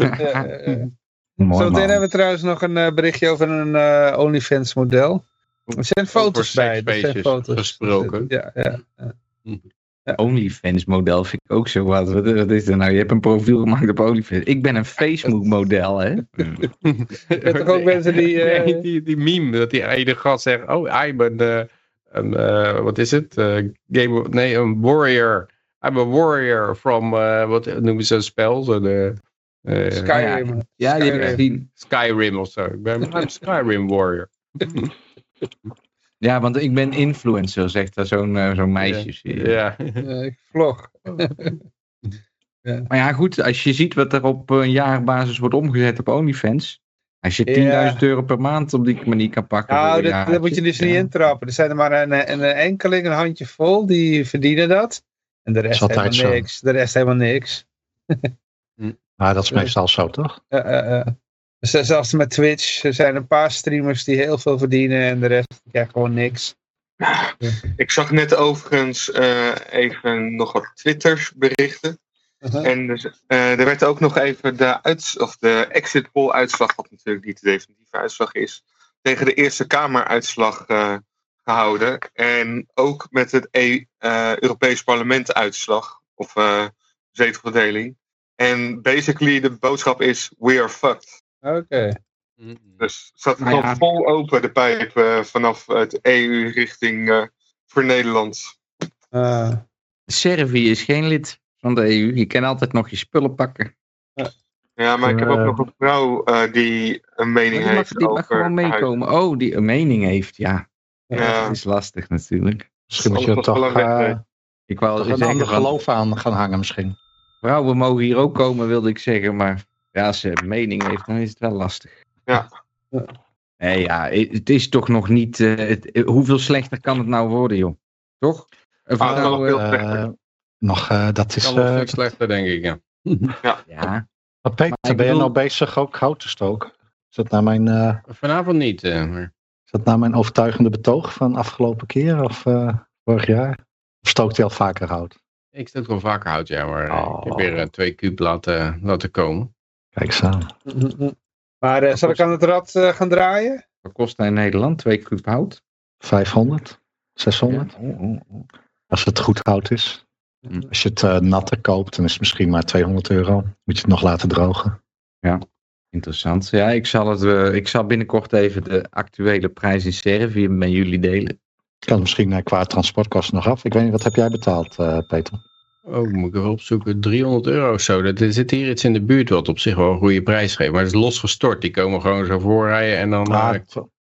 Mooi, Zometeen man. hebben we trouwens nog een eh, berichtje over een eh, OnlyFans model. Er zijn foto's bij. Er zijn foto's. gesproken. Ja, ja. OnlyFans model vind ik ook zo wat. Wat, wat is er nou? Je hebt een profiel gemaakt op OnlyFans. Ik ben een Facebook model, hè? Je hebt toch ook mensen die... eh, Nee, die, die meme, dat die ene gast zegt, oh, ik ben eh, een, eh, wat is het? Game, of- nee, een warrior. I'm a warrior from, wat noemen ze een spel? Skyrim. Ja, die heb ik Skyrim. gezien. Skyrim of zo. Ik ben I'm Skyrim warrior. Ja, want ik ben influencer, zegt daar zo'n eh, zo'n meisje. zie je. Ja. eh, ik vlog. Maar ja, goed, als je ziet wat er op een jaarbasis wordt omgezet op OnlyFans. Als je 10.000 Ja. euro per maand op die manier kan pakken. Nou, dat, moet je dus niet ja. intrappen. Er zijn er maar een, een, een enkeling, een handje vol, die verdienen dat. En de rest helemaal zo. niks. De rest helemaal niks. Maar dat is meestal zo, toch? Eh, eh, eh. Dus zelfs met Twitch, er zijn een paar streamers die heel veel verdienen en de rest krijgt gewoon niks. Ik zag net overigens eh, even nog wat Twitters berichten. Uh-huh. En dus, eh, er werd ook nog even de, uits of de exit poll uitslag, wat natuurlijk niet de definitieve uitslag is, tegen de Eerste Kamer uitslag eh, gehouden. En ook met het e Europees Parlement uitslag, of zetelverdeling. En basically de boodschap is, we are fucked. Oké. Dus zat Nou nog ja. vol open de pijp eh, vanaf het EU richting eh, voor Nederland. Ah. Servië is geen lid van de EU. Je kan altijd nog je spullen pakken. Ja, maar ik heb ook Eh, nog een vrouw eh, die een mening die mag, heeft die mag gewoon huis. meekomen. Oh, die een mening heeft, ja. Ja. Dat is lastig natuurlijk. Misschien moet je toch, eh. Ik wou toch zeggen een ander geloof aan gaan hangen misschien. vrouwen mogen hier ook komen, wilde ik zeggen. Maar ja, als ze een mening heeft, dan is het wel lastig. Ja. Nee, ja, het is toch nog niet... eh, het- eh, hoeveel slechter kan het nou worden, joh? Toch? Een Ah, nog veel slechter. nog, eh, dat is... Eh, veel slechter, denk ik. Ja. ja, maar Peter, Maar ben je nou bezig ook hout te stoken? Is dat naar mijn, eh, Vanavond niet. eh, maar... is dat naar mijn overtuigende betoog van afgelopen keer of eh, vorig jaar? Of stookt hij al vaker hout? Ik stook wel vaker hout, ja. Maar eh, ik heb Oh. weer twee kuub laten, laten komen. Kijk eens aan. Maar eh, zal ik aan het rad eh, gaan draaien? wat kost hij in Nederland? Twee kuub hout? 500, 600. Oh, oh, oh. Als het goed hout is. Hm. Als je het eh, natter koopt, dan is het misschien maar 200 euro. Moet je het nog laten drogen. Interessant. Ja, ik zal, het, eh, ik zal binnenkort even de actuele prijs in Servië met jullie delen. Kan misschien qua transportkosten nog af. Ik weet niet, wat heb jij betaald, eh, Peter? Oh, moet ik even opzoeken. 300 euro of zo. Dat, er zit hier iets in de buurt wat op zich wel een goede prijs geeft. Maar het is losgestort. Die komen gewoon zo voorrijden en dan, Ah,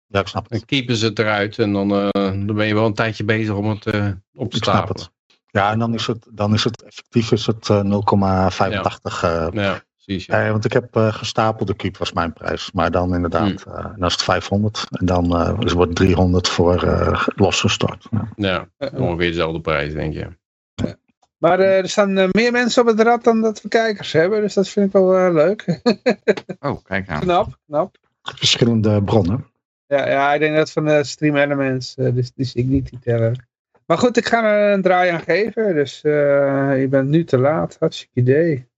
ja, ik snap dan het. keepen ze het eruit. En dan, eh, dan ben je wel een tijdje bezig om het eh, op te Ik snap stapelen. het. Ja, en dan is het, dan is het effectief is het eh, 0,85. eh, Ja, precies. Ja. eh, want ik heb gestapelde keep was mijn prijs. Maar dan inderdaad, Hm. eh, dan is het 500. En dan dus wordt 300 voor losgestort. Ja. ja, ongeveer dezelfde prijs, denk je. Maar eh, er staan eh, meer mensen op het rad dan dat we kijkers hebben. Dus dat vind ik wel eh, leuk. Oh, kijk aan. knap, knap. Verschillende bronnen. Ja, ja, ik denk dat van de Stream Elements. dus die zie ik niet die tellen. Maar goed, ik ga er een draai aan geven. Dus eh, je bent nu te laat. Hartstikke idee.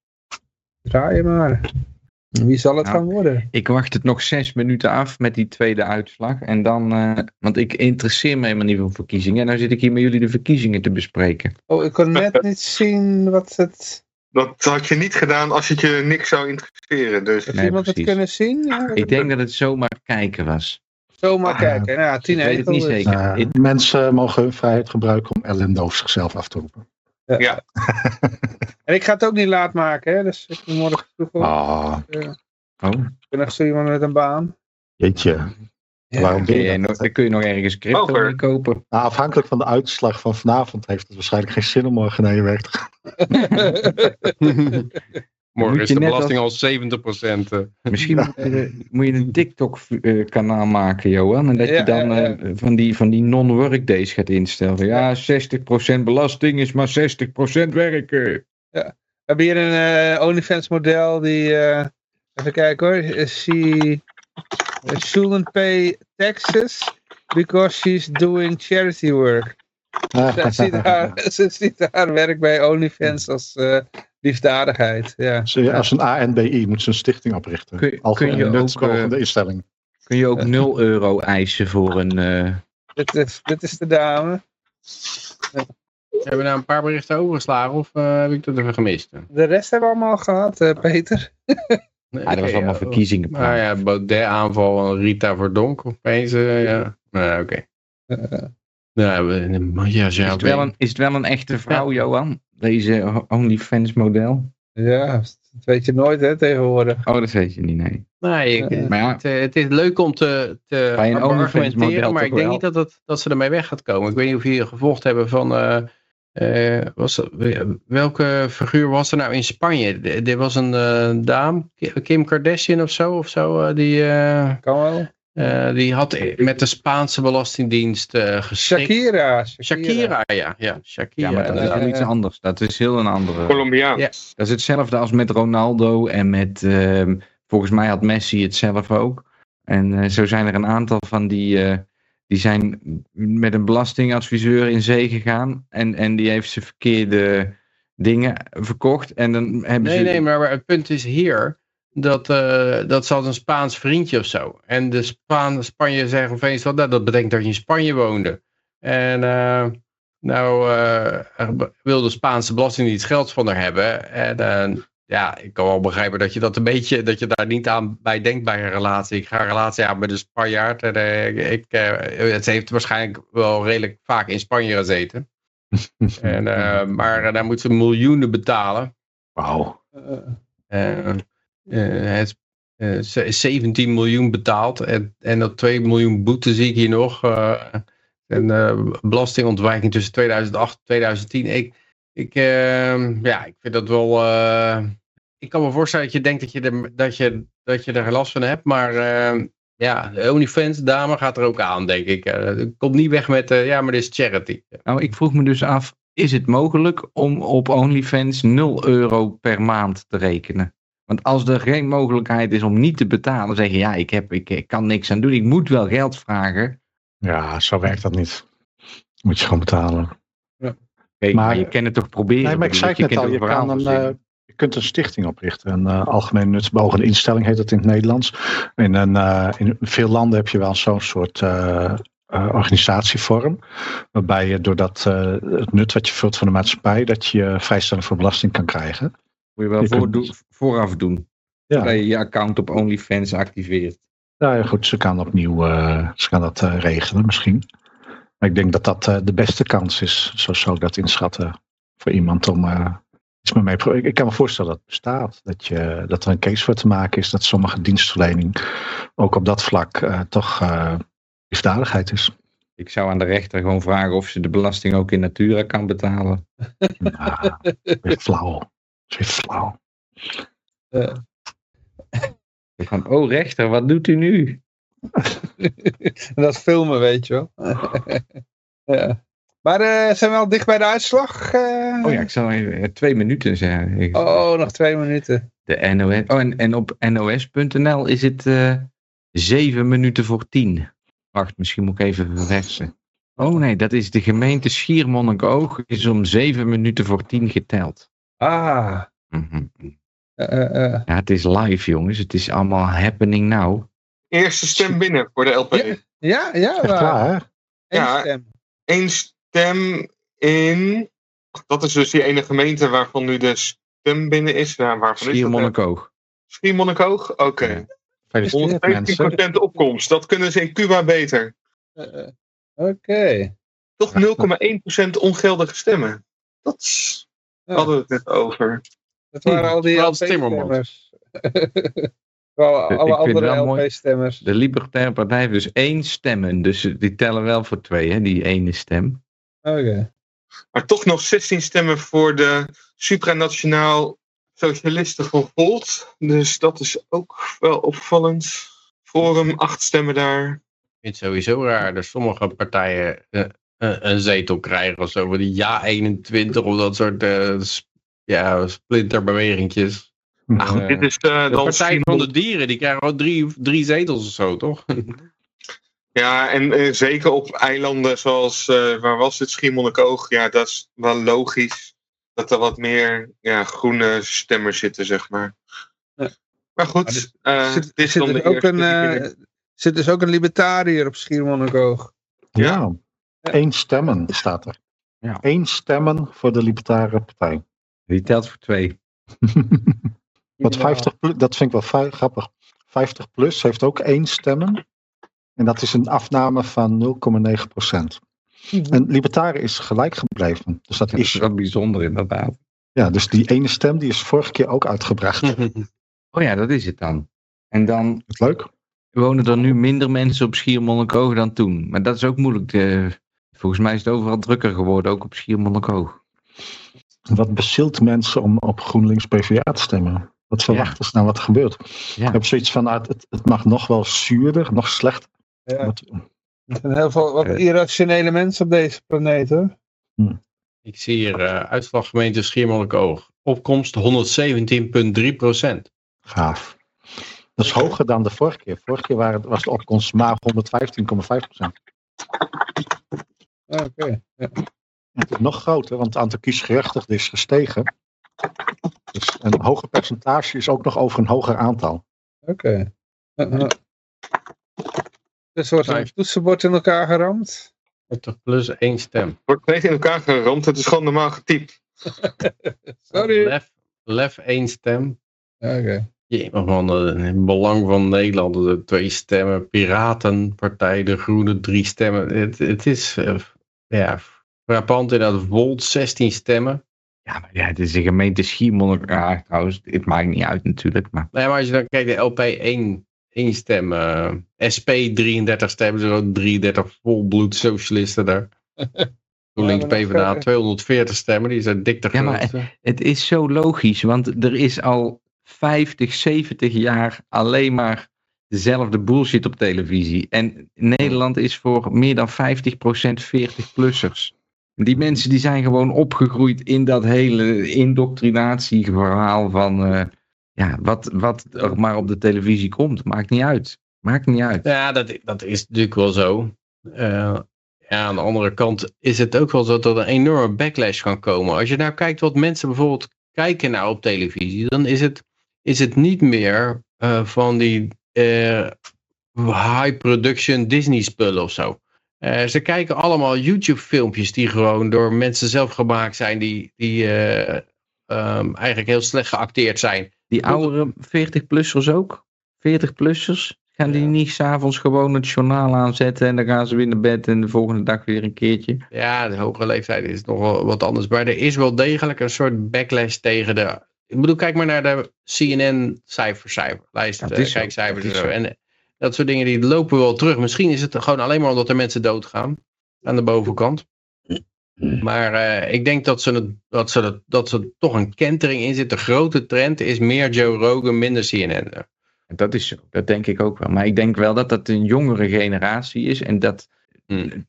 Draai je maar. Wie zal het Nou, gaan worden? Ik wacht het nog zes minuten af met die tweede uitslag. En dan, eh, want ik interesseer me helemaal niet voor verkiezingen. En dan zit ik hier met jullie de verkiezingen te bespreken. Oh, ik kon net niet zien wat het... dat had je niet gedaan als het je niks zou interesseren. Dus Heeft Nee, iemand het kunnen zien? Ja, Ik denk dat het zomaar kijken was. Zomaar kijken. Nou, ja, tien Ik weet het niet zeker. Ik- mensen mogen hun vrijheid gebruiken om ellende over zichzelf af te roepen. En ik ga het ook niet laat maken, hè. Dus ik moet morgen vroeg op. Ah, Oh, Ik ben echt zo iemand met een baan. jeetje. Waarom kun je je nog- dan kun je nog ergens crypto kopen. Nou, afhankelijk van de uitslag van vanavond heeft het waarschijnlijk geen zin om morgen naar je werk te gaan. Morgen Moet is je de net belasting al 70%. eh. Misschien moet je, moet je een TikTok-kanaal maken, Johan. En dat Ja, je dan ja, ja. eh, van die, van die non-workdays gaat instellen. Ja, 60% belasting is maar 60% werken. We hebben hier een eh, OnlyFans model die, eh, even kijken hoor, Eh, she eh, shouldn't pay taxes because she's doing charity work. Ze ziet haar, ze ziet haar werk bij OnlyFans als eh, liefdadigheid. Ja. Als een ANBI moet ze een stichting oprichten. Kun- Algemene kun je ook, eh, instelling. Kun je ook 0 euro eisen voor een... eh, Dit, is, dit is de dame. Hebben we nou een paar berichten overgeslagen of eh, heb ik dat even gemist? De rest hebben we allemaal gehad, eh, Peter. Nee, ah, dat was allemaal ja. verkiezingen. Nou ja, Baudet aanval Rita Verdonk opeens. eh, ja, nou, oké. Nou, ja, Is het, wel een, is het wel een echte vrouw, Johan? Deze OnlyFans model? ja, dat weet je nooit hè, tegenwoordig. Oh, dat weet je niet, nee. Nee, ik- Eh, Maar ja, het, eh, het is leuk om te, te Bij een argumenteren, maar ik denk wel. niet dat, het, dat ze ermee weg gaat komen. Ik weet niet of jullie gevolgd hebben van... eh, eh, was, dat- welke figuur was er nou in Spanje? Er was een eh, dame, Kim Kardashian of zo, of zo eh, die, eh, Kan wel. Eh, die had met de Spaanse belastingdienst eh geschikt. Shakira. Shakira, ja. Ja, Shakira. ja maar dat is wel iets anders. Dat is heel een andere... Colombiaan. Ja. Dat is hetzelfde als met Ronaldo en met, ehm, volgens mij had Messi het zelf ook. En eh, zo zijn er een aantal van die, eh, die zijn met een belastingadviseur in zee gegaan. En, en die heeft ze verkeerde dingen verkocht. En dan hebben Nee, ze... nee, maar het punt is hier dat, eh dat ze had een Spaans vriendje of zo. En de Spaan, Spanje zeggen opeens van, nou, dat betekent dat je in Spanje woonde. En eh, nou eh, wil de Spaanse belastingdienst geld van haar hebben. En ja, ik kan wel begrijpen dat je dat een beetje, dat je daar niet aan bij denkt bij een relatie. Ik ga een relatie aan met een Spanjaard. En ik, het heeft waarschijnlijk wel redelijk vaak in Spanje gezeten. En, maar daar moet ze miljoenen betalen. Wauw. Eh, het eh, ze- 17 miljoen betaald en, en dat 2 miljoen boete zie ik hier nog. eh, en eh, belastingontwijking tussen 2008 en 2010. Ik, ik, eh, ja, ik vind dat wel. eh, ik kan me voorstellen dat je denkt dat je er, dat je, dat je er last van hebt, maar eh, ja, de OnlyFans dame gaat er ook aan, denk ik. Eh, komt niet weg met, eh, ja, maar dit is charity. Nou, ik vroeg me dus af, is het mogelijk om op OnlyFans 0 euro per maand te rekenen? Want als er geen mogelijkheid is om niet te betalen, zeggen ja, ik, heb, ik, ik kan niks aan doen, ik moet wel geld vragen. Ja, zo werkt dat niet. Moet je gewoon betalen. Kijk, Maar- maar je kan het toch proberen? Nee, maar ik zei het net al, je, kan een, eh, je kunt een stichting oprichten. Een eh, algemeen nutsbogende instelling heet het in het Nederlands. In, een, eh, in veel landen heb je wel zo'n soort organisatievorm. Waarbij je doordat het nut wat je vult van de maatschappij, dat je vrijstelling voor belasting kan krijgen. Moet je wel voor, kunt- vooraf doen. Ja. Dat je je account op OnlyFans activeert. Nou ja, goed, ze kan opnieuw eh, ze kan dat eh, regelen misschien. Maar ik denk dat dat eh, de beste kans is, zo zou ik dat inschatten, voor iemand om iets mee mee te ik, ik kan me voorstellen dat het bestaat. Dat, je, dat er een case voor te maken is dat sommige dienstverlening ook op dat vlak toch liefdadigheid is. Ik zou aan de rechter gewoon vragen of ze de belasting ook in natura kan betalen. Weer flauw. Is flauw. Van, oh rechter, wat doet u nu? dat filmen, weet je wel. ja. Maar eh, zijn we al dicht bij de uitslag? eh? Oh ja, ik zal even eh, twee minuten zeggen. Ik- Oh, nog twee minuten. De NOS. Oh, en, en op nos.nl is het eh zeven minuten voor tien. Wacht, misschien moet ik even verversen. Oh nee, dat is de gemeente Schiermonnikoog. Is om zeven minuten voor tien geteld. Ah. Mhm. eh, eh, eh. Ja, het is live, jongens. Het is allemaal happening now. Eerste stem binnen voor de LP. Ja. Ja, ja, Echt waar. Eén Ja. stem. Eén stem in. Dat is dus die ene gemeente waarvan nu dus stem binnen is. Nou, waarvan dat? Schiermonnikoog. Schiermonnikoog? Oké. Ja. Gefeliciteerd mensen. 115% opkomst. Dat kunnen ze in Cuba beter. Eh, Oké. Toch 0,1% ongeldige stemmen. Dat is- Ja. hadden we het net over. Dat waren al die Frans Timmermans. LP-stemmers. Wel, Ik alle vind het andere. LP-stemmers. De Libertaire Partij heeft dus één stemmen. Dus die tellen wel voor twee, hè, die ene stem. Oké. Maar toch nog 16 stemmen voor de supranationaal socialisten van Volt. Dus dat is ook wel opvallend. Forum, 8 stemmen daar. Ik vind het sowieso raar dat sommige partijen eh, een zetel krijgen of zo. Van die ja 21 of dat soort eh, s- ja, splinterbewegingjes. Maar goed, Eh, dit is eh, De dan Partij van de Dieren, die krijgen wel drie, drie zetels of zo, toch? Ja, en eh, zeker op eilanden zoals, eh, waar was het, Schiermonnikoog. Ja, dat is wel logisch. Dat er wat meer ja, groene stemmers zitten, zeg maar. Ja. Maar goed, Maar dit- eh, Zit, dit is zit, dan dus de ook eerste een, eh, zit dus ook een libertariër op Schiermonnikoog. Ja. Eén stemmen staat er. Ja. Eén stemmen voor de Libertaire Partij. Die telt voor twee. Wat 50 plus, dat vind ik wel vrij grappig. 50 plus heeft ook één stemmen. En dat is een afname van 0,9 procent. En Libertariër is gelijk gebleven. Dus dat Dat is is, wel bijzonder inderdaad. ja, dus die ene stem die is vorige keer ook uitgebracht. Oh ja, dat is het dan. En dan Is leuk? wonen er nu minder mensen op Schiermonnikoog dan toen. Maar dat is ook moeilijk. eh, volgens mij is het overal drukker geworden, ook op Schiermonnikoog. Wat bezielt mensen om op GroenLinks PvdA te stemmen? Wat verwachten ze nou wat er gebeurt? Ja. Ik heb zoiets van, ah, het, het mag nog wel zuurder, nog slechter. Ja. Wat- Er zijn heel veel wat Eh. irrationele mensen op deze planeet hoor. Ik zie hier uh, uitslaggemeente Schiermonnikoog. Opkomst 117,3 procent. Gaaf. Dat is hoger dan de vorige keer. Vorige keer waren, was de opkomst maar 115,5 procent. Oké. Ja. Het is nog groter, want het aantal kiesgerechtigden is gestegen. Dus een hoger percentage is ook nog over een hoger aantal. Oké. Uh. Dus wordt er een toetsenbord in elkaar geramd. 40 plus één stem. wordt niet in elkaar geramd. Het is gewoon normaal getypt. Sorry. Lef, Lef één stem. Oké. Man, eh, het belang van Nederland, de twee stemmen. Piratenpartij, de Groene, drie stemmen. Het, het is, eh, ja, frappant inderdaad. Volt, 16 stemmen. Ja, maar ja, het is een gemeente Schiermonnikoog. Ja, trouwens, het maakt niet uit natuurlijk. Maar Nee, maar als je dan kijkt, de LP 1, één stem. eh, SP 33 stemmen, zo 33 volbloed socialisten daar. GroenLinks Ja, PvdA verder. 240 stemmen, die zijn dik de Ja, maar- het is zo logisch, want er is al 50, 70 jaar alleen maar dezelfde bullshit op televisie. En Nederland is voor meer dan 50% 40-plussers. Die mensen die zijn gewoon opgegroeid in dat hele indoctrinatieverhaal van eh, ja, wat, wat er maar op de televisie komt. Maakt niet uit. Maakt niet uit. Ja, dat, dat is natuurlijk wel zo. Eh, ja, aan de andere kant is het ook wel zo dat er een enorme backlash kan komen. Als je nou kijkt wat mensen bijvoorbeeld kijken nou op televisie, dan is het, is het niet meer eh, van die eh, high production Disney spullen of zo. Eh, ze kijken allemaal YouTube filmpjes die gewoon door mensen zelf gemaakt zijn, die, die eh, ehm, eigenlijk heel slecht geacteerd zijn. Die oudere 40-plussers ook? 40-plussers? Gaan die niet s'avonds gewoon het journaal aanzetten en dan gaan ze weer naar bed en de volgende dag weer een keertje? Ja, de hogere leeftijd is nog wel wat anders. Maar er is wel degelijk een soort backlash tegen de... Ik bedoel, kijk maar naar de CNN-cijfers, lijst, Ja, het eh, kijkcijfers en zo. En eh, dat soort dingen die lopen wel terug. Misschien is het gewoon alleen maar omdat er mensen doodgaan aan de bovenkant. Maar eh, ik denk dat ze, het, dat, ze het, dat ze toch een kentering in zit. De grote trend is meer Joe Rogan, minder CNN. Dat is zo, dat denk ik ook wel. Maar ik denk wel dat dat een jongere generatie is en dat Hmm.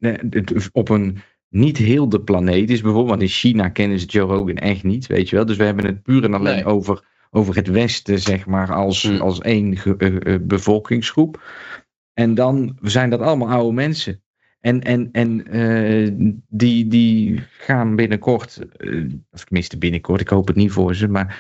op een niet heel de planeet is. Bijvoorbeeld, want in China kennen ze Joe Rogan echt niet, weet je wel. Dus we hebben het puur en alleen Nee. over, over het Westen, zeg maar, als, Hmm. als één eh, eh, bevolkingsgroep. En dan zijn dat allemaal oude mensen. En, en, en eh, die, die gaan binnenkort, of tenminste binnenkort, ik hoop het niet voor ze, maar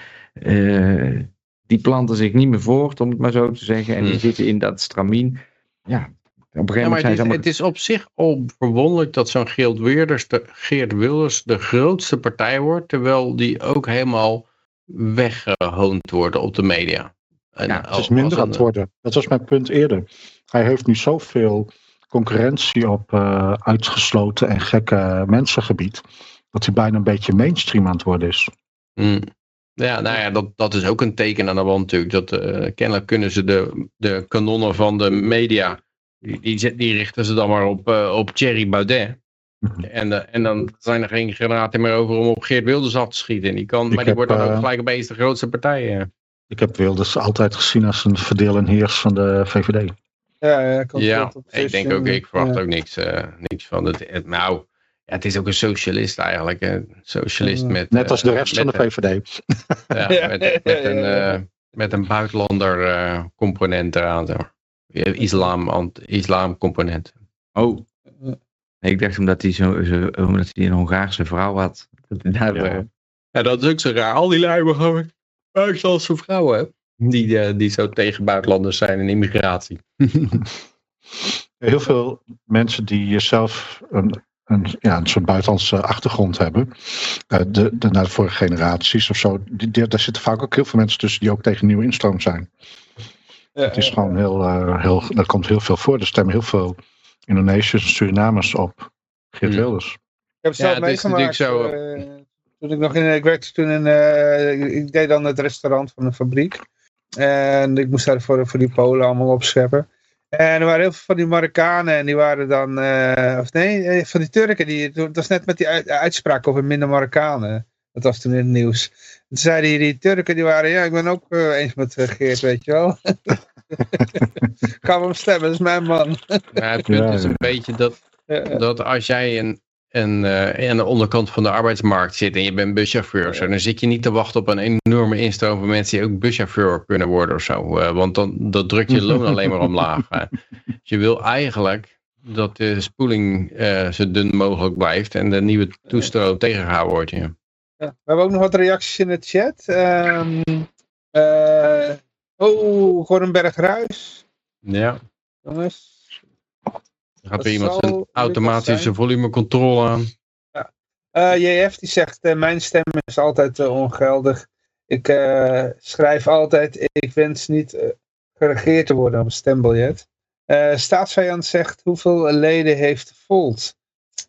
die planten zich niet meer voort, om het maar zo te zeggen. En die Hmm. zitten in dat stramien. Ja, op een gegeven Ja, maar moment zijn het ze is, allemaal... het is op zich al verwonderlijk dat zo'n Geert Wilders, de, Geert Wilders de grootste partij wordt. Terwijl die ook helemaal weggehoond worden op de media. En Ja, Het is minder aan het worden. Dat was mijn punt eerder. Hij heeft nu zoveel concurrentie op eh, uitgesloten en gekke mensengebied. Dat hij bijna een beetje mainstream aan het worden is. Hmm. Ja, nou ja, dat, dat is ook een teken aan de wand natuurlijk. Dat, eh, kennelijk kunnen ze de, de kanonnen van de media, die, die, zet- die richten ze dan maar op, eh, op Thierry Baudet. Mhm. En, eh, en dan zijn er geen granaten meer over om op Geert Wilders af te schieten. En die kan, Ik maar die heb, wordt dan ook eh, gelijk opeens de grootste partij. Ik heb Wilders altijd gezien als een verdeel en heers van de VVD. Ja, ja, komt Ja, goed op ik denk ook, ik verwacht ja. ook niks, eh, niks van het. het- Nou, ja, het is ook een socialist eigenlijk. Een socialist Ja. met. Net als de rest van de VVD. Ja, Ja, met, met, een, eh, met een buitenlander eh, component eraan. Zeg maar. Islam, islam component. Oh. Nee, ik dacht omdat hij, zo, zo, omdat hij een Hongaarse vrouw had. Daar, Ja. eh, Ja, dat is ook zo raar. Al die lui. Buitenlandse vrouwen, hè, die, eh, die zo tegen buitenlanders zijn en immigratie. Heel veel mensen die zelf een, een, ja, een soort buitenlandse achtergrond hebben. eh, de, de, naar de vorige generaties of zo. Die, die- daar zitten vaak ook heel veel mensen tussen die ook tegen nieuwe instroom zijn. Het is gewoon heel, eh, heel, dat komt heel veel voor. Er stemmen heel veel Indonesiërs en Surinamers op Geert Hmm. Wilders. Ik heb Ja, zelf meegemaakt. zo, eh, toen ik nog in, ik werkte toen in, eh, ik deed dan het restaurant van een fabriek. En ik moest daar voor, voor die Polen allemaal opscheppen. En er waren heel veel van die Marokkanen en die waren dan, eh, of nee, eh, van die Turken. Die, dat was net met die uit- uitspraak over minder Marokkanen. Dat was toen in het nieuws. Toen zeiden die, die Turken, die waren, ja, ik ben ook eh, eens met eh, Geert, weet je wel. Kan hem stemmen, dat is mijn man. Maar het punt Ja, is een ja. beetje dat, dat als jij een, een, eh, aan de onderkant van de arbeidsmarkt zit en je bent buschauffeur, of zo, dan zit je niet te wachten op een enorme instroom van mensen die ook buschauffeur kunnen worden of zo. eh, want dan dat drukt je loon alleen maar omlaag. Dus je wil eigenlijk dat de spoeling eh, zo dun mogelijk blijft en de nieuwe toestroom tegengehouden wordt. Ja. Ja, we hebben ook nog wat reacties in de chat. Ehm eh, oh, Gordenberg Ruis. ja. Jongens. Gaat iemand zijn automatische volumecontrole aan. Eh, JF die zegt, eh, mijn stem is altijd ongeldig. Ik schrijf altijd, ik wens niet geregeerd te worden op een stembiljet. Staatsvijand zegt, hoeveel leden heeft Volt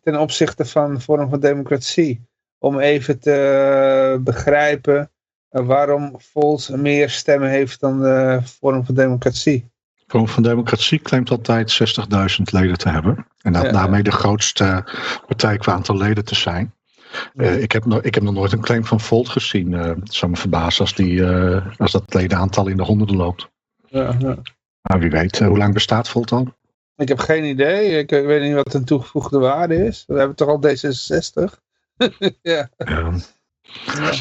ten opzichte van vorm van democratie? Om even te eh, begrijpen waarom Volt meer stemmen heeft dan de vorm van democratie. Vorm van Democratie claimt altijd 60.000 leden te hebben. En dat Ja. daarmee de grootste partij qua aantal leden te zijn. Eh, ik, heb nog, ik heb nog nooit een claim van Volt gezien. eh, het zou me verbazen als, die, eh, als dat ledenaantal in de honderden loopt. Ja, ja. Maar wie weet, hoe lang bestaat Volt al? Ik heb geen idee. Ik, ik weet niet wat een toegevoegde waarde is. We hebben toch al D66? ja.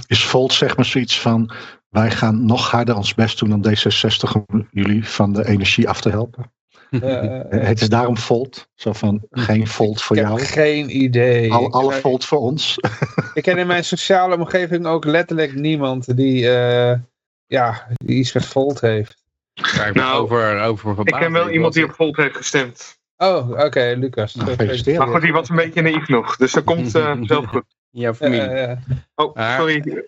Is Volt zeg maar zoiets van... wij gaan nog harder ons best doen dan D66 om jullie van de energie af te helpen? Het is daarom Volt. Zo van, geen Volt voor ik heb jou. geen idee. Al, Ik alle Volt voor ons. Ik ken in mijn sociale omgeving ook letterlijk niemand die, eh, ja, die iets met Volt heeft. Kijk, Nou, over, over Ik ken wel iemand die op Volt heeft gestemd. Oh, oké, Lucas. Nou, gefeliciteerd. Maar goed, die was een beetje naïef nog. Dus dat komt eh, zelf goed. Eh, familie. eh, eh. Oh, Maar- sorry.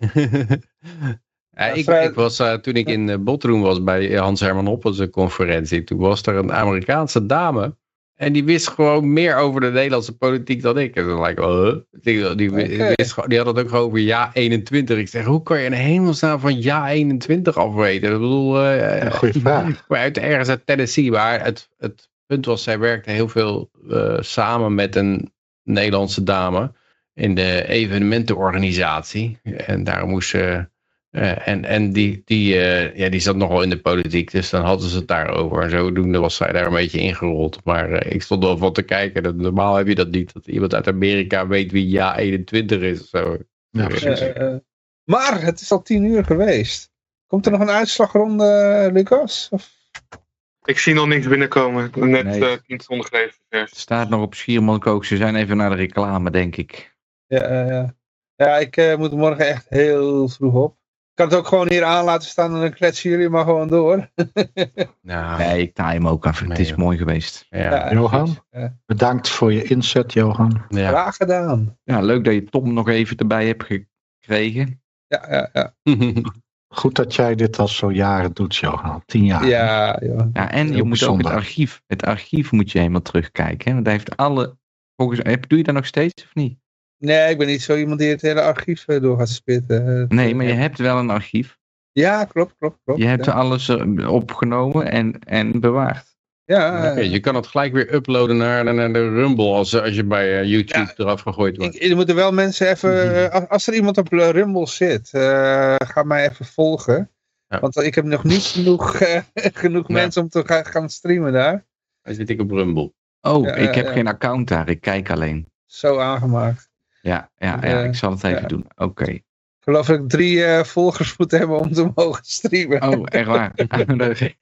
Ja, ik, ik was, eh, toen ik in uh, was bij Hans Herman Hoppels conferentie, toen was er een Amerikaanse dame. En die wist gewoon meer over de Nederlandse politiek dan ik. En toen like, huh? die, die, Oké. wist, gewoon- die had het ook gewoon over ja 21. Ik zeg, hoe kan je in hemelsnaam van ja 21 afweten? Ik bedoel, eh, Een vraag. maar uit, ergens uit Tennessee. Maar het, het punt was, zij werkte heel veel eh, samen met een Nederlandse dame in de evenementenorganisatie. En daar moest ze. eh, en en die, die, eh, ja, die zat nogal in de politiek, dus dan hadden ze het daarover. En zodoende was zij daar een beetje ingerold. Maar ik stond wel van te kijken. Dat, normaal heb je dat niet, dat iemand uit Amerika weet wie ja 21 is. Of zo. Ja, precies. Maar het is al tien uur geweest. Komt er nog een uitslagronde, Lucas? Of? Ik zie nog niks binnenkomen. Net Nee. eh 10 seconden geleden. vers. Het staat nog op Schiermonnik ook. Ze zijn even naar de reclame, denk ik. Ja, eh, ja. ja ik eh, moet morgen echt heel vroeg op. Ik kan het ook gewoon hier aan laten staan en dan kletsen jullie maar gewoon door. Nou, Nee, ik taai hem ook af. Het Nee, is joh. mooi geweest. ja, Ja, Johan? Ja. Bedankt voor je inzet, Johan. ja. Graag gedaan. Ja, leuk dat je Tom nog even erbij hebt gekregen. Ja, ja, ja. Goed dat jij dit al zo jaren doet, Johan. Tien jaar. Ja, joh. Ja, en je moet ook het archief. Het archief moet je helemaal terugkijken. Hè? Want hij heeft alle. Volgens, heb- doe je dat nog steeds of niet? Nee, ik ben niet zo iemand die het hele archief eh, door gaat spitten. Eh, Nee, maar je hebt wel een archief. Ja, klopt, klopt, klopt. Je hebt ja. er alles eh, opgenomen en, en bewaard. Ja, Oké, je kan het gelijk weer uploaden naar, naar de Rumble als, als je bij eh, YouTube eraf gegooid wordt. ik, er moeten wel mensen even, Mhm. eh, als- er iemand op eh, Rumble zit, eh, ga mij even volgen. Ja. Want ik heb nog niet genoeg, eh, genoeg Nee. mensen om te ga- gaan streamen daar. Dan zit ik op Rumble. Oh, Ja, ik heb ja. geen account daar. Ik kijk alleen. Zo aangemaakt. Ja, ja, ja eh, ik zal het even ja. doen. Oké. Geloof ik drie eh, volgers moet hebben om te mogen streamen. Oh, echt waar. dan, re-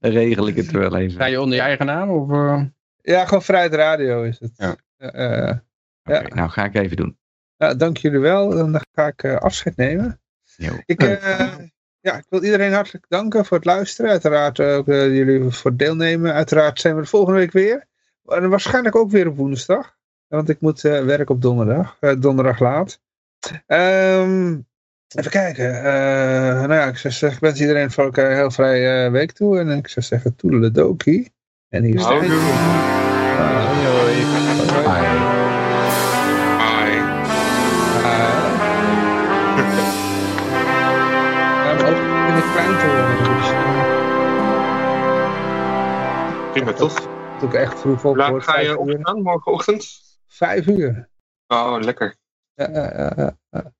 dan regel ik het wel Ga even. je onder je eigen naam? Of, eh? Ja, gewoon Vrijheid Radio is het. Ja. Eh, eh, Oké, Nou, ga ik even doen. nou, dank jullie wel. Dan ga ik afscheid nemen. Jo. Ik, eh, ja, ik wil iedereen hartelijk danken voor het luisteren. Uiteraard ook jullie voor het deelnemen. Uiteraard zijn we de volgende week weer. En waarschijnlijk ook weer op woensdag. Want ik moet eh, werken op donderdag. eh, donderdag laat. Ehm, even kijken. Eh, nou ja, ik zou zeggen, ik wens iedereen voor elkaar een heel vrije eh, week toe. En ik zou zeggen, toedeledokie. En hier is de. Hoi, hoi. Hoi, hoi. Bye. Ah. Ook in het klein te worden. Dus, eh, Prima, toch? doe ik echt vroeg op. Laat ga je opstaan morgenochtend? Vijf uur. Oh, lekker. Ja, ja, ja.